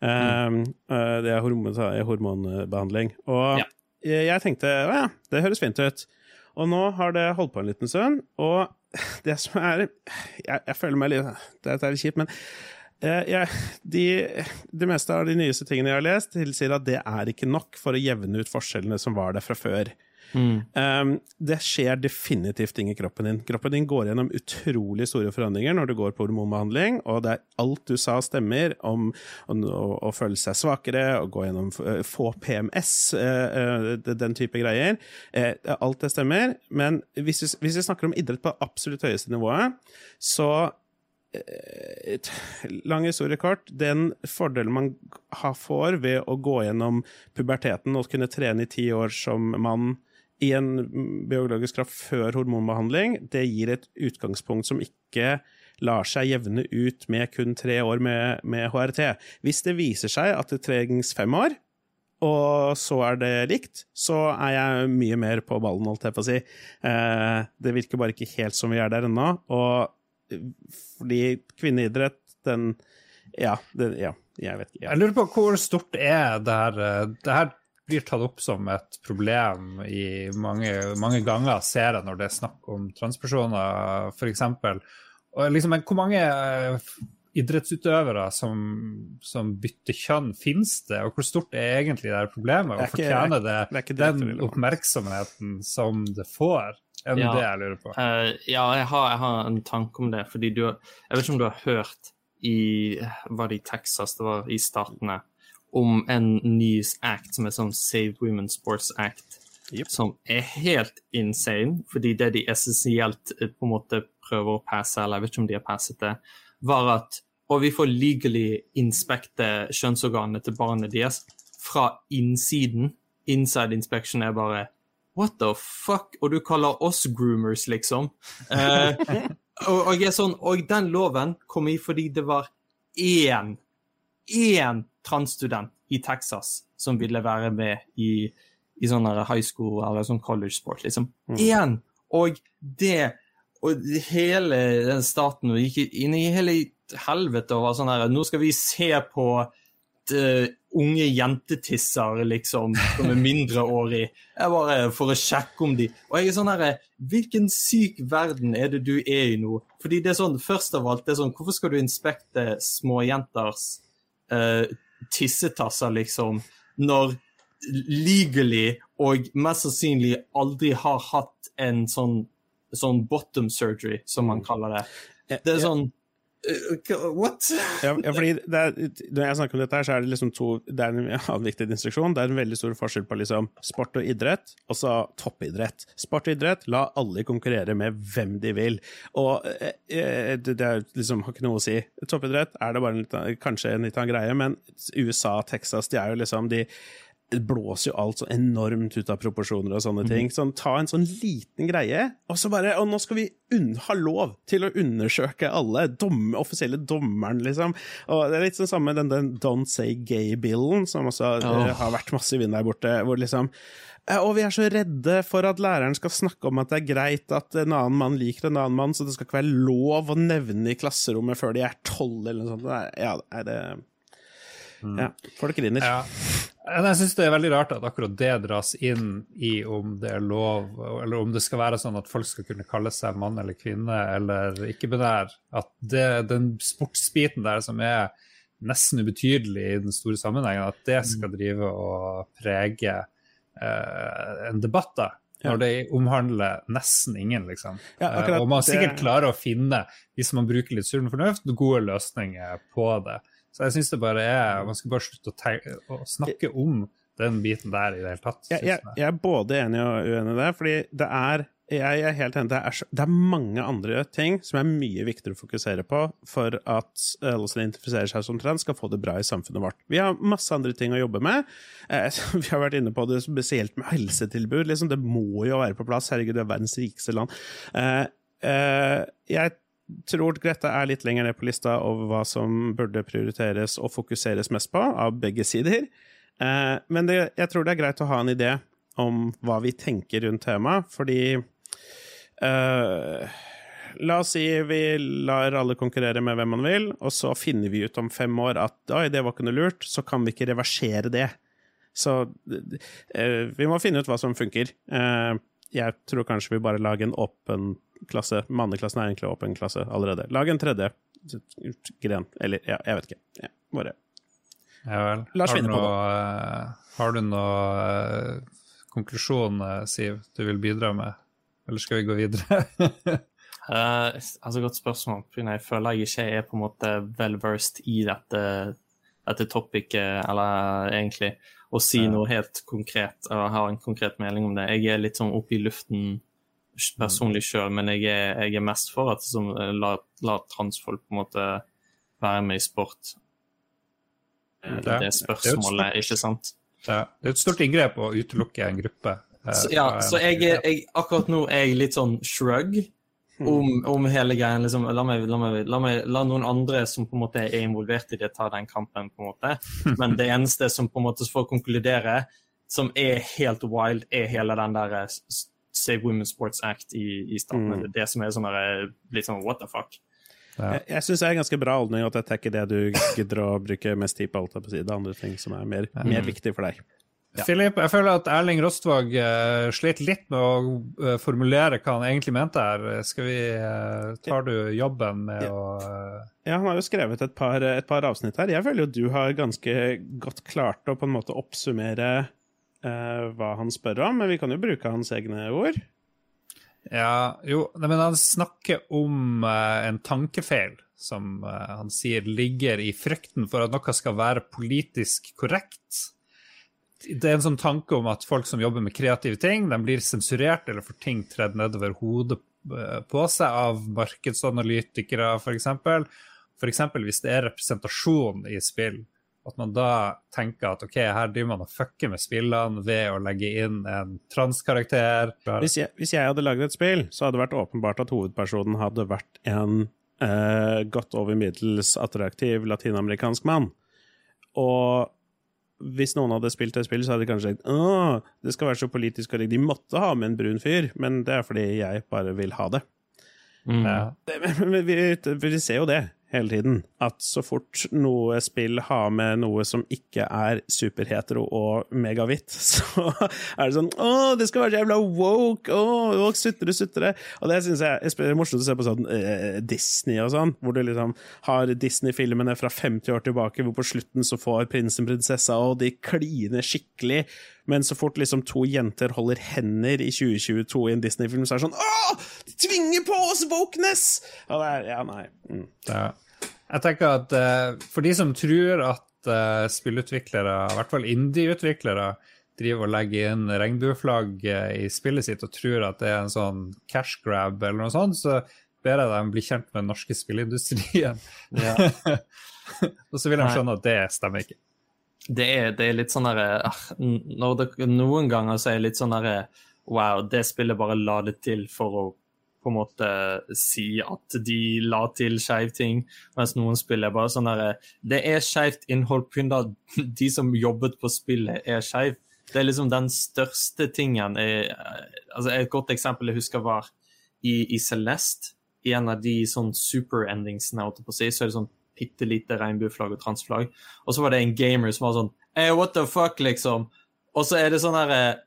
Um, uh, det er hormon, hormonbehandling. Og ja. jeg, jeg tenkte ja, det høres fint ut. Og nå har det holdt på en liten stund, og det som er Jeg, jeg føler meg litt Dette er litt kjipt, men uh, de, det meste av de nyeste tingene jeg har lest, tilsier at det er ikke nok for å jevne ut forskjellene som var der fra før. Mm. Um, det skjer definitivt ting i kroppen din. Kroppen din går gjennom utrolig store forandringer når du går på hormonbehandling, og det er alt du sa stemmer om å, føle seg svakere, å gå gjennom uh, få PMS, uh, uh, den type greier. Uh, alt det stemmer, men hvis vi, hvis vi snakker om idrett på absolutt høyeste nivået, så et lang historie kort, den fordelen man får ved å gå gjennom puberteten og kunne trene i ti år som mann i en biologisk kraft før hormonbehandling, det gir et utgangspunkt som ikke lar seg jevne ut med kun tre år med, med HRT. Hvis det viser seg at det trengs fem år, og så er det likt, så er jeg mye mer på ballen, holdt jeg på å si. Eh, det virker bare ikke helt som vi er der ennå. Og fordi kvinneidrett, den Ja, den, ja jeg vet ikke. Ja. Jeg lurer på hvor stort er det her eh, Det her blir tatt opp som et problem i mange, mange ganger, ser jeg, når det er snakk om transpersoner, f.eks. Liksom, hvor mange eh, idrettsutøvere som, som, bytter kjønn, finnes det? Og hvor stort er egentlig det problemet? Og fortjener det, det den oppmerksomheten som det får? Er det ja, det jeg lurer på? Uh, ja, jeg har, jeg har, en tanke om det. fordi du, Jeg vet ikke om du har hørt i Var det i Texas? Det var i Statene om en ny act som er sånn Save Women Sports Act, yep. som er helt insane, fordi det de essensielt eh, på en måte prøver å passe, eller jeg vet ikke om de har passet det, var at og vi får legally inspekte kjønnsorganene til barnet deres fra innsiden. Inside inspection er bare What the fuck? Og du kaller oss groomers, liksom. Eh, og, og, sånn, og, den loven kom i fordi det var én, én transstudent i Texas som ville være med i, i sånn high school eller sånn college sport. liksom. Mm. Og det Og hele den staten gikk inn i hele helvete og var sånn her Nå skal vi se på de, unge jentetisser, liksom, som er mindreårig, bare for å sjekke om de Og jeg er sånn herre Hvilken syk verden er det du er i nå? Fordi det er sånn, først av alt, det er sånn Hvorfor skal du inspekte småjenters uh, tissetasser, liksom, når legally og mest sannsynlig aldri har hatt en sånn, sånn bottom surgery, som man kaller det. Det er sånn what? ja, fordi er, Når jeg snakker om dette, her, så er det liksom to Det er en viktig instruksjon. Det er en veldig stor forskjell på liksom sport og idrett, og så toppidrett. Sport og idrett, la alle konkurrere med hvem de vil. Og eh, eh det, det er liksom har ikke noe å si. Toppidrett er det bare en, kanskje en litt annen greie, men USA, Texas, de er jo liksom de blåser jo alt så enormt ut av proporsjoner og sånne ting. Mhm. Sånn, ta en sånn liten greie, og så bare Og nå skal vi ha lov til å undersøke alle. Dom, offisielle dommeren, liksom. Og det er litt sånn samme den, den Don't Say Gay-billen, som også oh. har vært masse i vinden der borte, hvor liksom og vi er så redde for at læreren skal snakke om at det er greit at en annen mann liker en annen mann, så det skal ikke være lov å nevne i klasserommet før de er tolv, eller noe sånt. Ja, det mm. Ja, folk griner. Ja. Jeg syns det er veldig rart at akkurat det dras inn i om det er lov, eller om det skal være sånn at folk skal kunne kalle seg mann eller kvinne eller ikke-binær. At det, den sportsbiten der som er nesten ubetydelig i den store sammenhengen, at det skal drive og prege eh, en debatt. da. Når det omhandler nesten ingen, liksom. Ja, og man sikkert klarer å finne, hvis man bruker litt sunn fornuft, gode løsninger på det. Så jeg syns det bare er Man skal bare slutte å, å, snakke om den biten der i det hele tatt. Jeg, jeg, jeg, er både enig og uenig i det, fordi det er jeg er helt enig. Det er, det er, mange andre ting som er mye viktigere å fokusere på for at alle som identifiserer seg som trans, skal få det bra i samfunnet vårt. Vi har masse andre ting å jobbe med. Eh, vi har vært inne på det spesielt med helsetilbud. Liksom, det må jo være på plass. Herregud, det er verdens rikeste land. Eh, eh, jeg tror Greta er litt lenger ned på lista over hva som burde prioriteres og fokuseres mest på, av begge sider. Eh, men det, jeg tror det er greit å ha en idé om hva vi tenker rundt temaet, fordi eh, la oss si vi lar alle konkurrere med hvem man vil, og så finner vi ut om fem år at oi, det var ikke noe lurt, så kan vi ikke reversere det. Så eh, vi må finne ut hva som funker. Uh, jeg tror kanskje vi bare lager en åpen klasse. Manneklassen er egentlig åpen klasse allerede. Lag en tredje gren. Eller, ja, jeg vet ikke. Ja, bare ja vel. La oss finne på det. Har du noe konklusjon, Siv, du vil bidra med? Eller skal vi gå videre? uh, altså Godt spørsmål. Jeg føler jeg ikke er på en måte well versed i dette, dette topicet, eller egentlig å si noe helt konkret og ha en konkret mening om det. Jeg er litt sånn oppe i luften personlig sjøl, men jeg er, jeg er, mest for at som, la, la, transfolk på en måte være med i sport. Det, det spørsmålet, ikke sant? Ja. Det er et stort inngrep å utelukke en gruppe så, ja, så jeg, jeg, akkurat nå er jeg litt sånn shrug. Om, om hele greien. Liksom, la, meg, la, meg, la, meg, la, noen andre som på en måte er involvert i det, ta den kampen. på en måte. Men det eneste som på en måte får konkludere, som er helt wild, er hele den der eh, Save Women's Sports Act i, i staten. Mm. Det som er sånn litt sånn what the fuck. Ja. Jeg, jeg syns det er ganske bra holdning at jeg tar ikke det du gidder å bruke mest tid på. alt på Det er andre ting som er mer, mm. mer viktig for deg. Ja. Philip, jeg føler at Erling Rostvåg uh, slet litt med å uh, formulere hva han egentlig mente her. Skal vi, uh, Tar du jobben med ja. å Ja, han har jo skrevet et par, et par, avsnitt her. Jeg føler jo du har ganske godt klart å på en måte oppsummere hva han spør om, men vi kan jo bruke hans egne ord. Ja, jo, men han snakker om en tankefeil som han sier ligger i frykten for at noe skal være politisk korrekt det er en sånn tanke om at folk som jobber med kreative ting, de blir sensurert eller får ting tredd nedover hodet eh, på seg av markedsanalytikere, f.eks. F.eks. hvis det er representasjon i spill, at man da tenker at ok, her driver man og fucker med spillene ved å legge inn en transkarakter. Hvis jeg, hvis jeg hadde laget et spill, så hadde det vært åpenbart at hovedpersonen hadde vært en eh, godt over middels attraktiv latinamerikansk mann. Og hvis noen hadde spilt det spillet, så hadde de kanskje sagt Åh, det skal være så politisk korrekt. De måtte ha med en brun fyr, men det er fordi jeg bare vil ha det. Mm. Ja. Men vi, vi, ser jo det hele tiden. At så fort noe spill har med noe som ikke er superhetero og megahvitt, så er det sånn Å, det skal være jævla woke! Å sutre, sutre! Og det syns jeg er morsomt å se på sånn eh, Disney og sånn, hvor du liksom har Disney-filmene fra 50 år tilbake, hvor på slutten så får prinsen prinsessa, og de kliner skikkelig. Men så fort liksom to jenter holder hender i 2022 i en Disney-film, så er det sånn Åh! De tvinger på oss wokeness! Og det er, ja, nei. Mm. Ja. Jeg tenker at uh, for de som tror at uh, spillutviklere, i hvert fall indie-utviklere, driver og legger inn regnbueflagg uh, i spillet sitt og tror at det er en sånn cash grab eller noe sånt, så ber jeg dem bli kjent med den norske spillindustrien. Ja. og så vil de skjønne at det stemmer ikke det er, det er litt sånn derre ah, Noen ganger så er det litt sånn derre Wow, det spillet bare la det til for å på en måte si at de la til skeiv ting, mens noen spill er bare sånn derre Det er skeivt innhold pga. de som jobbet på spillet, er skeive. Det er liksom den største tingen er, altså Et godt eksempel jeg husker var i, i Celeste. I en av de sånn super-endingsene, så er det sånn bitte lite regnbueflagg og transflagg. Og så var det en gamer som var sånn hey, what the fuck, liksom. Og så er det sånn herre eh,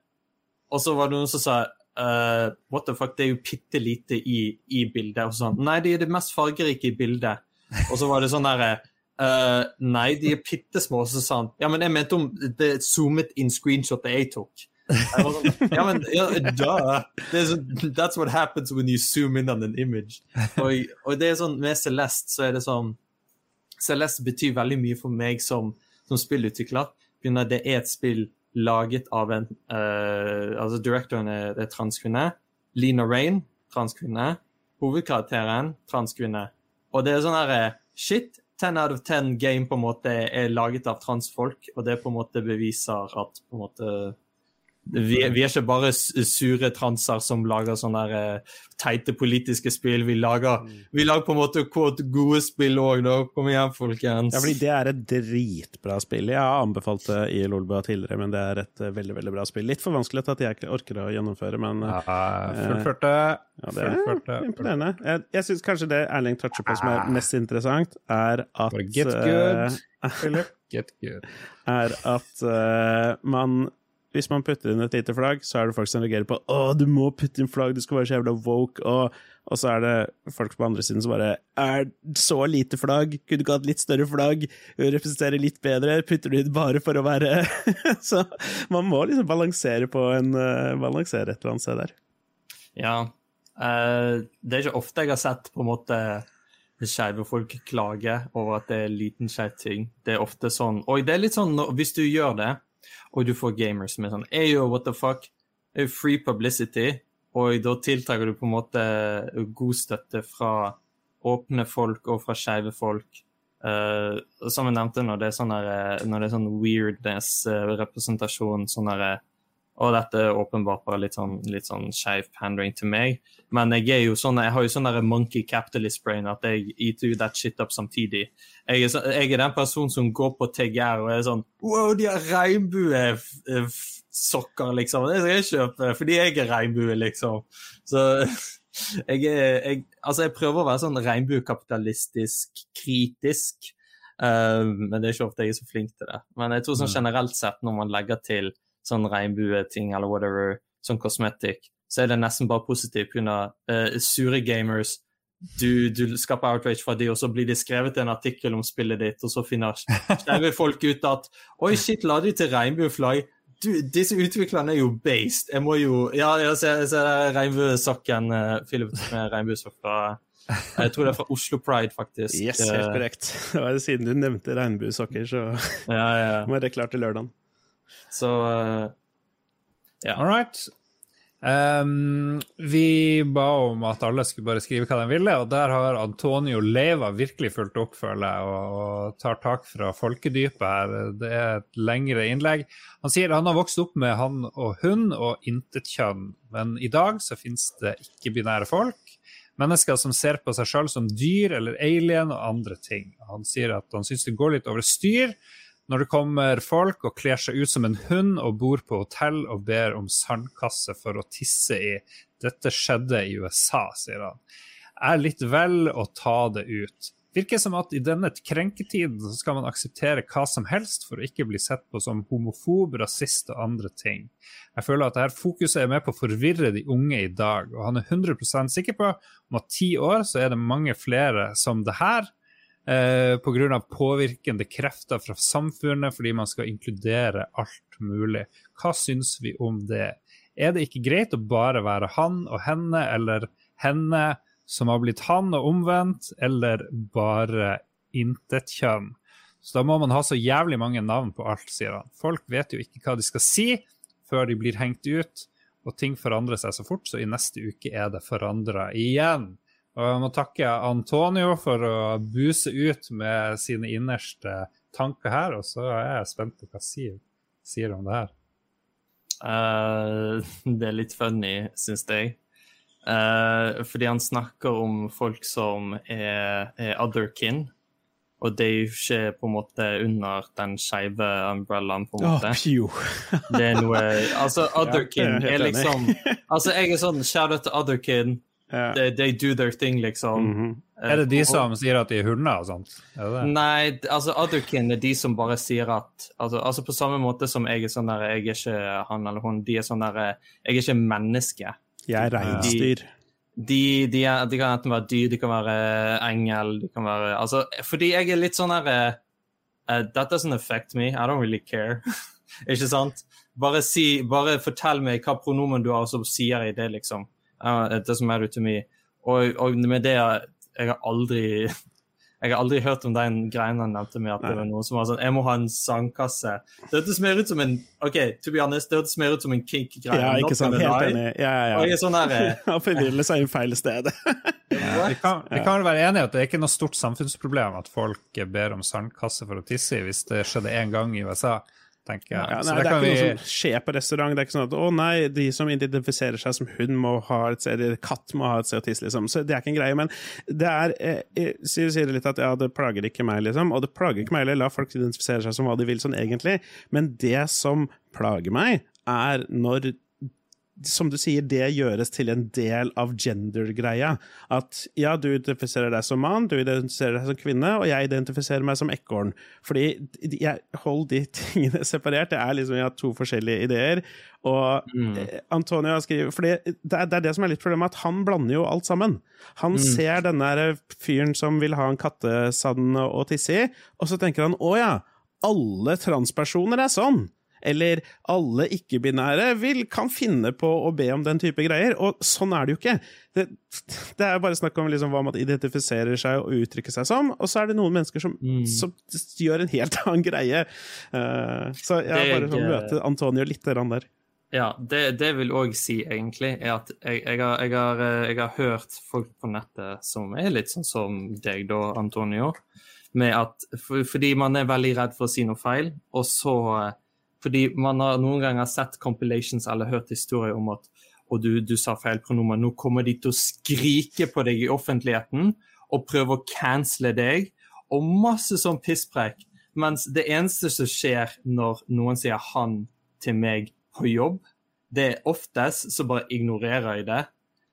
Og så var det noen som sa uh, what the fuck, det er jo bitte lite i, i bildet. Og sånn Nei, de er det mest fargerike i bildet. Og så var det sånn herre uh, Nei, de er bitte små. Så sa han ja, men jeg mente om det zoomet inn screenshotet jeg tok. Sånn, ja, men ja, duh. That's what happens when you zoom in on an image. Og, og det er sånn, med Celeste så er det sånn Celeste betyr veldig mye for meg som, som spillutvikler. Det er et spill laget av en uh, Altså, directoren er, er transkvinne. Lena Rain, transkvinne. Hovedkarakteren, transkvinne. Og det er sånn herre Shit, 10 out of 10 game på en måte er laget av transfolk, og det på en måte beviser at på en måte vi, vi, er ikke bare sure transer som lager sånne der, uh, teite politiske spill. Vi lager, mm. vi lager på en måte gode spill òg, da. Kom igjen, folkens. Ja, fordi det er et dritbra spill. Jeg har anbefalt det i Lolbua tidligere, men det er et uh, veldig veldig bra spill. Litt for vanskelig til at jeg orker å gjennomføre, men uh, ja, Fullførte. Ja, det er imponerende. Jeg, jeg syns kanskje det Erling toucher på som er mest interessant, er at Get good, Philip. Get good. Er at man hvis man putter inn et lite flagg, så er det folk som reagerer på 'Å, du må putte inn flagg, du skal være så jævla woke', og, og, så er det folk på andre siden som bare 'Er så lite flagg? Kunne du ikke hatt litt større flagg? Representere litt bedre? Putter du inn bare for å være Så man må liksom balansere på en uh, Balansere et eller annet sted der. Ja. Uh, det er ikke ofte jeg har sett på en måte skeive folk klage over at det er liten skeiv ting. Det er ofte sånn Og det er litt sånn hvis du gjør det og du får gamers som er sånn Ayo, what the fuck? Free publicity, og da tiltrekker du på en måte god støtte fra åpne folk og fra skeive folk. Uh, som jeg nevnte, når det er sånn, det er sånn weirdness-representasjon, sånn herre og dette er åpenbart bare litt sånn, litt sånn skeiv pandering til meg. Men jeg sånn, jeg har jo sånn monkey capitalist brain at jeg eater that shit up samtidig. Jeg er, så, jeg er, den personen som går på TGR og er sånn Wow, de har regnbuesokker, liksom. Det skal jeg kjøpe fordi jeg er regnbue, liksom. Så jeg er jeg, Altså, jeg prøver å være sånn regnbuekapitalistisk kritisk. Uh, men det er ikke ofte jeg er så flink til det. Men jeg tror sånn mm. generelt sett, når man legger til sånn regnbueting eller whatever, sånn cosmetic, så er det nesten bare positivt pga. Uh, sure gamers. Du, du, skaper outrage fra de, og så blir det skrevet en artikkel om spillet ditt, og så finner skeive folk ut at Oi, shit, la de til regnbueflagg. Du, disse utviklerne er jo based. Jeg må jo Ja, jeg ser, ser regnbuesokken uh, Philip med regnbuesokk fra jeg tror det er fra Oslo Pride, faktisk. Yes, helt korrekt. Det var Siden du nevnte regnbuesokker, så ja, ja. må det klart til lørdagen. Så uh, ja. All right. Um, vi ba om at alle skulle bare skrive hva de ville, og der har Antonio Leva virkelig fulgt opp, føler og, og, tar tak fra folkedypet her. Det er et lengre innlegg. Han sier han har vokst opp med han og hun og intet kjønn, men i dag så finnes det ikke-binære folk. Mennesker som ser på seg sjøl som dyr eller alien og andre ting. Han sier at han syns det går litt over styr når det kommer folk og kler seg ut som en hund og bor på hotell og ber om sandkasse for å tisse i. Dette skjedde i USA, sier han. Er litt vel å ta det ut. Virker som at i denne krenketiden så skal man akseptere hva som helst for å ikke bli sett på som homofob, rasist og andre ting. Jeg føler at dette fokuset er med på å forvirre de unge i dag, og han er 100% sikker på om at ti år så er det mange flere som det her, eh, pga. påvirkende krefter fra samfunnet fordi man skal inkludere alt mulig. Hva syns vi om det? Er det ikke greit å bare være han og henne, eller henne som har blitt han og omvendt, eller bare intetkjønn? Så da må man ha så jævlig mange navn på alt, sier han. Folk vet jo ikke hva de skal si før de blir hengt ut, og ting forandrer seg så fort, så i neste uke er det forandra igjen. Og jeg må takke Antonio for å buse ut med sine innerste tanker her, og så er jeg spent på hva Siv sier om det her. Uh, det er litt funny, syns jeg. Uh, fordi han snakker om folk som er, er otherkin. Og det er jo ikke på en måte under den skeive umbrellaen, på en måte. Oh, det er noe Altså, otherkin ja, er, er liksom Altså, jeg er sånn shout out to otherkin. Yeah. They, they, do their thing, liksom. Mm -hmm. Er det de som sier at de er hunder og sånt? Nei, altså otherkin er de som bare sier at altså, altså, på samme måte som jeg er sånn der Jeg er ikke han eller hun. De er sånn der Jeg er ikke menneske. Jeg er reinsdyr. De, de, er, de, kan enten være dyr, de kan være engel, de kan være Altså, fordi jeg er litt sånn der uh, That doesn't affect me. I don't really care. ikke sant? Bare, si, bare fortell meg hva pronomen du har, og så sier jeg det, liksom. It doesn't matter to me. Og, og med det jeg har aldri Jeg har aldri hørt om den greien han nevnte med at det var noen som var sånn Jeg må ha en sandkasse. Det hørtes mer ut som en OK, to be honest, det hørtes mer ut som en kink-greie. Ja, ikke sant. Helt enig. Ja, ja, ja. Og jeg er sånn her, Han forviller seg i feil sted. vi kan, vi kan være enige at det er ikke noe stort samfunnsproblem at folk ber om sandkasse for å tisse i, hvis det skjedde én gang i USA tenker jeg. Ja, nei, det, det, er ikke vi... noe som skjer på restaurant. Det er ikke sånn at å nei, de som identifiserer seg som hund, må ha et eller katt må ha et sted å tisse, liksom. Så det er ikke en greie. Men det er eh, Sier, sier litt at ja, det plager ikke meg, liksom. Og det plager ikke meg heller. La folk identifisere seg som hva de vil sånn egentlig. Men det som plager meg, er når som du sier, det gjøres til en del av gender-greia. At ja, du identifiserer deg som mann, du identifiserer deg som kvinne, og jeg identifiserer meg som ekorn. Fordi jeg Hold de tingene separert. Det er liksom, jeg har to forskjellige ideer. Og mm. Eh, Antonio skriver For det, det, er det som er litt problemet, at han blander jo alt sammen. Han mm. ser denne fyren som vil ha en kattesand å tisse i, og så tenker han å ja, alle transpersoner er sånn eller alle ikke-binære kan finne på å be om den type greier. Og sånn er det jo ikke. Det, det er bare snakk om liksom hva man identifiserer seg og uttrykker seg som, og så er det noen mennesker som, mm. som gjør en helt annen greie. Uh, så jeg har bare sånn møte Antonio litt der. Ja, det, det vil òg si, egentlig, er at jeg, jeg, har, jeg, har, eh, jeg, har, hørt folk på nettet som er litt sånn som deg, da, Antonio. Med at, for, fordi man er veldig redd for å si noe feil, og så fordi man har noen ganger sett compilations eller hørt historier om at og du, du sa feil pronomen, nå kommer de til å skrike på deg i offentligheten og prøve å cancele deg, og masse sånn pisspreik. Mens det eneste som skjer når noen sier 'han' til meg på jobb, det er oftest så bare ignorerer jeg det.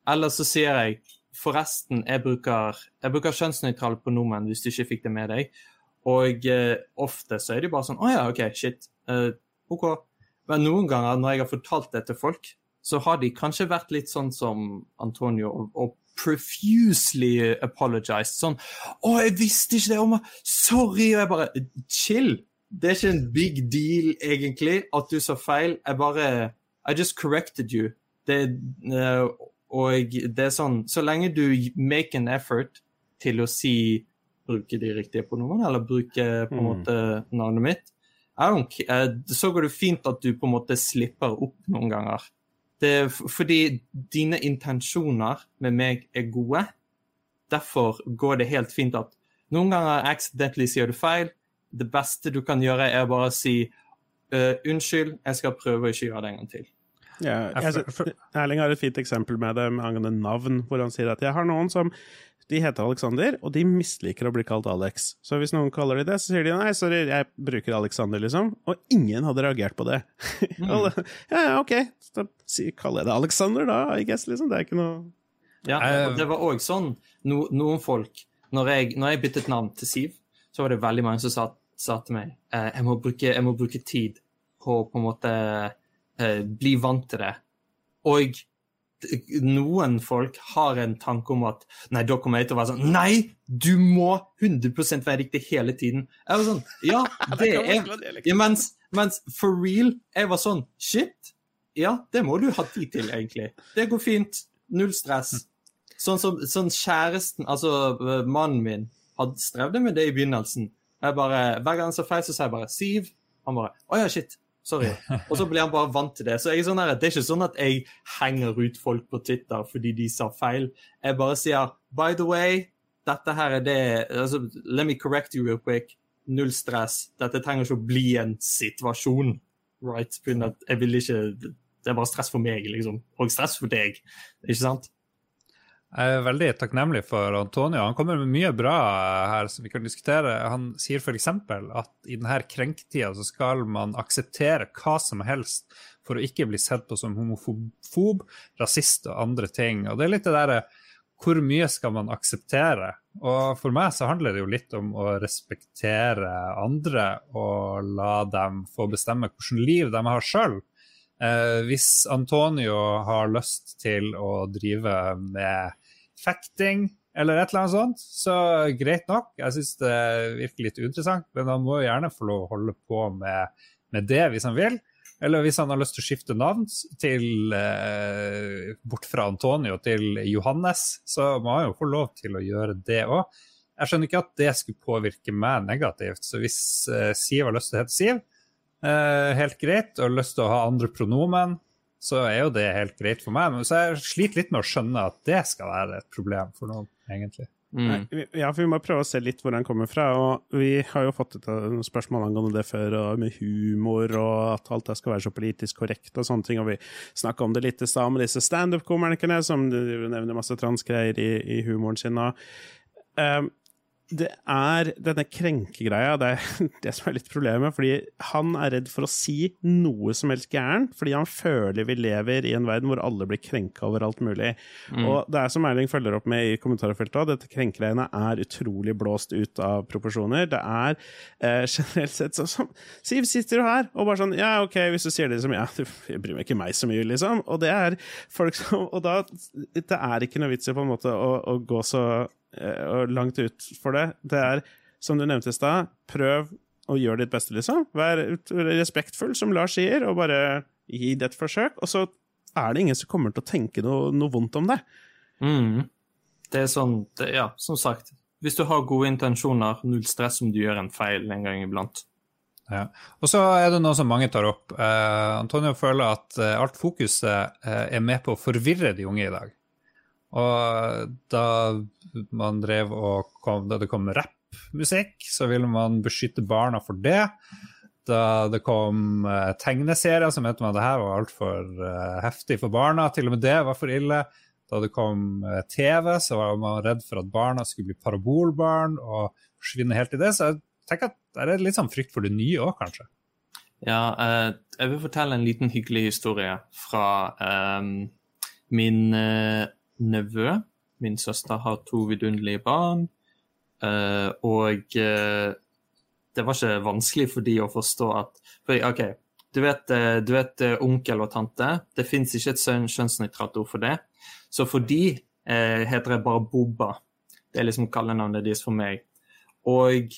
Eller så sier jeg forresten, jeg bruker, jeg bruker kjønnsnøytrale pronomen hvis du ikke fikk det med deg. Og eh, ofte så er det bare sånn 'Å ja, OK, shit'. Uh, OK. Men noen ganger når jeg har fortalt det til folk, så har de kanskje vært litt sånn som Antonio og, og profusely apologized. Sånn 'Å, jeg visste ikke det! Oh, sorry!' Og jeg bare Chill! Det er ikke en big deal, egentlig, at du sa feil. Jeg bare I just corrected you. Det, uh, og det er sånn Så lenge du make an effort til å si Bruke de riktige pronomene, eller bruke på en mm. måte navnet mitt, Eh, så går det fint at du på en måte slipper opp noen ganger. Det er fordi dine intensjoner med meg er gode. Derfor går det helt fint at noen ganger accidentally sier du feil. Det beste du kan gjøre, er bare å si uh, unnskyld, jeg skal prøve å ikke gjøre det en gang til. Ja, jeg, Erling har et fint eksempel med det med angående navn, hvor han sier at jeg har noen som de heter Alexander, og de misliker å bli kalt Alex. Så hvis noen kaller de det, så sier de nei, sorry, jeg bruker Alexander, liksom. Og ingen hadde reagert på det. Mm. ja, ja, OK, da kaller jeg det Alexander, da, I guess, liksom. Det er ikke noe Ja, og det var òg sånn no, noen folk når jeg, når jeg, byttet navn til Siv, så var det veldig mange som sa, sa til meg eh, jeg, må bruke, jeg må bruke tid på å på en måte eh, bli vant til det. Og noen folk har en tanke om at nei, da kommer jeg til å være sånn Nei, du må 100% være riktig hele tiden. Jeg var sånn Ja, det er ja, mens, mens, for real, jeg var sånn Shit, ja, det må du ha tid til, egentlig. Det går fint. Null stress. Sånn som sånn kjæresten, altså mannen min, hadde strevde med det i begynnelsen. Jeg bare, Hver gang han sa feil, så sa jeg bare 'Siv'. Han bare 'Å ja, shit'. Sorry. Og så blir han bare vant til det. Så jeg er sånn her, Det er ikke sånn at jeg henger ut folk på Twitter fordi de sa feil. Jeg bare sier by the way, dette her er det altså, Let me correct you real quick. Null stress. Dette trenger ikke å bli en situasjon. Right? Jeg vil ikke Det er bare stress for meg, liksom. Og stress for deg. Ikke sant? Jeg er veldig takknemlig for Antonio. Han kommer med mye bra her som vi kan diskutere. Han sier f.eks. at i denne krenketida så skal man akseptere hva som helst for å ikke bli sett på som homofob, rasist og andre ting. Og det er litt det derre hvor mye skal man akseptere? Og for meg så handler det jo litt om å respektere andre og la dem få bestemme hvilket liv de har sjøl. Eh, hvis Antonio har lyst til å drive med fekting eller et eller annet sånt, så greit nok. Jeg syns det virker litt uinteressant, men han må jo gjerne få lov å holde på med, med, det hvis han vil. Eller hvis han har lyst til å skifte navn til, eh, bort fra Antonio til Johannes, så må han jo få lov til å gjøre det òg. jeg skjønner ikke at det skulle påvirke meg negativt. Så hvis eh, Siv har lyst til å hete Siv, eh, helt greit, og har lyst til å ha andre pronomen, så er jo det helt greit for meg. Men så jeg sliter litt med å skjønne at det skal være et problem for noen, egentlig. Mm. Ja, for Vi må prøve å se litt hvor den kommer fra. og Vi har jo fått et spørsmål angående det før, og med humor og at alt det skal være så politisk korrekt og sånne ting. og Vi snakka om det litt i stad med disse standup-komikerne som nevner masse transgreier i, i humoren sin. og um, det er denne krenkegreia det er det som er litt problemet. Fordi han er redd for å si noe som helst gærent, fordi han føler vi lever i en verden hvor alle blir krenka over alt mulig. Mm. Og det er som Erling følger opp med i kommentarfeltet, dette krenkegreiene er utrolig blåst ut av proporsjoner. Det er eh, generelt sett sånn som Siv sitter jo her og bare sånn Ja, OK, hvis du sier det som Ja, du bryr meg ikke meg så mye, liksom. Og det er folk som Og da Det er ikke noe vits i på en måte å, å gå så og langt ut for det. Det er, som du nevnte i stad, prøv å gjøre ditt beste, liksom. Vær respektfull, som Lars sier, og bare gi det et forsøk. Og så er det ingen som kommer til å tenke noe, noe vondt om det. Mm. Det er sånn, det, ja, som sagt. Hvis du har gode intensjoner, null stress om du gjør en feil en gang iblant. Ja. Og så er det noe som mange tar opp. Uh, Antonio føler at eh, alt fokuset eh, er med på å forvirre de unge i dag. Og da man drev og kom, da det kom rappmusikk, så ville man beskytte barna for det. Da det kom uh, tegneserier, så mente man det her var altfor uh, heftig for barna. Til og med det var for ille. Da det kom uh, TV, så var man redd for at barna skulle bli parabolbarn og forsvinne helt i det. Så jeg tenker at det er litt sånn frykt for det nye òg, kanskje. Ja, jeg vil fortelle en liten hyggelig historie fra min nevø. Min søster har to vidunderlige barn. Uh, og uh, det var ikke vanskelig for de å forstå at for, OK, du vet, uh, du vet onkel og tante. Det fins ikke et kjønnsnøytralt ord for det. Så for de heter det bare Bobba. Det er liksom kallenavnet deres for meg. Og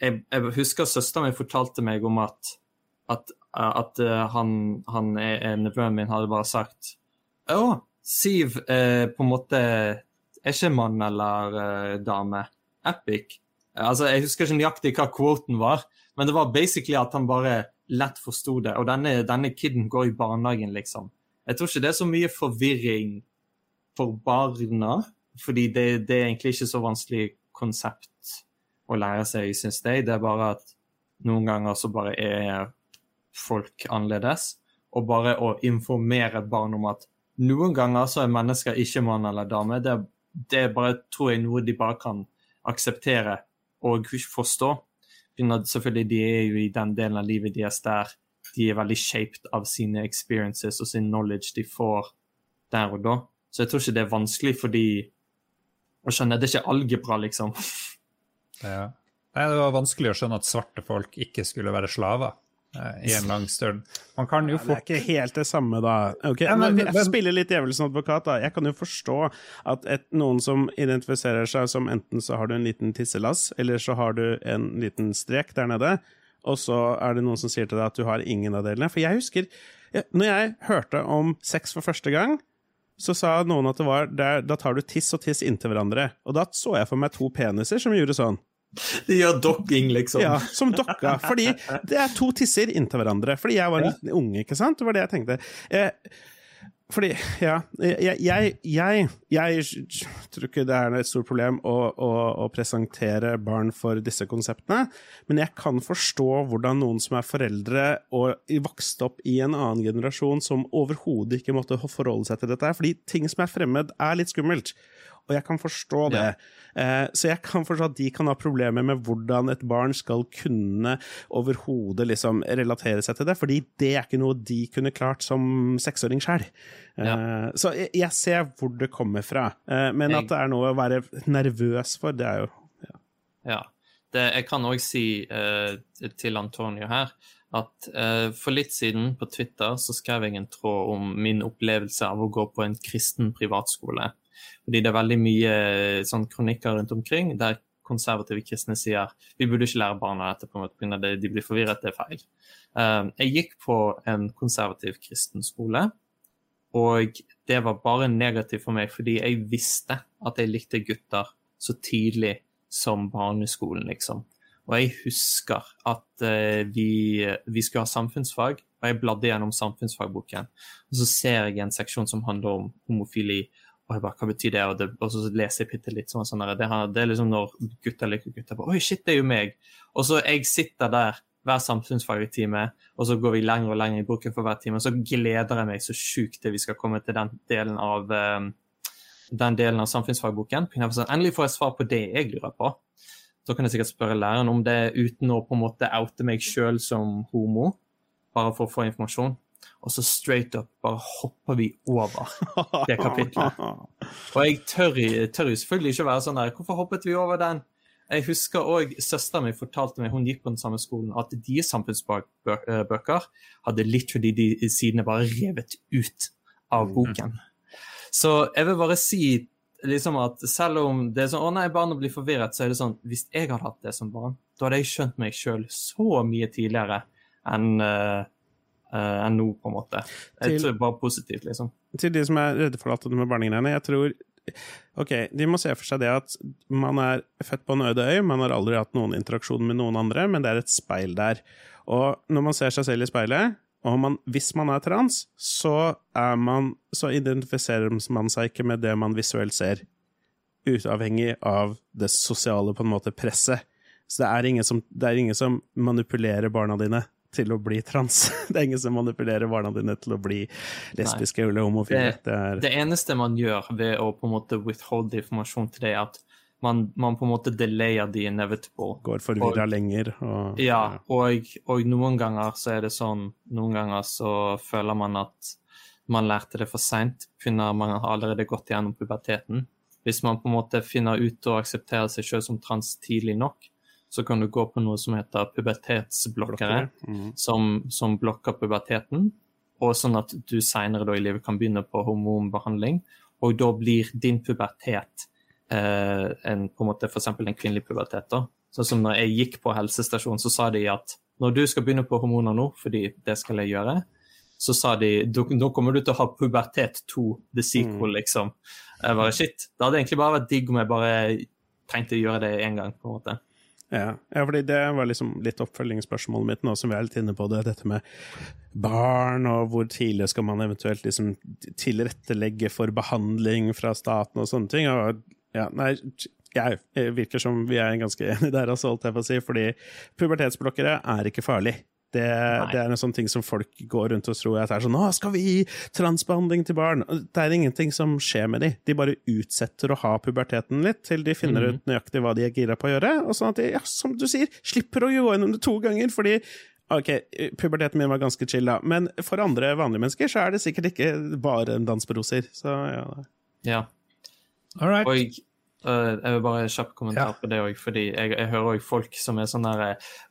jeg, jeg husker søsteren min fortalte meg om at, at, at han, han, nevøen min hadde bare sagt Å, Siv eh, på en måte er ikke mann eller eh, dame. Epic. Altså, Jeg husker ikke nøyaktig hva quoten var, men det var basically at han bare lett forsto det. Og denne, denne kiden går i barnehagen, liksom. Jeg tror ikke det er så mye forvirring for barna, fordi det, det er egentlig ikke så vanskelig konsept å lære seg, syns jeg. Det er bare at noen ganger så bare er folk annerledes. Og bare å informere barn om at noen ganger så er mennesker ikke mann eller dame. Det, det er bare, tror jeg, noe de bare kan akseptere og forstå. Selvfølgelig, de er jo i den delen av livet deres der de er veldig shaped av sine experiences og sin knowledge de får der og da. Så jeg tror ikke det er vanskelig for de å skjønne. Det er ikke algebra, liksom. Ja. Nei, det var vanskelig å skjønne at svarte folk ikke skulle være slaver. Eh, i en lang stund. Man kan jo fort Det er ikke helt det samme, da. Okay, ja, men, jeg spiller litt djevelens advokat, da. Jeg kan jo forstå at et, noen som identifiserer seg som enten så har du en liten tisselass, eller så har du en liten strek der nede, og så er det noen som sier til deg at du har ingen av delene. For jeg husker, når jeg hørte om sex for første gang, så sa noen at det var der, da tar du tiss og tiss inntil hverandre. Og da så jeg for meg to peniser som gjorde sånn. De gjør dokking, liksom. Ja, som dokka. Fordi det er to tisser inntil hverandre. Fordi jeg var en liten unge, ikke sant? Det var det jeg tenkte. Eh, fordi, ja jeg, jeg, jeg, jeg, tror ikke det er et stort problem å, å, å, presentere barn for disse konseptene, men jeg kan forstå hvordan noen som er foreldre og vokste opp i en annen generasjon som overhodet ikke måtte forholde seg til dette, fordi ting som er fremmed, er litt skummelt og jeg kan forstå det. Ja. Eh, så jeg kan forstå at de kan ha problemer med hvordan et barn skal kunne overhodet liksom relatere seg til det, fordi det er ikke noe de kunne klart som seksåring sjøl. Eh, ja. Så jeg, ser hvor det kommer fra, eh, men at det er noe å være nervøs for, det er jo Ja. ja. Det, jeg kan òg si uh, til Antonio her at uh, for litt siden på Twitter så skrev jeg en tråd om min opplevelse av å gå på en kristen privatskole. Fordi det er veldig mye sånn kronikker rundt omkring der konservative kristne sier vi burde ikke lære barna dette på en måte de blir forvirret, det er feil. Um, jeg gikk på en konservativ kristen skole, og det var bare negativt for meg fordi jeg visste at jeg likte gutter så tidlig som barneskolen, liksom. Og jeg husker at uh, vi, vi, skulle ha samfunnsfag, og jeg bladde gjennom samfunnsfagboken. Og så ser jeg en seksjon som handler om homofili. Og jeg bare, hva betyr det? Og, det, og så leser jeg bitte litt sånn. sånn det, det, er liksom når gutter liker gutter. Oi, shit, det er jo meg. Og så jeg sitter der hver samfunnsfaglig time, og så går vi lenger og lenger i boken for hver time. Og så gleder jeg meg så sjukt til vi skal komme til den delen av um, den delen av samfunnsfagboken. Sånn, endelig får jeg svar på det jeg lurer på. Så kan jeg sikkert spørre læreren om det uten å på en måte oute meg sjøl som homo, bare for å få informasjon. Og så straight up bare hopper vi over det kapitlet. Og jeg tør, tør jo selvfølgelig ikke å være sånn der Hvorfor hoppet vi over den? Jeg husker òg søsteren min fortalte meg, hun gikk på den samme skolen, at de samfunnsbøker hadde literally de sidene bare revet ut av mm. boken. Så jeg vil bare si liksom at selv om det er sånn Å nei, barnet blir forvirret, så er det sånn Hvis jeg hadde hatt det som barn, da hadde jeg skjønt meg sjøl så mye tidligere enn uh, uh, enn nå, på en måte. Jeg til, tror bare positivt, liksom. Til de som er redde for at det med barnegreiene, jeg tror Ok, de må se for seg det at man er født på en øde øy, man har aldri hatt noen interaksjon med noen andre, men det er et speil der. Og når man ser seg selv i speilet, og man, hvis man er trans, så, er man, så identifiserer man seg ikke med det man visuelt ser, uavhengig av det sosiale på en måte presset. Så det er ingen som, er ingen som manipulerer barna dine til å bli trans. Det er ingen som manipulerer barna dine til å bli lesbiske Nei. eller homofile. Det, det, det, eneste man gjør ved å på en måte withholde informasjon til deg, at man, man, på en måte delayer the inevitable. Går forvirra lenger. Og, ja, og, og, noen ganger så er det sånn Noen ganger så føler man at man lærte det for seint, man har allerede gått gjennom puberteten. Hvis man på en måte finner ut å akseptere seg selv som trans tidlig nok, så kan du gå på noe som heter pubertetsblokkere, mm. som, som, blokker puberteten. Og sånn at du seinere i livet kan begynne på hormonbehandling. Og da blir din pubertet eh, en, på en måte f.eks. en kvinnelig pubertet. da. Sånn som når jeg gikk på helsestasjonen, så sa de at når du skal begynne på hormoner nå, fordi det skal jeg gjøre, så sa de nå kommer du til å ha pubertet 2, the sequel, mm. liksom. Jeg bare, shit, Det hadde egentlig bare vært digg om jeg bare tenkte å gjøre det én gang. på en måte. Ja, ja fordi det var liksom litt oppfølgingsspørsmålet mitt nå, som vi er litt inne på det, dette med barn, og hvor tidlig skal man eventuelt liksom tilrettelegge for behandling fra staten og sånne ting. Og ja, nei, jeg virker som vi er ganske enige der, altså, holdt jeg på å si, fordi pubertetsblokkere er ikke farlig. Det, det, er en sånn ting som folk går rundt og tror at er sånn 'Å, skal vi gi transbehandling til barn?' Det er ingenting som skjer med dem. De bare utsetter å ha puberteten litt til de finner mm. ut nøyaktig hva de er gira på å gjøre, og sånn at de, ja, som du sier, slipper å gå gjennom det to ganger, fordi Ok, puberteten min var ganske chill, da, men for andre vanlige mennesker så er det sikkert ikke bare en dans på roser. Så ja. ja. All right. Og jeg vil bare kjapp kommentar ja. på det òg, fordi jeg, jeg hører òg folk som er sånn derre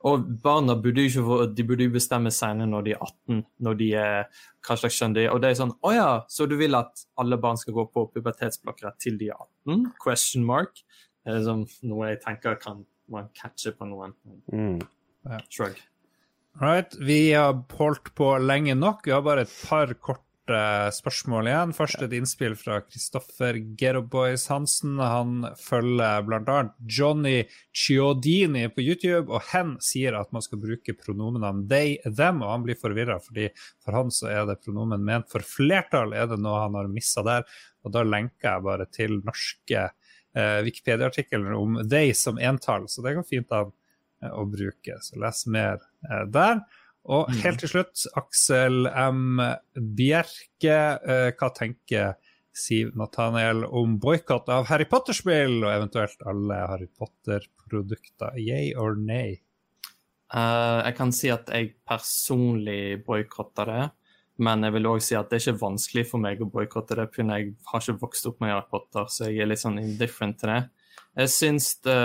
Og barna burde jo ikke de burde jo bestemme senere når de er 18, når de er hva slags kjønn de er. Og det er sånn Å ja, så du vil at alle barn skal gå på pubertetsblokkere til de er 18? Question mark. Det er liksom noe jeg tenker kan man catche på noen. Mm. Shrug. Right. Vi har holdt på lenge nok. Vi har bare et par kort spørsmål igjen. Først et innspill fra Kristoffer Geroboys Hansen. Han følger bl.a. Johnny Chiodini på YouTube, og hen sier at man skal bruke pronomenene they, them, og han blir forvirra, fordi for han så er det pronomen ment for flertall, er det noe han har missa der. Og da lenker jeg bare til norske eh, Wikipedia-artikler om they som entall, så det går fint an eh, å bruke. Så les mer eh, der. Og mm. helt til slutt, Aksel M. Bjerke, uh, hva tenker Siv Nathaniel om boikott av Harry Potter-spill, og eventuelt alle Harry Potter-produkter? Yay or nay? Uh, jeg kan si at jeg personlig boikotter det. Men jeg vil òg si at det er ikke vanskelig for meg å boikotte det, for jeg har ikke vokst opp med Harry Potter, så jeg er litt sånn indifferent til det. Jeg syns det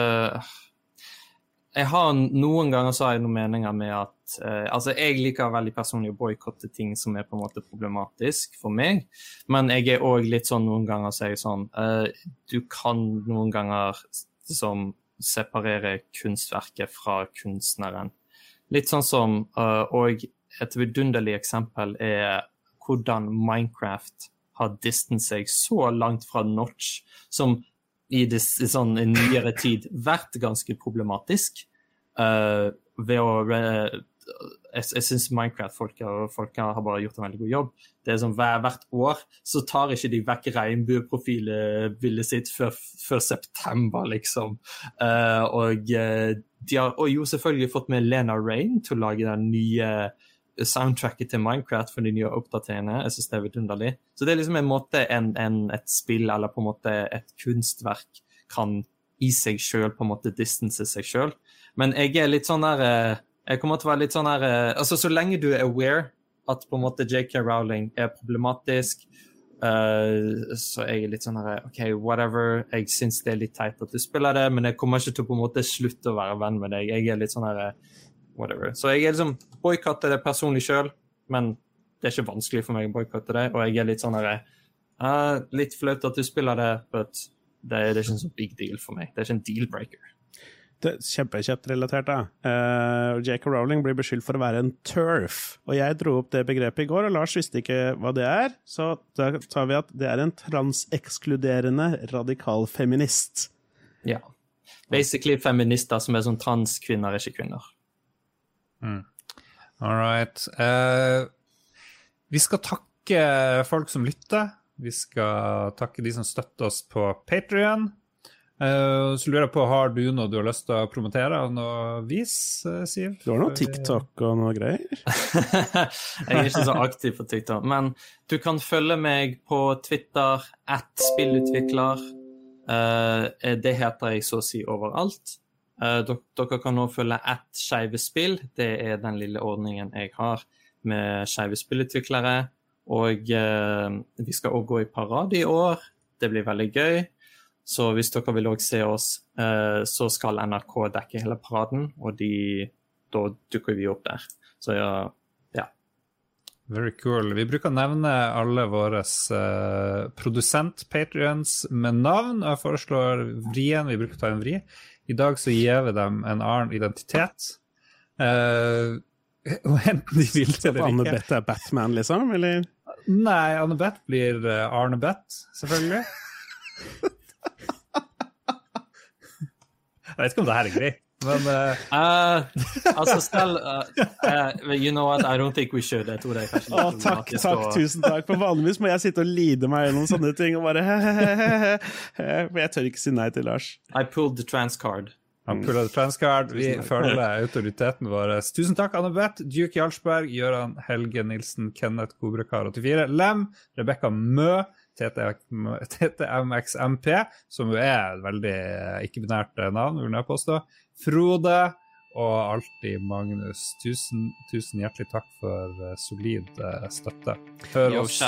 jeg har Noen ganger så har jeg noen meninger med at eh, Altså, jeg liker veldig personlig å boikotte ting som er på en måte problematisk for meg, men jeg er òg litt sånn noen ganger så er jeg sånn eh, Du kan noen ganger liksom separere kunstverket fra kunstneren. Litt sånn som eh, Og et vidunderlig eksempel er hvordan Minecraft har distant seg så langt fra Notch som i, this, sånn i nyere tid vært ganske problematisk. Uh, ved å uh, Jeg, jeg syns Minecraft-folka har bare gjort en veldig god jobb. Det er sånn hver, Hvert år så tar ikke de vekk regnbueprofilbildet sitt før, før, september, liksom. Uh, og de har og jo selvfølgelig fått med Lena Rain til å lage den nye soundtracket til Minecraft for de nye oppdateringene. Jeg synes det er vidunderlig. Så det er liksom en måte en, en, et spill eller på en måte et kunstverk kan i seg sjøl distance seg sjøl. Men jeg er litt sånn der eh, Jeg kommer til å være litt sånn der eh, Altså, så lenge du er aware at på en måte JK Rowling er problematisk, uh, så jeg er litt sånn her OK, whatever. Jeg syns det er litt teit at du spiller det, men jeg kommer ikke til å på en måte slutte å være venn med deg. Jeg er litt sånn her whatever. Så jeg er liksom boikotter det personlig sjøl, men det er ikke vanskelig for meg å boikotte det. Og jeg er litt sånn her uh, Litt flaut at du spiller det, but det, er ikke en sånn big deal for meg. Det er ikke en deal-breaker. Kjempekjapt relatert, da. Uh, J.K. Rowling blir beskyldt for å være en turf. Og jeg dro opp det begrepet i går, og Lars visste ikke hva det er. Så da tar vi at det er en transekskluderende radikal feminist. Ja. Basically feminister som er sånn transkvinner, er ikke kvinner. Mm. All right. Uh, vi skal takke folk som lytter. Vi skal takke de som støtter oss på Patrion. Uh, så lurer jeg på, Har du noe du har lyst til å promotere av noe vis, uh, Siv? Du har noe TikTok og noe greier? jeg er ikke så aktiv på TikTok, men du kan følge meg på Twitter at spillutvikler. Uh, det heter jeg så å si overalt. Dere kan nå følge at Skeive spill. Det er den lille ordningen jeg har med skeive spillutviklere. Og vi skal òg gå i parade i år. Det blir veldig gøy. Så hvis dere vil òg se oss, uh, så skal NRK dekke hele paraden, og de, da dukker vi opp der. Så ja, ja. Very cool. Vi bruker å nevne alle våre uh, produsent-patrions med navn. Jeg foreslår vrien. Vi bruker å ta en vri. I dag så gir vi dem en annen identitet. Uh, og enten de vil det eller ikke. Anne Beth er Batman, liksom? Eller? Nei, Anne Beth blir eh, Arne Beth, selvfølgelig. Jeg vet ikke om det her er greit. Men uh... Uh, altså, selv uh, You know what, I don't think we should. Jeg tror det er kanskje litt oh, Takk, takk, og... tusen takk. For vanligvis må jeg sitte og lide meg gjennom sånne ting og bare For jeg tør ikke si nei til Lars. I pulled the trans card. Han pulla the trans card. Vi følger autoriteten vår. Tusen takk, Anne Beth, Duke Jarlsberg, Gøran Helge Nilsen, Kenneth Kobrakar84, Lem, Rebekka Mø. TTMXMP, som jo er et veldig ikke-binært navn, vil jeg påstå. Frode og alltid Magnus. Tusen, tusen hjertelig takk for uh, solid støtte. Hør oss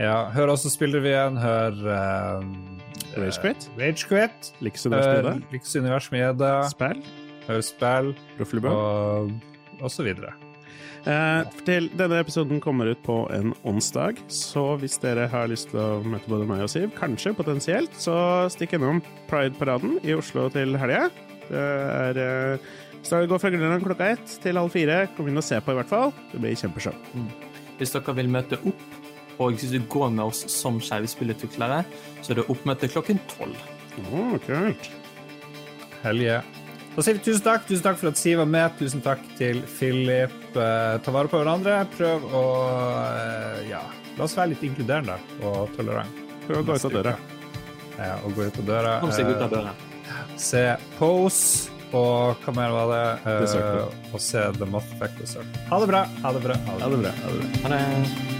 ja, hør også Spillrevyen, hør uh, Ragequit. Ragequit. Liks univers med Liks Spill. Hør spill. Og, og så videre. Eh, til denne episoden kommer ut på en onsdag, så hvis dere har lyst til å møte både meg og Siv, kanskje potensielt, så stikk innom Pride-paraden i Oslo til helga. Det er så det går fra Grønland klokka ett til halv fire. Kom inn og se på, i hvert fall. Det blir kjempeshow. Mm. Hvis dere vil møte opp, og hvis du går med oss som skeive så er det oppmøte klokken tolv. Oh, kult. Helge. Da sier vi tusen takk. Tusen takk for at Siv var med. Tusen takk til Philip. Uh, ta vare på hverandre. Prøv å uh, Ja, la oss være litt inkluderende og tolerante. Prøv å gå ut av døra. Ja, og gå ut av døra. Kom seg ut av døra se Pose, og hva mer var det? Uh, og se The Moth Effect Dessert. Ha det bra. Ha det bra. Ha det bra. Ha det bra. Ha det.